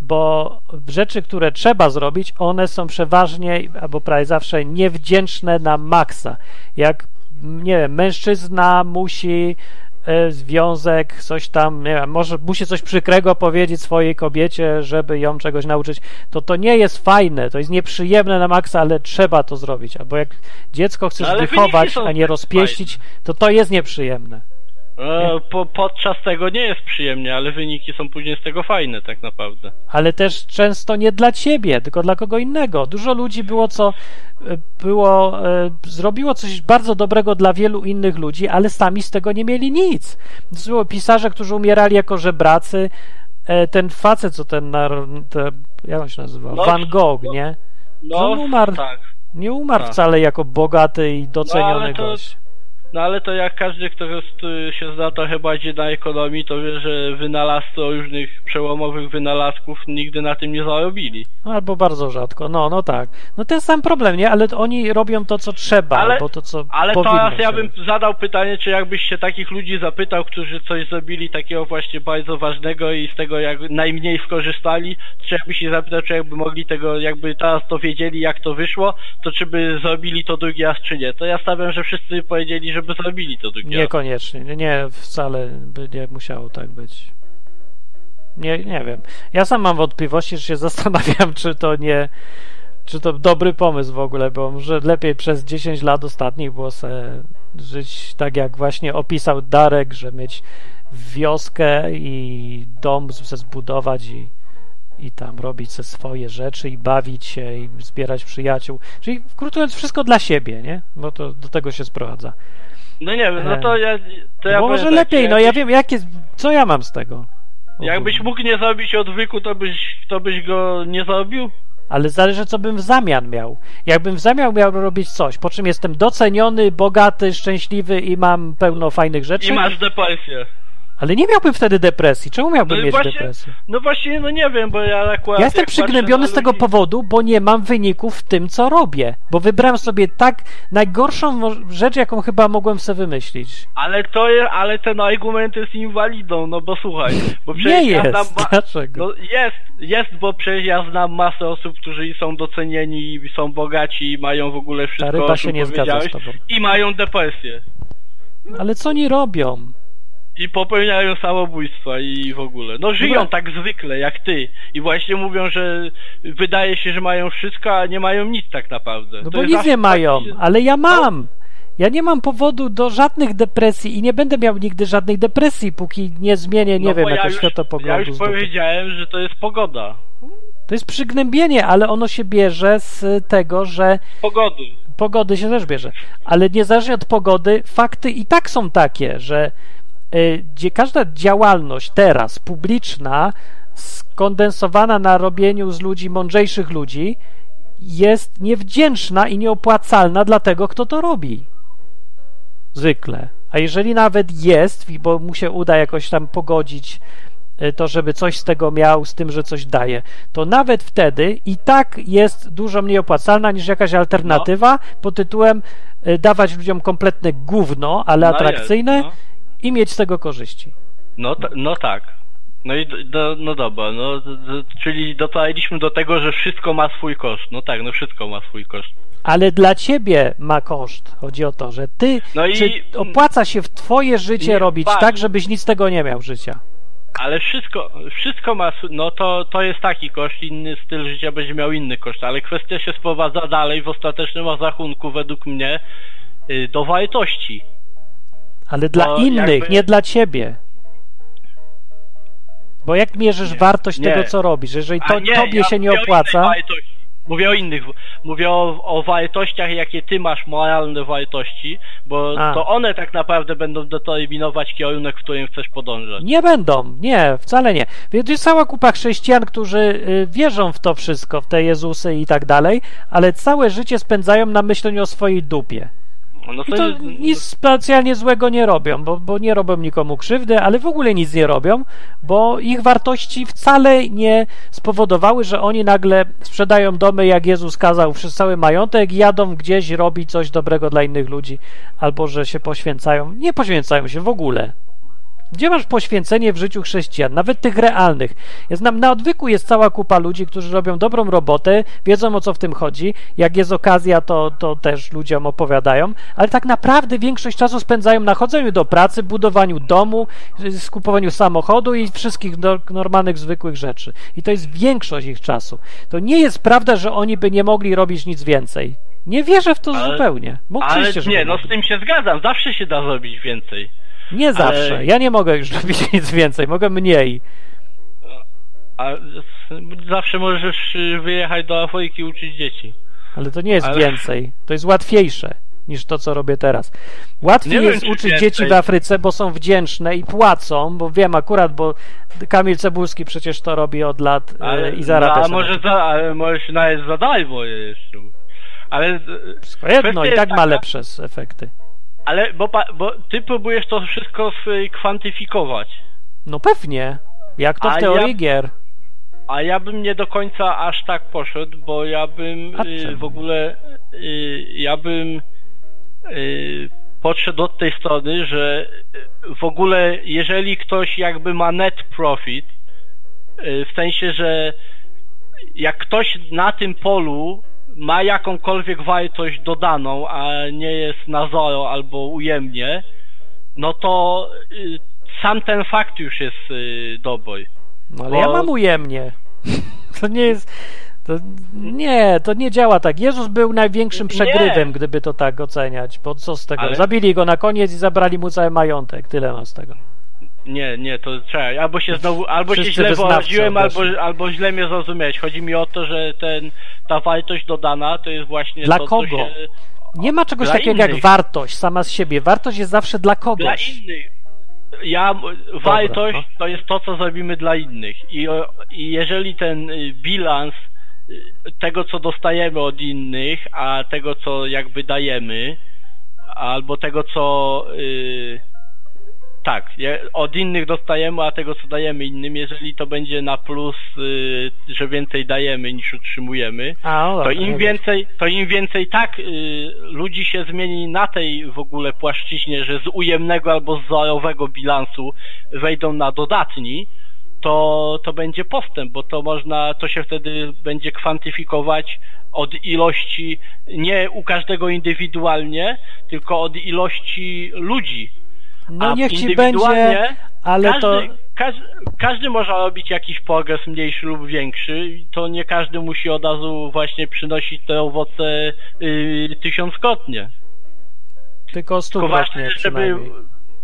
bo rzeczy, które trzeba zrobić, one są przeważnie, albo prawie zawsze niewdzięczne na maksa. Jak, nie wiem, mężczyzna musi e, związek, coś tam, nie wiem, może musi coś przykrego powiedzieć swojej kobiecie, żeby ją czegoś nauczyć, to to nie jest fajne, to jest nieprzyjemne na maksa, ale trzeba to zrobić. Albo jak dziecko chcesz wyniki wychować, są a nie rozpieścić, to to jest nieprzyjemne. E, po, podczas tego nie jest przyjemnie, ale wyniki są później z tego fajne tak naprawdę. ale też często nie dla ciebie, tylko dla kogo innego. Dużo ludzi było, co e, było, e, zrobiło coś bardzo dobrego dla wielu innych ludzi, ale sami z tego nie mieli nic. To było pisarze, którzy umierali jako żebracy. E, Ten facet, co ten, te, jak on się nazywa? No, Van Gogh, nie? No, umarł. tak. Nie umarł Tak. wcale jako bogaty i doceniony No, gość. No ale to jak każdy, kto jest, y, się zna trochę bardziej na ekonomii, to wie, że wynalazcy różnych przełomowych wynalazków nigdy na tym nie zarobili. No, Albo bardzo rzadko. No, no tak. No ten sam problem, nie? Ale oni robią to, co trzeba, Ale- albo to, co Ale teraz ja bym zadał pytanie, czy jakbyś się takich ludzi zapytał, którzy coś zrobili takiego właśnie bardzo ważnego i z tego jak najmniej skorzystali, czy jakbyś się zapytał, czy jakby mogli tego, jakby teraz to wiedzieli, jak to wyszło, to czy by zrobili to drugi raz, czy nie. To ja stawiam, że wszyscy powiedzieli, żeby zrobili to drugi. Niekoniecznie. Nie, wcale by nie musiało tak być. Nie, nie wiem. Ja sam mam wątpliwości, że się zastanawiam, czy to nie, czy to dobry pomysł w ogóle, bo może lepiej przez 10 lat ostatnich było żyć tak, jak właśnie opisał Darek, że mieć wioskę i dom se zbudować i, i tam robić se swoje rzeczy i bawić się i zbierać przyjaciół. Czyli mówiąc, wszystko dla siebie, nie? Bo to do tego się sprowadza. No nie wiem, no to ja... To ja może tak, lepiej, no ja wiem, jakie, co ja mam z tego. Jakbyś mógł nie zrobić odwyku, to byś, to byś go nie zrobił? Ale zależy, co bym w zamian miał. Jakbym w zamian miał robić coś, po czym jestem doceniony, bogaty, szczęśliwy i mam pełno fajnych rzeczy, I masz depresję. Ale nie miałbym wtedy depresji. Czemu miałbym No mieć właśnie- depresję? No właśnie, no nie wiem, bo ja akurat... Ja jestem przygnębiony z tego ludzi- powodu, bo nie mam wyników w tym, co robię. Bo wybrałem sobie tak najgorszą rzecz, jaką chyba mogłem sobie wymyślić. Ale to jest, ale ten argument jest inwalidą, no bo słuchaj, bo przecież Nie ja znam jest. ma- Dlaczego? No jest, jest, bo przecież ja znam masę osób, którzy są docenieni, i są bogaci i mają w ogóle Ta wszystko, ryba o się nie zgadza z tobą. i mają depresję. Ale co oni robią? I popełniają samobójstwa i w ogóle. No żyją tak zwykle jak ty. I właśnie mówią, że wydaje się, że mają wszystko, a nie mają nic tak naprawdę. No To bo nic nie mają, taki- ale ja mam. Ja nie mam powodu do żadnych depresji i nie będę miał nigdy żadnej depresji, póki nie zmienię, nie No wiem, ja jakoś światopoglądu. Ja już powiedziałem, że to jest pogoda. To jest przygnębienie, ale ono się bierze z tego, że Pogody. pogody się też bierze. Ale niezależnie od pogody, fakty i tak są takie, że gdzie każda działalność teraz publiczna, skondensowana na robieniu z ludzi mądrzejszych ludzi, jest niewdzięczna i nieopłacalna dla tego, kto to robi. Zwykle. A jeżeli nawet jest, bo mu się uda jakoś tam pogodzić y, to, żeby coś z tego miał, z tym, że coś daje, to nawet wtedy i tak jest dużo mniej opłacalna niż jakaś alternatywa pod tytułem y, dawać ludziom kompletne gówno, ale No atrakcyjne jest, no. I mieć z tego korzyści. No, ta, no tak. No i do, do, no dobra, no d- d- czyli dotarliśmy do tego, że wszystko ma swój koszt. No tak, no wszystko ma swój koszt. Ale dla ciebie ma koszt. Chodzi o to, że ty. No i- czy opłaca się w twoje życie Nie, robić patrz. tak, żebyś nic z tego nie miał życia. Ale wszystko, wszystko ma, no to, to jest taki koszt, inny styl życia będzie miał inny koszt, ale kwestia się sprowadza dalej w ostatecznym rachunku według mnie y, do wartości. Ale dla Bo innych, jakby- nie dla ciebie. Bo jak mierzysz Nie, wartość nie. tego, co robisz? Jeżeli to tobie ja się nie opłaca. Mówię o innych, mówię o, o wartościach, jakie ty masz, moralne wartości, bo A. to one tak naprawdę będą determinować kierunek, w którym chcesz podążać. Nie będą, nie, wcale nie. Więc jest cała kupa chrześcijan, którzy y, wierzą w to wszystko, w te Jezusy i tak dalej, ale całe życie spędzają na myśleniu o swojej dupie. No I to nic specjalnie złego nie robią, bo, bo nie robią nikomu krzywdy, ale w ogóle nic nie robią, bo ich wartości wcale nie spowodowały, że oni nagle sprzedają domy, jak Jezus kazał, przez cały majątek jadą gdzieś robić coś dobrego dla innych ludzi, albo że się poświęcają. Nie poświęcają się w ogóle. Gdzie masz poświęcenie w życiu chrześcijan, nawet tych realnych? Ja znam, na odwyku jest cała kupa ludzi, którzy robią dobrą robotę, wiedzą o co w tym chodzi. Jak jest okazja, to, to też ludziom opowiadają, ale tak naprawdę większość czasu spędzają na chodzeniu do pracy, budowaniu domu, skupowaniu samochodu i wszystkich do, normalnych, zwykłych rzeczy. I to jest większość ich czasu. To nie jest prawda, że oni by nie mogli robić nic więcej. Nie wierzę w to Ale- zupełnie. Bo Ale nie, no z tym się zgadzam, zawsze się da zrobić więcej. Nie zawsze. Ja nie mogę już robić nic więcej, mogę mniej. A zawsze możesz y, wyjechać do Afryki i uczyć dzieci. Ale to nie jest Ale- więcej. To jest łatwiejsze niż to, co robię teraz. Łatwiej Nie wiem, jest czy uczyć dzieci w Afryce, bo są wdzięczne i płacą, bo wiem akurat, bo Kamil Cebulski przecież to robi od lat Ale, e, i zarabia no, a może za, ale może się nawet za darmo jeszcze. Ale, y, Wszystko jedno, i tak ma taka- lepsze efekty. Ale bo, bo ty próbujesz to wszystko kwantyfikować. No pewnie. Jak to w A teorii ja- gier. A ja bym nie do końca aż tak poszedł, bo ja bym y, w ogóle y, ja bym y, podszedł od tej strony, że y, w ogóle jeżeli ktoś jakby ma net profit, y, w sensie, że jak ktoś na tym polu ma jakąkolwiek wartość dodaną, a nie jest na zero albo ujemnie, no to y, sam ten fakt już jest y, dobry. No ale Bo- ja mam ujemnie. To nie jest. To, nie, to nie działa tak. Jezus był największym Nie. przegrywem, gdyby to tak oceniać. Bo co z tego? Ale- Zabili go na koniec i zabrali mu cały majątek. Tyle ma z tego. Nie, nie, to czekaj, albo się znowu, albo się Wszyscy źle wyznawcy wyraziłem, albo, albo źle mnie zrozumiałeś. Chodzi mi o to, że ten, ta wartość dodana to jest właśnie Dla to, kogo? co się... Nie ma czegoś Dla takiego jak innych. wartość sama z siebie. Wartość jest zawsze dla Dla kogoś. innych. Ja, wartość no. to jest to, co zrobimy dla innych. I, I jeżeli ten y, bilans y, tego, co dostajemy od innych, a tego, co jakby dajemy, albo tego, co y, tak, od innych dostajemy, a tego, co dajemy innym, jeżeli to będzie na plus, y, że więcej dajemy niż utrzymujemy, A, no to im więcej, to im więcej tak y, ludzi się zmieni na tej w ogóle płaszczyźnie, że z ujemnego albo z zerowego bilansu wejdą na dodatni, to, to będzie postęp, bo to można, to się wtedy będzie kwantyfikować od ilości, nie u każdego indywidualnie, tylko od ilości ludzi. No A niech ci będzie, ale każdy, to. każdy, każdy może robić jakiś progres mniejszy lub większy. i To nie każdy musi od razu właśnie przynosić te owoce yy, tysiąckrotnie. tylko stukrotnie żeby,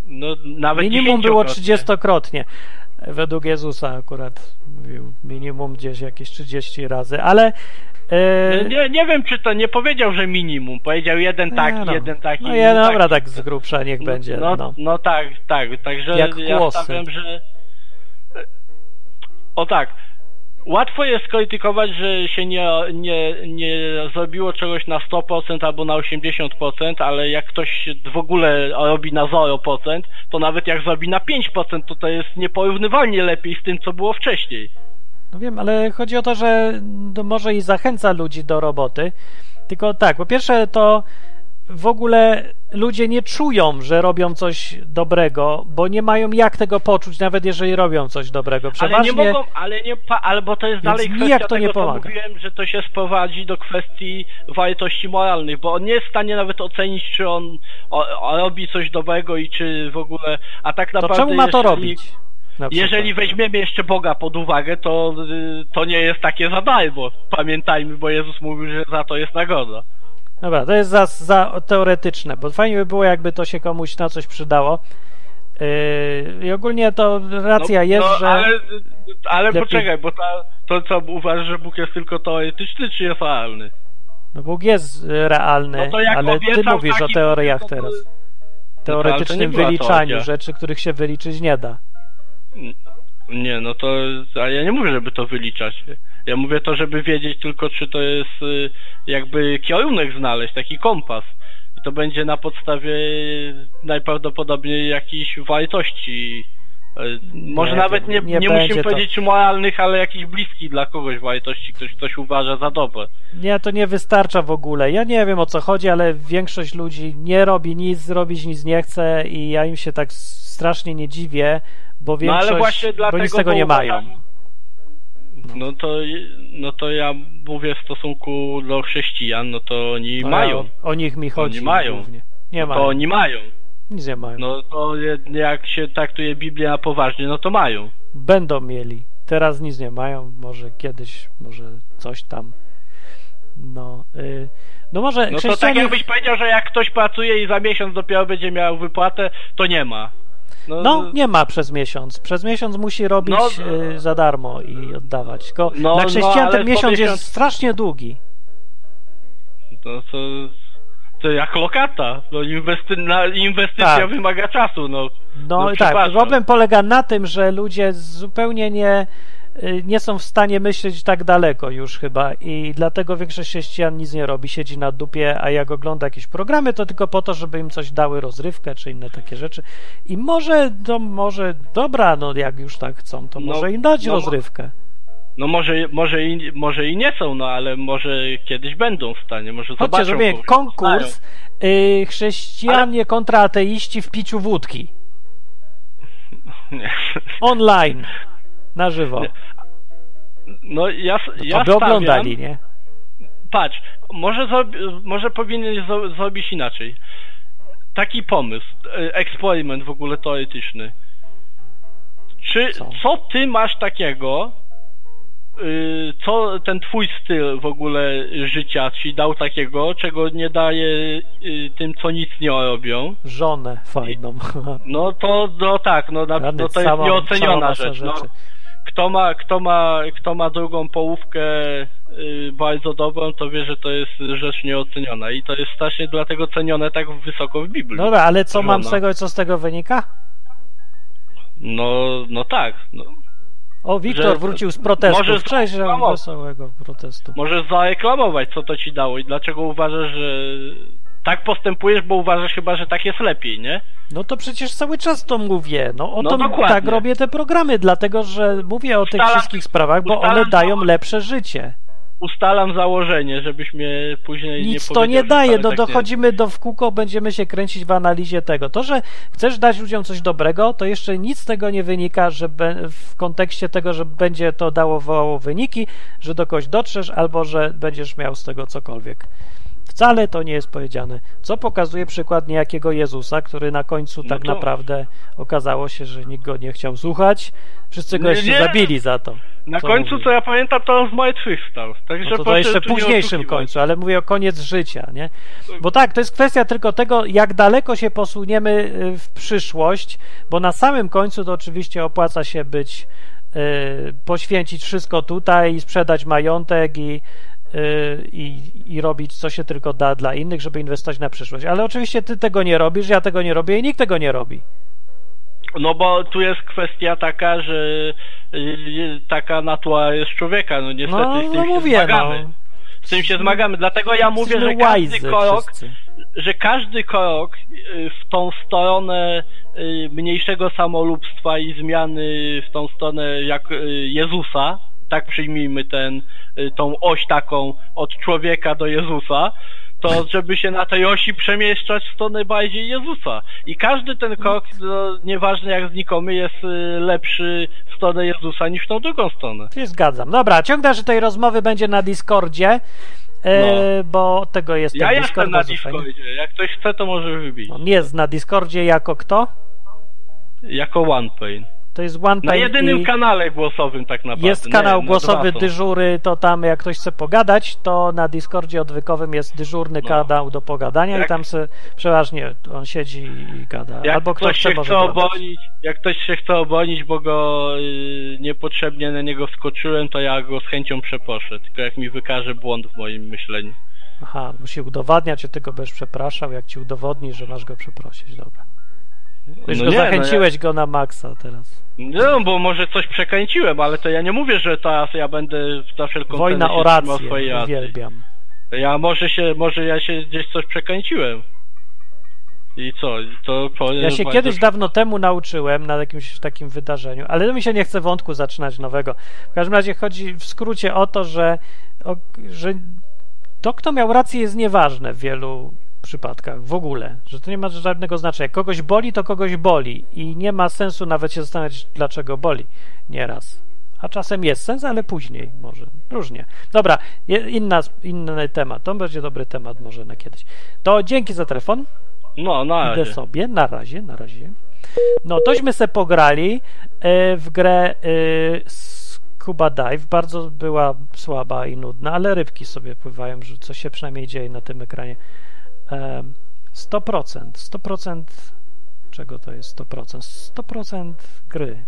no nawet Minimum było trzydziestokrotnie. Według Jezusa akurat mówił minimum gdzieś jakieś 30 razy, ale e, Nie, nie wiem, czy to nie powiedział, że minimum. Powiedział jeden taki, no. jeden taki. No ja, dobra, taki. tak z grubsza niech będzie. No, No, no tak, tak. Także Jak ja głosy. stawiam, że. O tak. Łatwo jest skrytykować, że się nie, nie, nie zrobiło czegoś na 100% albo na 80%, ale jak ktoś w ogóle robi na 0%, to nawet jak zrobi na 5%, to to jest nieporównywalnie lepiej z tym, co było wcześniej. No wiem, ale chodzi o to, że no, może i zachęca ludzi do roboty. Tylko tak, po pierwsze to w ogóle ludzie nie czują, że robią coś dobrego, bo nie mają jak tego poczuć, nawet jeżeli robią coś dobrego. Ale Przeważnie nie mogą, ale nie, pa, albo to jest dalej kwestia to nie tego, co pomaga. mówiłem, że to się sprowadzi do kwestii wartości moralnych, bo on nie jest w stanie nawet ocenić, czy on o, o, robi coś dobrego i czy w ogóle, a tak to naprawdę czemu ma to robić? na Jeżeli weźmiemy jeszcze Boga pod uwagę, to, y, to nie jest takie za darmo. Pamiętajmy, bo Jezus mówił, że za to jest nagroda. Dobra, to jest za, za teoretyczne, bo fajnie by było, jakby to się komuś na coś przydało. Yy, I ogólnie to racja no, jest, no, że. Ale, ale lepiej- poczekaj, bo ta, to co uważasz, że Bóg jest tylko teoretyczny, czy jest realny? No Bóg jest y, realny, No to jak ale ty mówisz o teoriach no to- teraz. to nie Teoretycznym teoria. rzeczy, których się wyliczyć nie da. Nie, no to a ja nie mówię, żeby to wyliczać. Ja mówię to, żeby wiedzieć tylko, czy to jest y, jakby kierunek znaleźć, taki kompas. I to będzie na podstawie najprawdopodobniej jakichś wartości. Y, Może Nie, nawet nie, nie nie, musimy to. powiedzieć moralnych, ale jakichś bliskich dla kogoś wartości, ktoś coś uważa za dobre. Nie, to nie wystarcza w ogóle. Ja nie wiem o co chodzi, ale większość ludzi nie robi nic, robić nic nie chce i ja im się tak strasznie nie dziwię, bo No większość, ale właśnie bo dlatego, nic z tego bo nie mają. No to, no to ja mówię w stosunku do chrześcijan, no to oni No, mają. O, nich mi chodzi Oni mają. głównie. Nie No mają. to oni mają. Nic nie mają. No to jak się traktuje Biblię na poważnie, no to mają. Będą mieli. Teraz nic nie mają, może kiedyś, może coś tam. No, y, no może No to tak chrześcijanie... jakbyś powiedział, że jak ktoś pracuje i za miesiąc dopiero będzie miał wypłatę, to nie ma. No, nie ma przez miesiąc. Przez miesiąc musi robić No, y, za darmo i oddawać. Tylko No, na no, chrześcijan ten miesiąc miesiąc- jest strasznie długi. To, to, to jak lokata. No inwesty, inwestycja Tak. wymaga czasu, no. No, No, tak, problem polega na tym, że ludzie zupełnie nie, nie są w stanie myśleć tak daleko już chyba i dlatego większość chrześcijan nic nie robi, siedzi na dupie, a jak ogląda jakieś programy, to tylko po to, żeby im coś dały rozrywkę czy inne takie rzeczy. I może, to może, dobra, no jak już tak chcą, to No, może im dać no, rozrywkę. No może, może, i, może i nie są, no ale może kiedyś będą w stanie, może Chodźcie, zobaczą. zrobimy kogoś, konkurs y, chrześcijanie kontra ateiści w piciu wódki. Nie. Online. Na żywo. No ja, ja by stawiam, oglądali, nie? Patrz, może, zrobi- może powinien zrobić inaczej. Taki pomysł, e, eksperyment w ogóle teoretyczny. Czy Co? co, ty masz takiego, y, co ten twój styl w ogóle życia ci dał takiego, czego nie daje y, tym, co nic nie robią? Żonę fajną. No to no tak, no, na, Rany, no to jest cała nieoceniona rzecz. No. Kto ma, kto ma, kto ma drugą połówkę y, bardzo dobrą, to wie, że to jest rzecz nieoceniona i to jest strasznie dlatego cenione tak wysoko w Biblii. Dobra, ale co mam z tego, co z tego wynika? No, no tak. No. O, Wiktor Że- wrócił z protestów. może Cześć, że wesołego protestu. Możesz zareklamować, co to ci dało i dlaczego uważasz, że tak postępujesz, bo uważasz chyba, że tak jest lepiej, nie? No to przecież cały czas to mówię. No o No to dokładnie. tak robię te programy, dlatego że mówię o tych Ustalam- wszystkich sprawach, bo one dają to- lepsze życie. Ustalam założenie, żebyś mnie później nie Nic to powiedział, nie daje, no tak nie dochodzimy do w kółko, będziemy się kręcić w analizie tego. To, że chcesz dać ludziom coś dobrego, to jeszcze nic z tego nie wynika, że w kontekście tego, że będzie to dało wyniki, że do kogoś dotrzesz, albo że będziesz miał z tego cokolwiek. Wcale to nie jest powiedziane. Co pokazuje przykład niejakiego Jezusa, który na końcu No tak to- naprawdę okazało się, że nikt go nie chciał słuchać. Wszyscy go Nie, jeszcze nie. zabili za to. Na Co końcu, co ja pamiętam, to on zmartwychwstał. Także No to, to jeszcze późniejszym końcu, ale mówię o koniec życia, nie? Bo tak, to jest kwestia tylko tego, jak daleko się posuniemy y, w przyszłość, bo na samym końcu to oczywiście opłaca się być, y, poświęcić wszystko tutaj i sprzedać majątek i, i, i robić co się tylko da dla innych, żeby inwestować na przyszłość. Ale oczywiście ty tego nie robisz, ja tego nie robię i nikt tego nie robi. No bo tu jest kwestia taka, że y, taka natura jest człowieka, no niestety No, z tym no się mówię, zmagamy. no. Z tym się zmagamy, dlatego ja mówię, że każdy krok, wszyscy. że każdy krok y, w tą stronę y, mniejszego samolubstwa i zmiany w tą stronę jak y, Jezusa, tak przyjmijmy ten, y, tą oś taką od człowieka do Jezusa, to żeby się na tej osi przemieszczać w stronę bardziej Jezusa. I każdy ten krok, no, nieważne jak znikomy, jest y, lepszy w stronę Jezusa niż w tą drugą stronę. Się zgadzam. Dobra, ciąg dalszy tej rozmowy będzie na Discordzie, e, bo od tego jest No. Ja jestem na. Discordzie, jak ktoś chce, to może wybić. On jest na Discordzie jako kto? Jako OnePain. To jest One Na jedynym i kanale głosowym tak naprawdę. jest Nie, kanał na głosowy dyżury, to tam jak ktoś chce pogadać, to na Discordzie odwykowym jest dyżurny No. kanał do pogadania i Jak- tam se przeważnie on siedzi i gada. Jak Albo kto ktoś chce chce obronić, jak ktoś się chce obronić, bo go y, niepotrzebnie na niego skoczyłem, to ja go z chęcią przeproszę, tylko jak mi wykaże błąd w moim myśleniu. Aha, musi udowadniać, że ty go będziesz przepraszał, jak ci udowodni, że masz go przeprosić, dobra. Już No nie, no zachęciłeś go na maksa teraz. No, bo może coś przekręciłem, ale to ja nie mówię, że teraz ja będę za wszelką Wojna o rację, uwielbiam. Ja może się, może ja się gdzieś coś przekręciłem. I co? To powiem Ja się kiedyś dawno temu nauczyłem na jakimś takim wydarzeniu, ale mi się nie chce wątku zaczynać nowego. W każdym razie chodzi w skrócie o to, że, o, że to, kto miał rację, jest nieważne w wielu przypadkach w ogóle, że to nie ma żadnego znaczenia. Jak kogoś boli, to kogoś boli i nie ma sensu nawet się zastanawiać, dlaczego boli nieraz. A czasem jest sens, ale później może. Różnie. Dobra, inna, inny temat. To będzie dobry temat może na kiedyś. To dzięki za telefon. No, na Idę razie. sobie, na razie, na razie. No, tośmy se pograli e, w grę e, Scuba Dive. Bardzo była słaba i nudna, ale rybki sobie pływają, że coś się przynajmniej dzieje na tym ekranie. E, 100%, 100% czego to jest 100%? 100% gry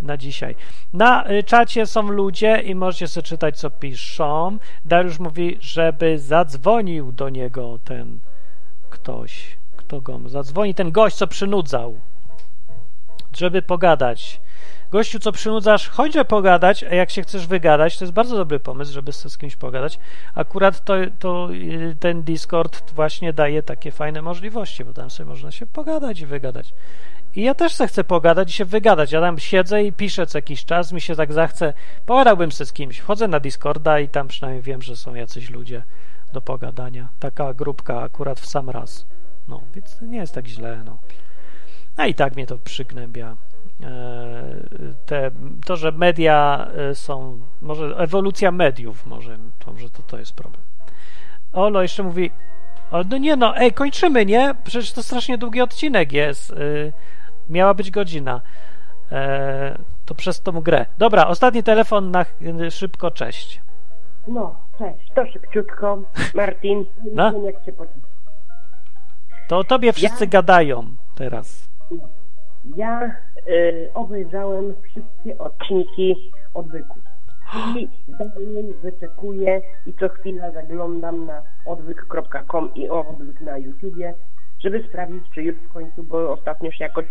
na dzisiaj. Na y, czacie są ludzie i możecie sobie czytać, co piszą. Dariusz mówi, żeby zadzwonił do niego ten ktoś. Kto go zadzwoni? Ten gość, co przynudzał. Żeby pogadać. Gościu, co przynudzasz, chodźże pogadać, a jak się chcesz wygadać, to jest bardzo dobry pomysł, żeby z kimś pogadać. Akurat to, to y, ten Discord właśnie daje takie fajne możliwości, bo tam sobie można się pogadać i wygadać. I ja też se chcę pogadać i się wygadać. Ja tam siedzę i piszę co jakiś czas, mi się tak zachce. Pogadałbym se z kimś. Wchodzę na Discorda i tam przynajmniej wiem, że są jacyś ludzie do pogadania. Taka grupka akurat w sam raz. No, więc nie jest tak źle, no. A i tak mnie to przygnębia. Te, to, że media e, są, może ewolucja mediów, może to, może to, to jest problem. Olo jeszcze mówi, o, no nie no, ej, kończymy, nie? Przecież to strasznie długi odcinek jest. Y, miała być godzina. E, to przez tą grę. Dobra, ostatni telefon na ch- szybko, cześć. No, cześć, to szybciutko. Martin, No. nie wiem jak się. To o tobie wszyscy Ja- gadają teraz. Ja y, obejrzałem wszystkie odcinki odwyku. I dalej wyczekuję i co chwila zaglądam na odwyk.com i odwyk na YouTubie, żeby sprawdzić, czy już w końcu, bo ostatnio się jakoś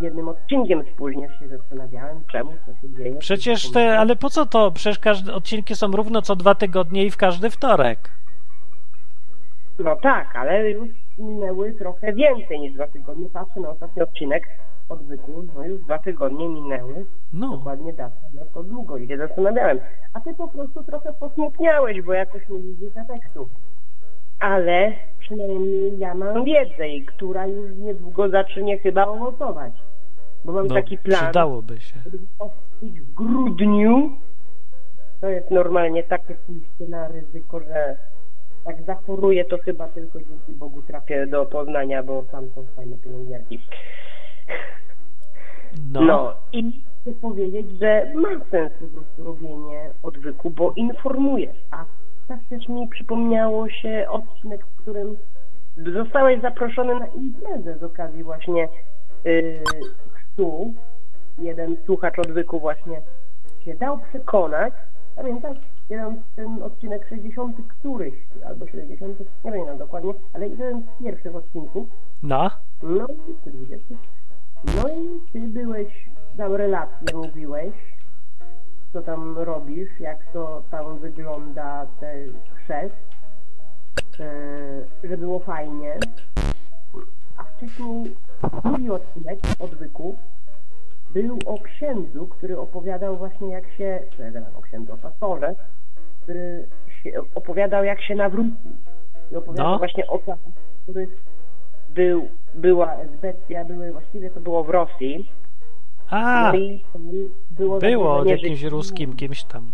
jednym odcinkiem spóźnię się zastanawiałem, czemu, co się dzieje. Przecież te, ale po co to? Przecież każde odcinki są równo co dwa tygodnie i w każdy wtorek. No tak, ale już minęły trochę więcej niż dwa tygodnie. Patrzę na ostatni odcinek odwyku, no już dwa tygodnie minęły. No, Dokładnie data, no to długo i się zastanawiałem. A ty po prostu trochę posmutniałeś, bo jakoś nie widzisz efektu. Ale przynajmniej ja mam wiedzę, która już niedługo zacznie chyba owocować. Bo mam no taki plan, przydałoby się. w grudniu. To jest normalnie takie pójście na ryzyko, że jak zachoruję, to chyba tylko dzięki Bogu trafię do Poznania, bo tam są fajne pielęgniarki. No, No i chcę powiedzieć, że ma sens po prostu robienie odwyku, bo informujesz. A tak też mi przypomniało się odcinek, w którym zostałeś zaproszony na imprezę z okazji właśnie yy, chrztu. Jeden słuchacz odwyku właśnie się dał przekonać. Pamiętasz? Jeden ten odcinek 60 któryś, albo 70, nie pamiętam dokładnie, ale jeden z pierwszych odcinków. No, No i 40. No i ty byłeś, tam relację mówiłeś, co tam robisz, jak to tam wygląda ten chrzest, e, że było fajnie. A wcześniej drugi odcinek odwyku był o księdzu, który opowiadał właśnie jak się, o księdzu, o pastorze, który się opowiadał jak się nawrócił. I opowiadał No. właśnie o czasach, w których był, była Esbecja, były, właściwie to było w Rosji. a, no i było było jakimś ruskim kimś tam.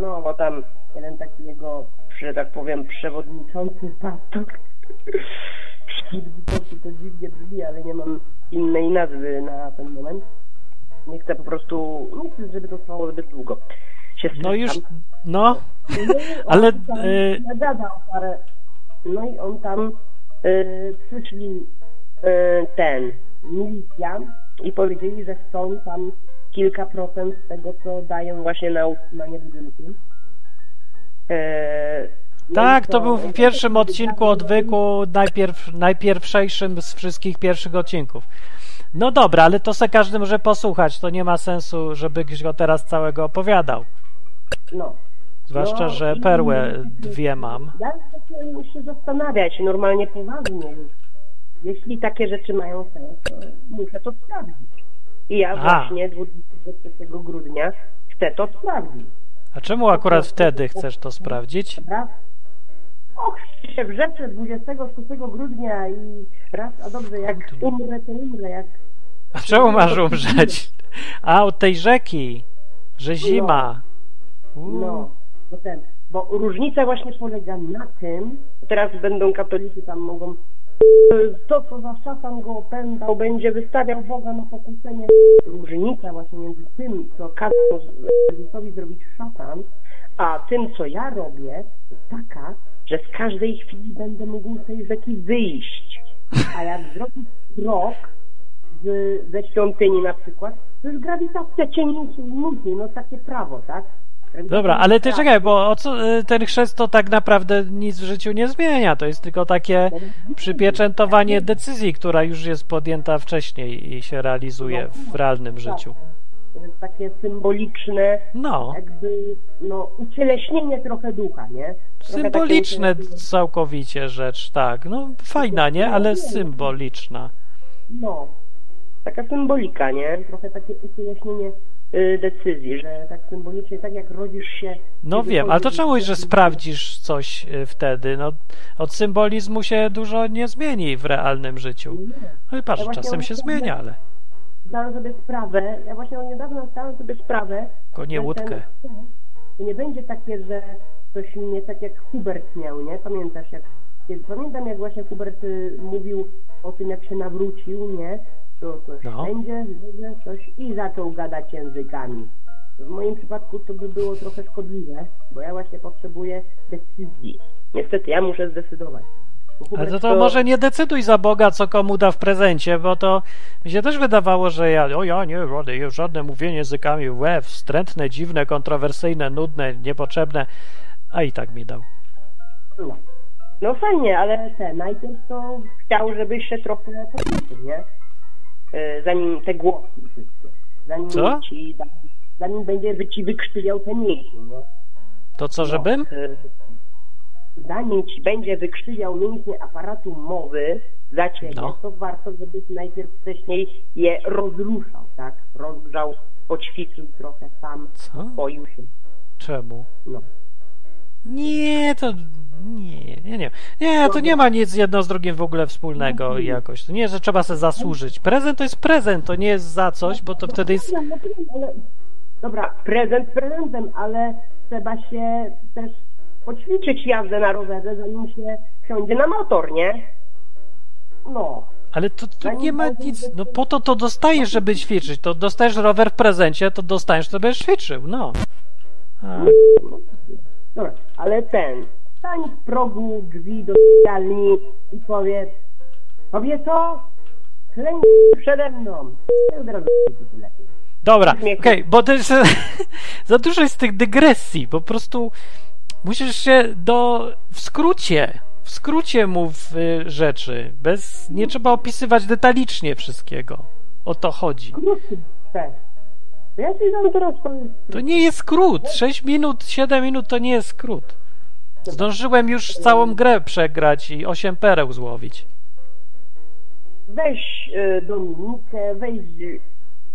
No, bo tam jeden taki jego, że tak powiem, przewodniczący pastor. Przewodniczący to dziwnie brzmi, ale nie mam innej nazwy na ten moment. Nie chcę po prostu, nie chcę, żeby to trwało zbyt długo. Się No już, no, Ale, tam y- nagadał parę. No i on tam y, przyszli y, ten milicja i powiedzieli, że chcą tam kilka procent z tego, co dają właśnie na utrzymanie budynku. No tak, to był w pierwszym odcinku odwyku, najpierw, najpierwszejszym z wszystkich pierwszych odcinków. No dobra, ale to se każdy może posłuchać, to nie ma sensu, żeby go teraz całego opowiadał. No. Zwłaszcza, No że perłę dwie mam. Ja zacząłem się zastanawiać normalnie poważnie. Jeśli takie rzeczy mają sens, to muszę to sprawdzić. I ja A. właśnie 23 grudnia chcę to sprawdzić. A czemu akurat wtedy chcesz to sprawdzić? Raz. Och, się wrzecze 23 grudnia i raz, a dobrze, jak umrę, to umrę, jak... A czemu masz umrzeć? A, od tej rzeki, że zima. Uuu. No, bo ten, bo różnica właśnie polega na tym, teraz będą katolicy tam mogą to, co za szatan go opętał, będzie wystawiał Boga na pokuszenie. Różnica właśnie między tym, co kazał Jezusowi zrobić szatan, a tym, co ja robię, jest taka, że z każdej chwili będę mógł z tej rzeki wyjść. A jak zrobić krok z, ze świątyni na przykład, to już grawitacja cię niesie i musi, no takie prawo, tak? Dobra, ale ty czekaj, bo o co, y, ten chrzest to tak naprawdę nic w życiu nie zmienia. To jest tylko takie przypieczętowanie decyzji, która już jest podjęta wcześniej i się realizuje w realnym życiu. Takie symboliczne, No, jakby, no, ucieleśnienie trochę ducha, nie? Trochę symboliczne całkowicie rzecz, tak. No, fajna, nie? Ale symboliczna. No, taka symbolika, nie? Trochę takie ucieleśnienie y, decyzji, że tak symbolicznie, tak jak rodzisz się... No wiem, ale to czemu, że sprawdzisz coś y, wtedy? No, od symbolizmu się dużo nie zmieni w realnym życiu. No patrz, czasem się zmienia, ale Zdałem sobie sprawę, ja właśnie od niedawna zdałem sobie sprawę, tylko nie że łódkę. ten- To nie będzie takie, że coś mnie tak jak Hubert miał, nie? Pamiętasz jak... Kiedy, pamiętam jak właśnie Hubert y, mówił o tym, jak się nawrócił, nie? To coś No. będzie, będzie coś i zaczął gadać językami. W moim przypadku to by było trochę szkodliwe, bo ja właśnie potrzebuję decyzji. Niestety, ja muszę zdecydować. Ale to, to może nie decyduj za Boga, co komu da w prezencie, bo to mi się też wydawało, że ja, o ja nie, żadne, żadne mówienie językami, łe, wstrętne, dziwne, kontrowersyjne, nudne, niepotrzebne, a i tak mi dał. No. no fajnie, ale te, najpierw to chciał, żebyś się trochę poćwiczył, nie? E, Zanim te głosy wszystkie. Zanim Co? ci, zanim będzie ci wykrzywiał te mięśnie, nie? To co, No, żebym? e, Zanim ci będzie wykrzywiał mięśnie aparatu mowy za ciebie, No. to warto, żebyś najpierw wcześniej je rozruszał, tak? Rozgrzał, poćwiczył trochę sam, Co? boił się. Czemu? No. Nie, to nie, nie, nie. Nie, to nie ma nic jedno z drugim w ogóle wspólnego jakoś. To nie, że trzeba sobie zasłużyć. Prezent to jest prezent, to nie jest za coś, bo to wtedy jest... No, no, dobra, prezent prezentem, ale trzeba się też poćwiczyć jazdę na rowerze, zanim się wsiądzie na motor, nie? No. Ale to, to nie ma nic. No po to to dostajesz, żeby ćwiczyć. To dostajesz rower w prezencie, to dostajesz, to będziesz ćwiczył. No. A, Dobra, ale ten, stań w progu drzwi do sypialni i powiedz, kobieto, klęknij przede mną. Od razu lepiej. Dobra, okej, Uśmiechy. bo jest za dużo jest tych dygresji. Po prostu musisz się do. w skrócie. W skrócie mów y, rzeczy. Bez. Nie trzeba opisywać detalicznie wszystkiego. O to chodzi. Też. To ja ci dam teraz powiem. To nie jest skrót. 6 minut, 7 minut to nie jest skrót. Zdążyłem już całą grę przegrać i 8 pereł złowić. Weź e, Dominikę, wejdź,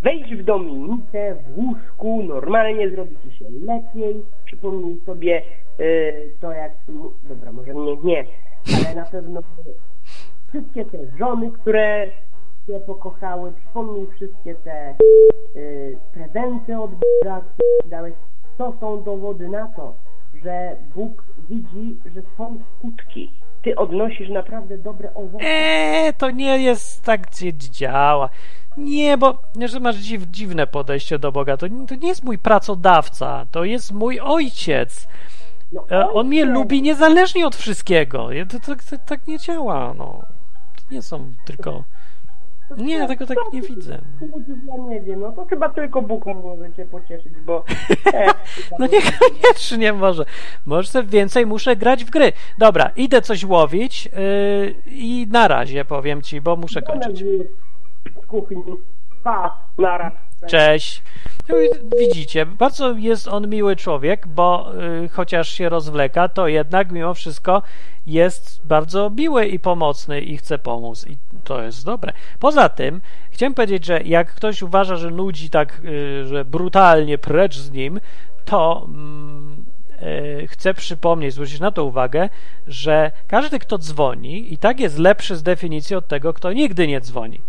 wejdź w Dominikę w łóżku, normalnie zrobi się lepiej. Przypomnij sobie e, to jak... mu- Dobra, może nie, nie, ale na pewno wszystkie te żony, które cię pokochały, przypomnij wszystkie te e, prezenty od Boga, które dałeś. To są dowody na to, że Bóg widzi, że są skutki. Ty odnosisz naprawdę dobre owoce. Eee, to nie jest tak, gdzie działa. Nie, bo że masz dziw, dziwne podejście do Boga. To, to nie jest mój pracodawca, to jest mój ojciec. No, E, On mnie ojciec. lubi niezależnie od wszystkiego. To, to, to, tak nie działa, no. To nie są tylko... Nie, ja tego tak nie widzę. Ja nie wiem, no to chyba tylko Bóg może cię pocieszyć, bo... No niekoniecznie może. Może więcej muszę grać w gry. Dobra, idę coś łowić yy, i na razie powiem ci, bo muszę kończyć. Kuchni. Pa, nara. Cześć. No Widzicie, bardzo jest on miły człowiek, bo y, chociaż się rozwleka, to jednak mimo wszystko jest bardzo miły i pomocny i chce pomóc. I to jest dobre. Poza tym, chciałem powiedzieć, że jak ktoś uważa, że nudzi tak, y, że brutalnie precz z nim, to mm, y, chcę przypomnieć, zwrócić na to uwagę, że każdy, kto dzwoni, i tak jest lepszy z definicji od tego, kto nigdy nie dzwoni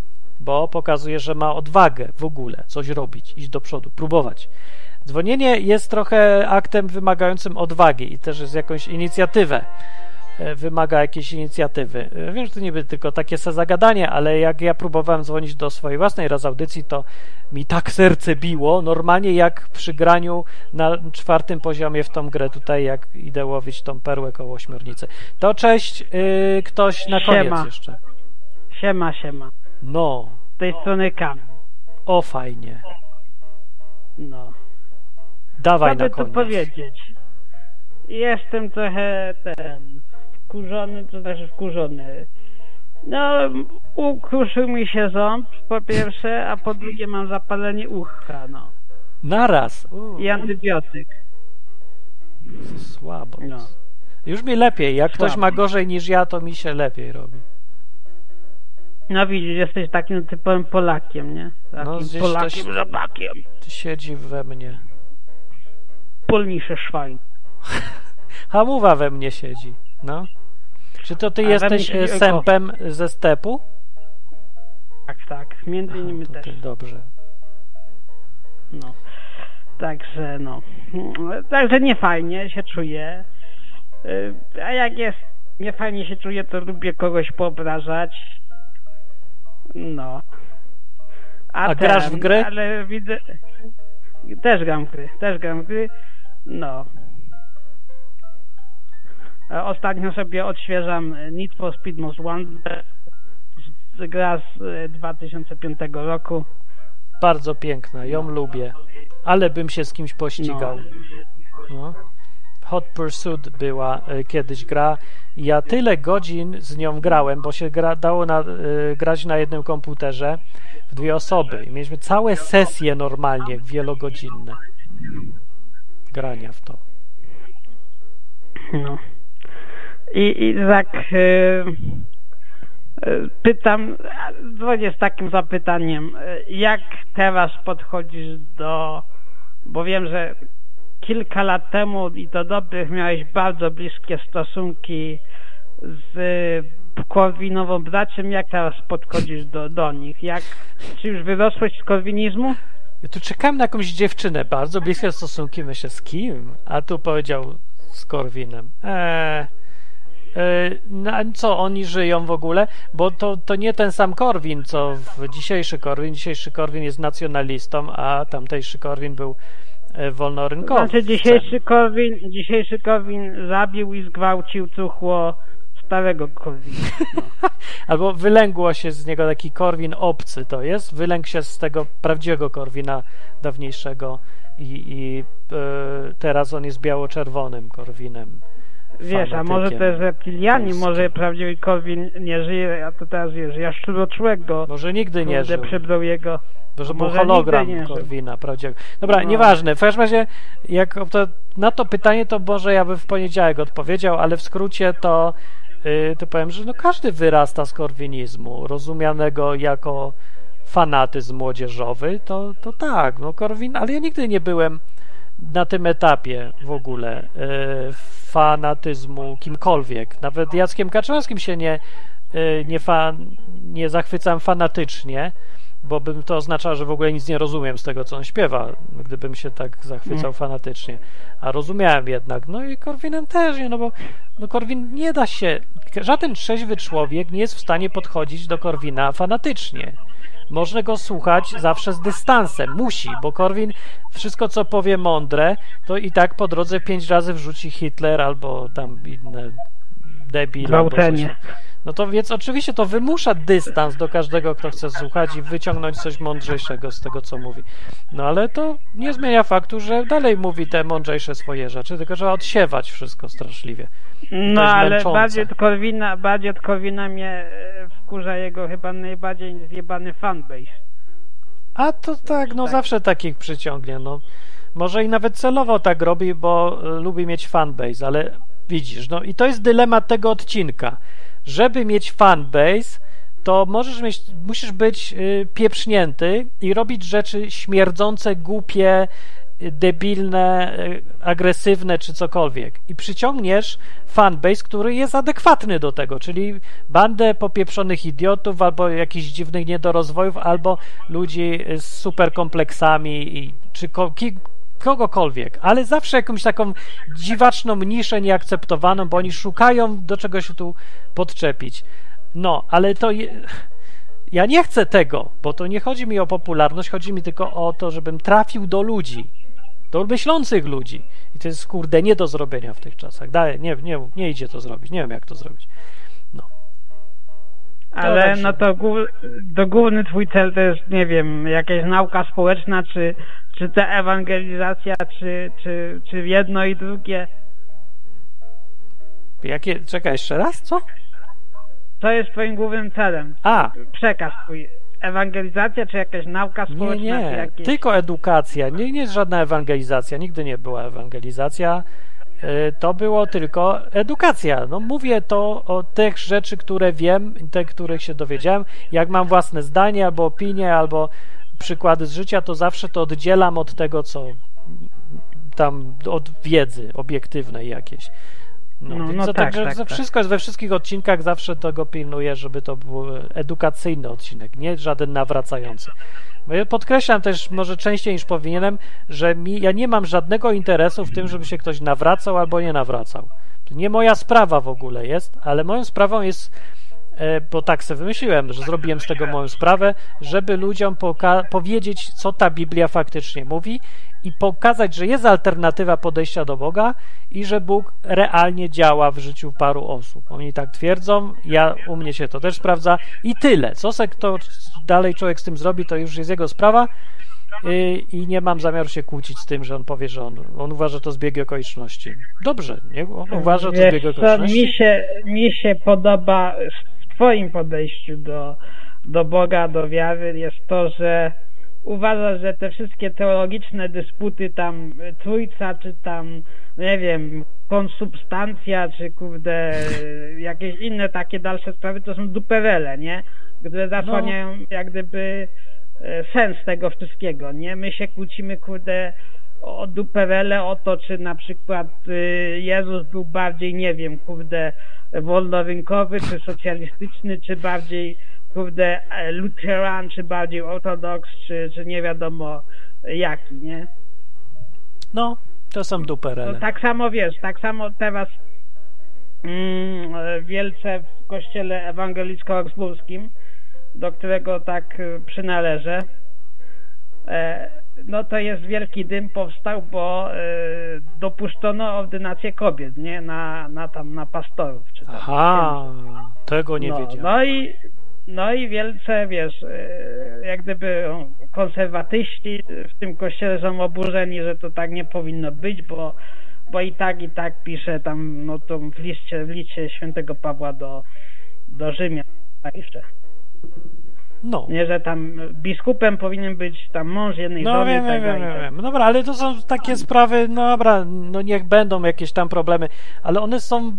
bo pokazuje, że ma odwagę w ogóle coś robić, iść do przodu, próbować. Dzwonienie jest trochę aktem wymagającym odwagi i też jest jakąś inicjatywę. e, Wymaga jakiejś inicjatywy. E, Wiem, że to niby tylko takie se zagadanie, ale jak ja próbowałem dzwonić do swojej własnej raz audycji, to mi tak serce biło, normalnie jak przy graniu na czwartym poziomie w tą grę tutaj, jak idę łowić tą perłę koło ośmiornicy. To cześć, yy, ktoś na koniec Siema. jeszcze. Siema, siema. No, tej strony Kam. o fajnie. No. Dawaj Co na by tu koniec. powiedzieć? Jestem trochę ten wkurzony, to znaczy wkurzony. No, ukruszył mi się ząb, po pierwsze, a po drugie mam zapalenie ucha, no. Naraz. U, I antybiotyk. słabo. No. Już mi lepiej. Jak ktoś Słabo. ma gorzej niż ja, to mi się lepiej robi. No widzisz, jesteś takim typowym Polakiem, nie? Takim No, Polakiem, ktoś- robakiem. Siedzi we mnie. Polniejsze szwajn. Hamuwa we mnie siedzi. No. Czy to ty A jesteś e, sępem ze stepu? Tak, tak. Między Aha, innymi to też. ty, dobrze. No. Także no. Także nie fajnie się czuję. Y, A jak jest nie fajnie się czuję, to lubię kogoś poobrażać. No. A grasz w gry? Ale widzę. Też gram w gry. Też gram w gry. No. A Ostatnio sobie odświeżam Need for Speed Most Wanted. Gra z e, 2005 roku. Bardzo piękna, ją lubię. Ale bym się z kimś pościgał. No. Hot Pursuit była e, kiedyś gra. Ja tyle godzin z nią grałem, bo się gra, dało na, e, grać na jednym komputerze w dwie osoby. I mieliśmy całe sesje normalnie, wielogodzinne grania w to. No. I, i tak e, pytam, dzwonię z takim zapytaniem, jak teraz podchodzisz do, bo wiem, że kilka lat temu i to dobrych miałeś bardzo bliskie stosunki z Korwinową bracią, jak teraz podchodzisz do, do nich? Jak, czy już wyrosłeś z korwinizmu? Ja tu czekałem na jakąś dziewczynę, bardzo bliskie stosunki, myślę, z kim? A tu powiedział z Korwinem. Eee, E, Na co oni żyją w ogóle? Bo to, to nie ten sam Korwin, co dzisiejszy Korwin. Dzisiejszy Korwin jest nacjonalistą, a tamtejszy Korwin był e, wolnorynkowcem. Znaczy dzisiejszy Korwin, dzisiejszy Korwin zabił i zgwałcił cuchło starego Korwina. Albo wylęgło się z niego taki Korwin obcy to jest. Wylęgł się z tego prawdziwego Korwina dawniejszego i, i e, teraz on jest biało-czerwonym Korwinem. Wiesz, a może też reptiliani, może prawdziwy Korwin nie żyje, a to teraz wiesz, jaszczuroczłego, Może nigdy nie żył. przybrał jego... Bo że był Może hologram. Korwina prawdziwego. Dobra, No. nieważne. W każdym razie, jak to, na to pytanie, to może ja bym w poniedziałek odpowiedział, ale w skrócie to, yy, to powiem, że no każdy wyrasta z korwinizmu, rozumianego jako fanatyzm młodzieżowy, to, to tak, no Korwin, ale ja nigdy nie byłem na tym etapie w ogóle yy, fanatyzmu kimkolwiek. Nawet Jackiem Kaczyńskim się nie, yy, nie, fa, nie zachwycam fanatycznie, bo bym to oznaczało, że w ogóle nic nie rozumiem z tego, co on śpiewa, gdybym się tak zachwycał Mm. fanatycznie. A rozumiałem jednak. No i Korwinem też, nie, no bo no Korwin nie da się, żaden trzeźwy człowiek nie jest w stanie podchodzić do Korwina fanatycznie. Można go słuchać zawsze z dystansem. Musi, bo Korwin wszystko, co powie mądre, to i tak po drodze pięć razy wrzuci Hitler albo tam inne debil. Gwałcenie. No to więc oczywiście to wymusza dystans do każdego, kto chce słuchać i wyciągnąć coś mądrzejszego z tego, co mówi. No ale to nie zmienia faktu, że dalej mówi te mądrzejsze swoje rzeczy, tylko trzeba odsiewać wszystko straszliwie. No ale bardziej od Korwina, bardziej od Korwina mnie e, wkurza jego chyba najbardziej zjebany fanbase. A to tak, no zawsze takich przyciągnie, no. Może i nawet celowo tak robi, bo y, lubi mieć fanbase, ale widzisz, no i to jest dylemat tego odcinka. Żeby mieć fanbase, to możesz mieć, musisz być y, pieprznięty i robić rzeczy śmierdzące, głupie, y, debilne, y, agresywne czy cokolwiek. I przyciągniesz fanbase, który jest adekwatny do tego, czyli bandę popieprzonych idiotów, albo jakichś dziwnych niedorozwojów, albo ludzi z superkompleksami, i, czy kogokolwiek, ale zawsze jakąś taką dziwaczną niszę nieakceptowaną, bo oni szukają do czego się tu podczepić. No, ale to je... ja nie chcę tego, bo to nie chodzi mi o popularność, chodzi mi tylko o to, żebym trafił do ludzi, do myślących ludzi. I to jest, kurde, nie do zrobienia w tych czasach. Daję, nie, nie, nie idzie to zrobić, nie wiem jak to zrobić. Ale no to to główny twój cel to jest, nie wiem, jakaś nauka społeczna, czy, czy ta ewangelizacja, czy, czy, czy jedno i drugie. Jakie, czekaj jeszcze raz, co? Co jest twoim głównym celem? A, Przekaz twój. Ewangelizacja, czy jakaś nauka Nie, społeczna, czy nie, jakieś... tylko edukacja. Nie, nie jest żadna ewangelizacja, nigdy nie była ewangelizacja. Y, To było tylko edukacja. No, mówię to o tych rzeczy, które wiem, te, których się dowiedziałem. Jak mam własne zdanie, albo opinie, albo przykłady z życia, to zawsze to oddzielam od tego, co tam, od wiedzy obiektywnej jakiejś. No, No, no tak, tak, tak. wszystko jest we wszystkich odcinkach zawsze tego pilnuję, żeby to był edukacyjny odcinek, nie żaden nawracający. Podkreślam też może częściej niż powinienem, że mi, ja nie mam żadnego interesu w tym, żeby się ktoś nawracał albo nie nawracał. To nie moja sprawa w ogóle jest, ale moją sprawą jest, e, bo tak sobie wymyśliłem, że zrobiłem z tego moją sprawę, żeby ludziom poka- powiedzieć, co ta Biblia faktycznie mówi i pokazać, że jest alternatywa podejścia do Boga i że Bóg realnie działa w życiu paru osób. Oni tak twierdzą, ja u mnie się to też sprawdza i tyle. Co se kto dalej człowiek z tym zrobi, to już jest jego sprawa yy, i nie mam zamiaru się kłócić z tym, że on powie, że on, on uważa, to zbieg okoliczności. Dobrze, nie? On uważa, to zbieg okoliczności. mi się, mi się podoba w twoim podejściu do, do Boga, do wiary jest to, że uważasz, że te wszystkie teologiczne dysputy tam trójca, czy tam nie wiem, konsubstancja, czy kurde jakieś inne takie dalsze sprawy, to są duperele, nie? Które zasłaniają jak gdyby e, sens tego wszystkiego, nie? My się kłócimy, kurde, o duperele, o to, czy na przykład y, Jezus był bardziej, nie wiem, kurde, wolnorynkowy, czy socjalistyczny, czy bardziej, kurde, e, luteran, czy bardziej ortodoks, czy, czy nie wiadomo jaki, nie? No, to są No, duperele. tak samo wiesz, tak samo teraz mm, Wielce w kościele ewangelicko-augsburskim, do którego tak e, przynależę, e, no to jest wielki dym powstał, bo e, dopuszczono ordynację kobiet, nie? Na, na tam, na pastorów. Czy tam Aha, tego nie no, wiedziałem. No i, no i wielce, wiesz, e, jak gdyby konserwatyści w tym kościele są oburzeni, że to tak nie powinno być, bo, bo i tak, i tak pisze tam, no to w liście, w liście świętego Pawła do, do Rzymian, tak jeszcze. No. Nie, że tam biskupem powinien być tam mąż jednej No żony wiem, tak wiem, wiem, dalej. wiem, wiem. Dobra, ale to są takie sprawy, no dobra, no niech będą jakieś tam problemy, ale one są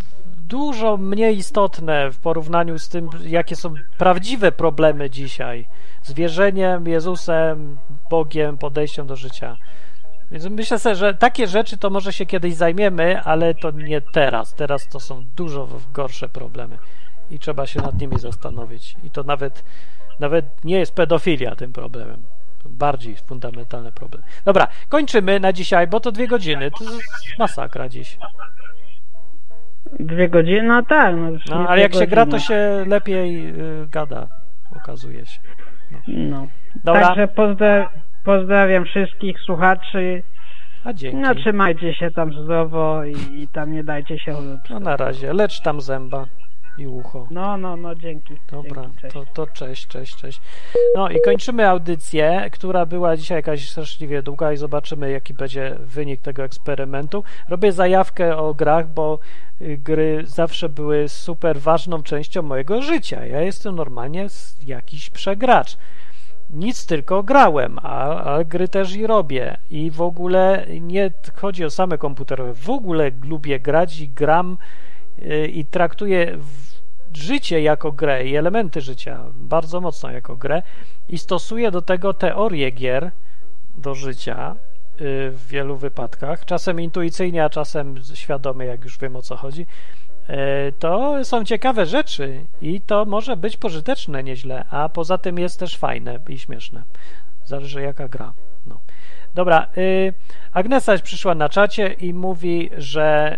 dużo mniej istotne w porównaniu z tym, jakie są prawdziwe problemy dzisiaj z wierzeniem, Jezusem, Bogiem, podejściem do życia. Więc myślę sobie, że takie rzeczy to może się kiedyś zajmiemy, ale to nie teraz. Teraz to są dużo gorsze problemy i trzeba się nad nimi zastanowić. I to nawet, nawet nie jest pedofilia tym problemem. Bardziej fundamentalny problem. Dobra, kończymy na dzisiaj, bo to dwie godziny. To jest masakra dziś. Dwie godziny? No tak. No, No, ale jak się gra, to godziny. się lepiej y, gada, okazuje się. No. Dobra. Także pozdra pozdrawiam wszystkich słuchaczy. A dzięki. No trzymajcie się tam zdrowo i, i tam nie dajcie się. No na razie, lecz tam zęba i ucho. No, no, no, dzięki. Dobra, dzięki, cześć. to, to cześć, cześć, cześć. No i kończymy audycję, która była dzisiaj jakaś straszliwie długa i zobaczymy, jaki będzie wynik tego eksperymentu. Robię zajawkę o grach, bo y, gry zawsze były super ważną częścią mojego życia. Ja jestem normalnie jakiś przegracz. Nic tylko grałem, a, a gry też i robię. I w ogóle nie chodzi o same komputerowe. W ogóle lubię grać i gram y, i traktuję życie jako grę i elementy życia bardzo mocno jako grę i stosuję do tego teorię gier do życia y, w wielu wypadkach, czasem intuicyjnie, a czasem świadomie, jak już wiem o co chodzi. Y, To są ciekawe rzeczy i to może być pożyteczne nieźle, a poza tym jest też fajne i śmieszne. Zależy jaka gra. Dobra, y, Agnesa przyszła na czacie i mówi, że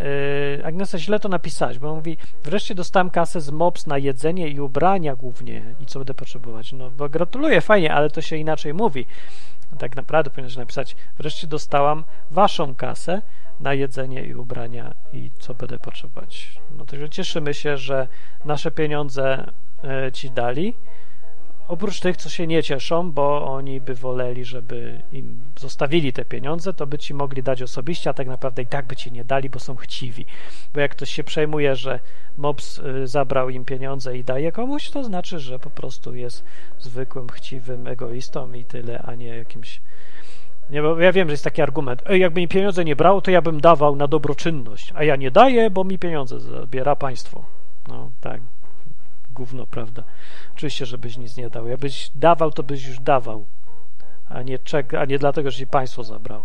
y, Agnesa źle to napisać, bo mówi, wreszcie dostałem kasę z MOPS na jedzenie i ubrania głównie i co będę potrzebować. No bo gratuluję, fajnie, ale to się inaczej mówi. Tak naprawdę powinnaś napisać, wreszcie dostałam waszą kasę na jedzenie i ubrania i co będę potrzebować. No także cieszymy się, że nasze pieniądze e, ci dali. Oprócz tych, co się nie cieszą, bo oni by woleli, żeby im zostawili te pieniądze, to by ci mogli dać osobiście, a tak naprawdę i tak by ci nie dali, bo są chciwi. Bo jak ktoś się przejmuje, że MOPS y, zabrał im pieniądze i daje komuś, to znaczy, że po prostu jest zwykłym, chciwym egoistą i tyle, a nie jakimś. Nie, bo ja wiem, że jest taki argument. Ej, jakby mi pieniądze nie brało, to ja bym dawał na dobroczynność, a ja nie daję, bo mi pieniądze zabiera państwo. No tak, gówno, prawda? Oczywiście, żebyś nic nie dał. Jakbyś dawał, to byś już dawał, a nie, czek, a nie dlatego, że ci państwo zabrało.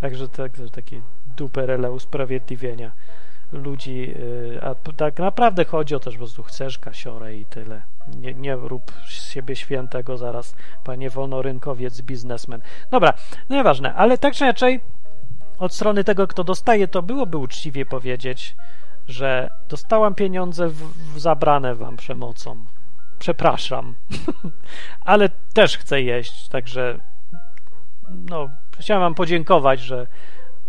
Także tak, takie duperele usprawiedliwienia ludzi, yy, a tak naprawdę chodzi o to, że po prostu chcesz kasiorę i tyle. Nie, nie rób z siebie świętego zaraz, panie wolnorynkowiec, biznesmen. Dobra, no nieważne, ale tak czy inaczej od strony tego, kto dostaje, to byłoby uczciwie powiedzieć, że dostałam pieniądze w, w zabrane wam przemocą. Przepraszam, ale też chcę jeść, także no, chciałem wam podziękować, że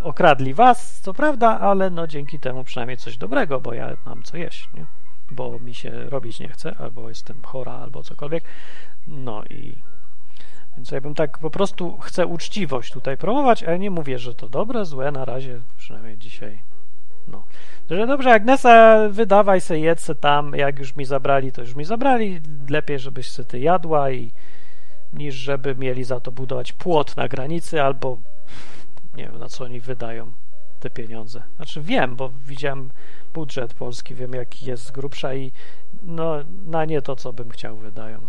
okradli was, co prawda, ale no dzięki temu przynajmniej coś dobrego, bo ja mam co jeść, nie? Bo mi się robić nie chce, albo jestem chora, albo cokolwiek. No i więc ja bym tak po prostu chcę uczciwość tutaj promować, ale nie mówię, że to dobre, złe na razie, przynajmniej dzisiaj. No. Że dobrze, Agnesa, wydawaj se, jedz se tam, jak już mi zabrali, to już mi zabrali. Lepiej, żebyś se ty jadła i niż żeby mieli za to budować płot na granicy albo nie wiem, na co oni wydają te pieniądze. Znaczy wiem, bo widziałem budżet polski, wiem jaki jest z grubsza i no, na nie to, co bym chciał, wydają.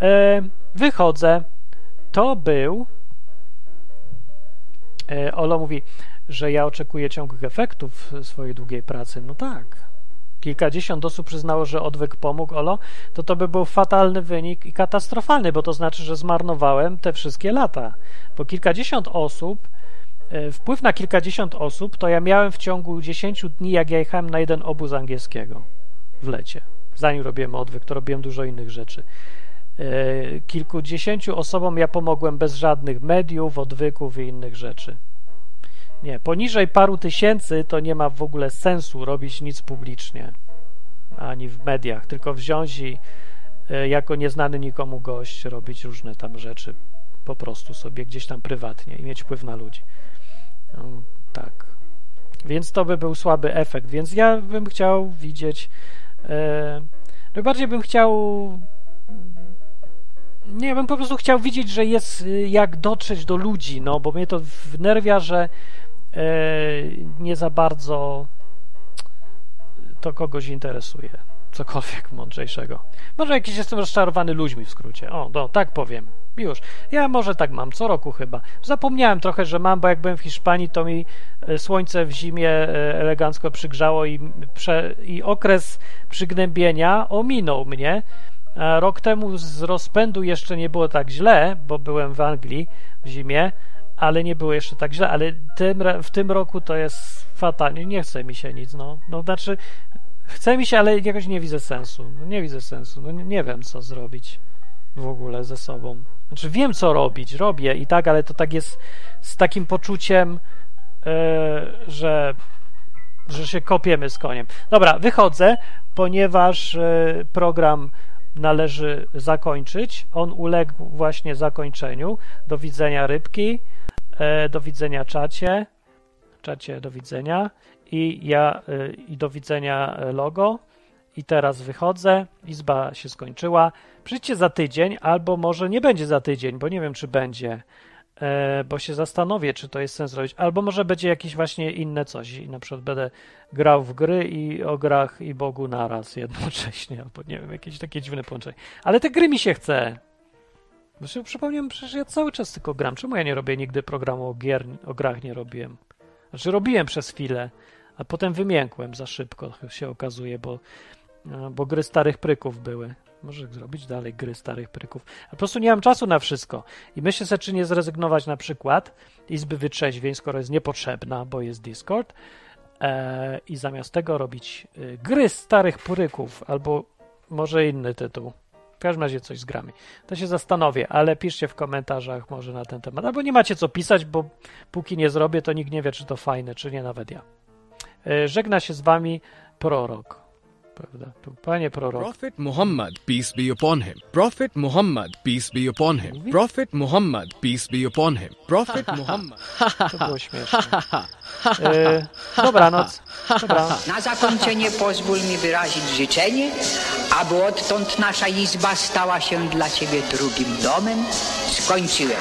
E, wychodzę. To był. E, Olo mówi, że ja oczekuję ciągłych efektów swojej długiej pracy. No tak. Kilkadziesiąt osób przyznało, że odwyk pomógł, Olo, to to by był fatalny wynik i katastrofalny, bo to znaczy, że zmarnowałem te wszystkie lata. Bo kilkadziesiąt osób e, wpływ na kilkadziesiąt osób, to ja miałem w ciągu 10 dni, jak ja jechałem na jeden obóz angielskiego w lecie. Zanim robiłem odwyk, to robiłem dużo innych rzeczy. E, Kilkudziesięciu osobom ja pomogłem bez żadnych mediów, odwyków i innych rzeczy. Nie, poniżej paru tysięcy to nie ma w ogóle sensu robić nic publicznie, ani w mediach, tylko wziąć i e, jako nieznany nikomu gość robić różne tam rzeczy po prostu sobie gdzieś tam prywatnie i mieć wpływ na ludzi. No, tak. Więc to by był słaby efekt. Więc ja bym chciał widzieć. E, najbardziej bym chciał. Nie, bym po prostu chciał widzieć, że jest y, jak dotrzeć do ludzi, no bo mnie to wnerwia, że nie za bardzo to kogoś interesuje. Cokolwiek mądrzejszego. Może jakiś jestem rozczarowany ludźmi w skrócie. O, no, tak powiem. Już. Ja może tak mam, co roku chyba. Zapomniałem trochę, że mam, bo jak byłem w Hiszpanii, to mi e, słońce w zimie e, elegancko przygrzało i, prze, i okres przygnębienia ominął mnie. Rok temu z rozpędu jeszcze nie było tak źle, bo byłem w Anglii w zimie, ale nie było jeszcze tak źle, ale tym, w tym roku to jest fatalnie. Nie chce mi się nic, no. No, znaczy, chce mi się, ale jakoś nie widzę sensu. No, nie widzę sensu. No, nie, nie wiem, co zrobić w ogóle ze sobą. Znaczy wiem, co robić, robię i tak, ale to tak jest z takim poczuciem, yy, że, że się kopiemy z koniem. Dobra, wychodzę, ponieważ yy, program należy zakończyć. On uległ właśnie zakończeniu. Do widzenia rybki, do widzenia czacie, czacie do widzenia i ja i do widzenia logo. I teraz wychodzę, izba się skończyła. Przyjdźcie za tydzień, albo może nie będzie za tydzień, bo nie wiem, czy będzie, e, bo się zastanowię, czy to jest sens robić. Albo może będzie jakieś właśnie inne coś. I na przykład będę grał w gry i o grach i Bogu naraz jednocześnie, albo nie wiem, jakieś takie dziwne połączenie. Ale te gry mi się chce. Sobie przypomniałem, przecież ja cały czas tylko gram. Czemu ja nie robię nigdy programu o, gier, o grach nie robiłem? Znaczy robiłem przez chwilę, a potem wymiękłem za szybko, się okazuje, bo bo gry starych pryków były. Może zrobić dalej gry starych pryków. A po prostu nie mam czasu na wszystko. I myślę sobie, czy nie zrezygnować na przykład Izby Wytrzeźwień, skoro jest niepotrzebna, bo jest Discord, e, i zamiast tego robić y, gry starych pryków, albo może inny tytuł. W każdym razie coś z grami. To się zastanowię, ale piszcie w komentarzach może na ten temat. Albo nie macie co pisać, bo póki nie zrobię, to nikt nie wie, czy to fajne, czy nie, nawet ja. E, żegna się z wami prorok. Prawda? Panie prorok. Prophet Muhammad, peace be upon him. Prophet Muhammad, peace be upon him. Prophet Muhammad, peace be upon him. Prophet Muhammad. To było śmieszne. E, dobranoc. Dobranoc. Na zakończenie pozwól mi wyrazić życzenie, aby odtąd nasza izba stała się dla Ciebie drugim domem. Skończyłem.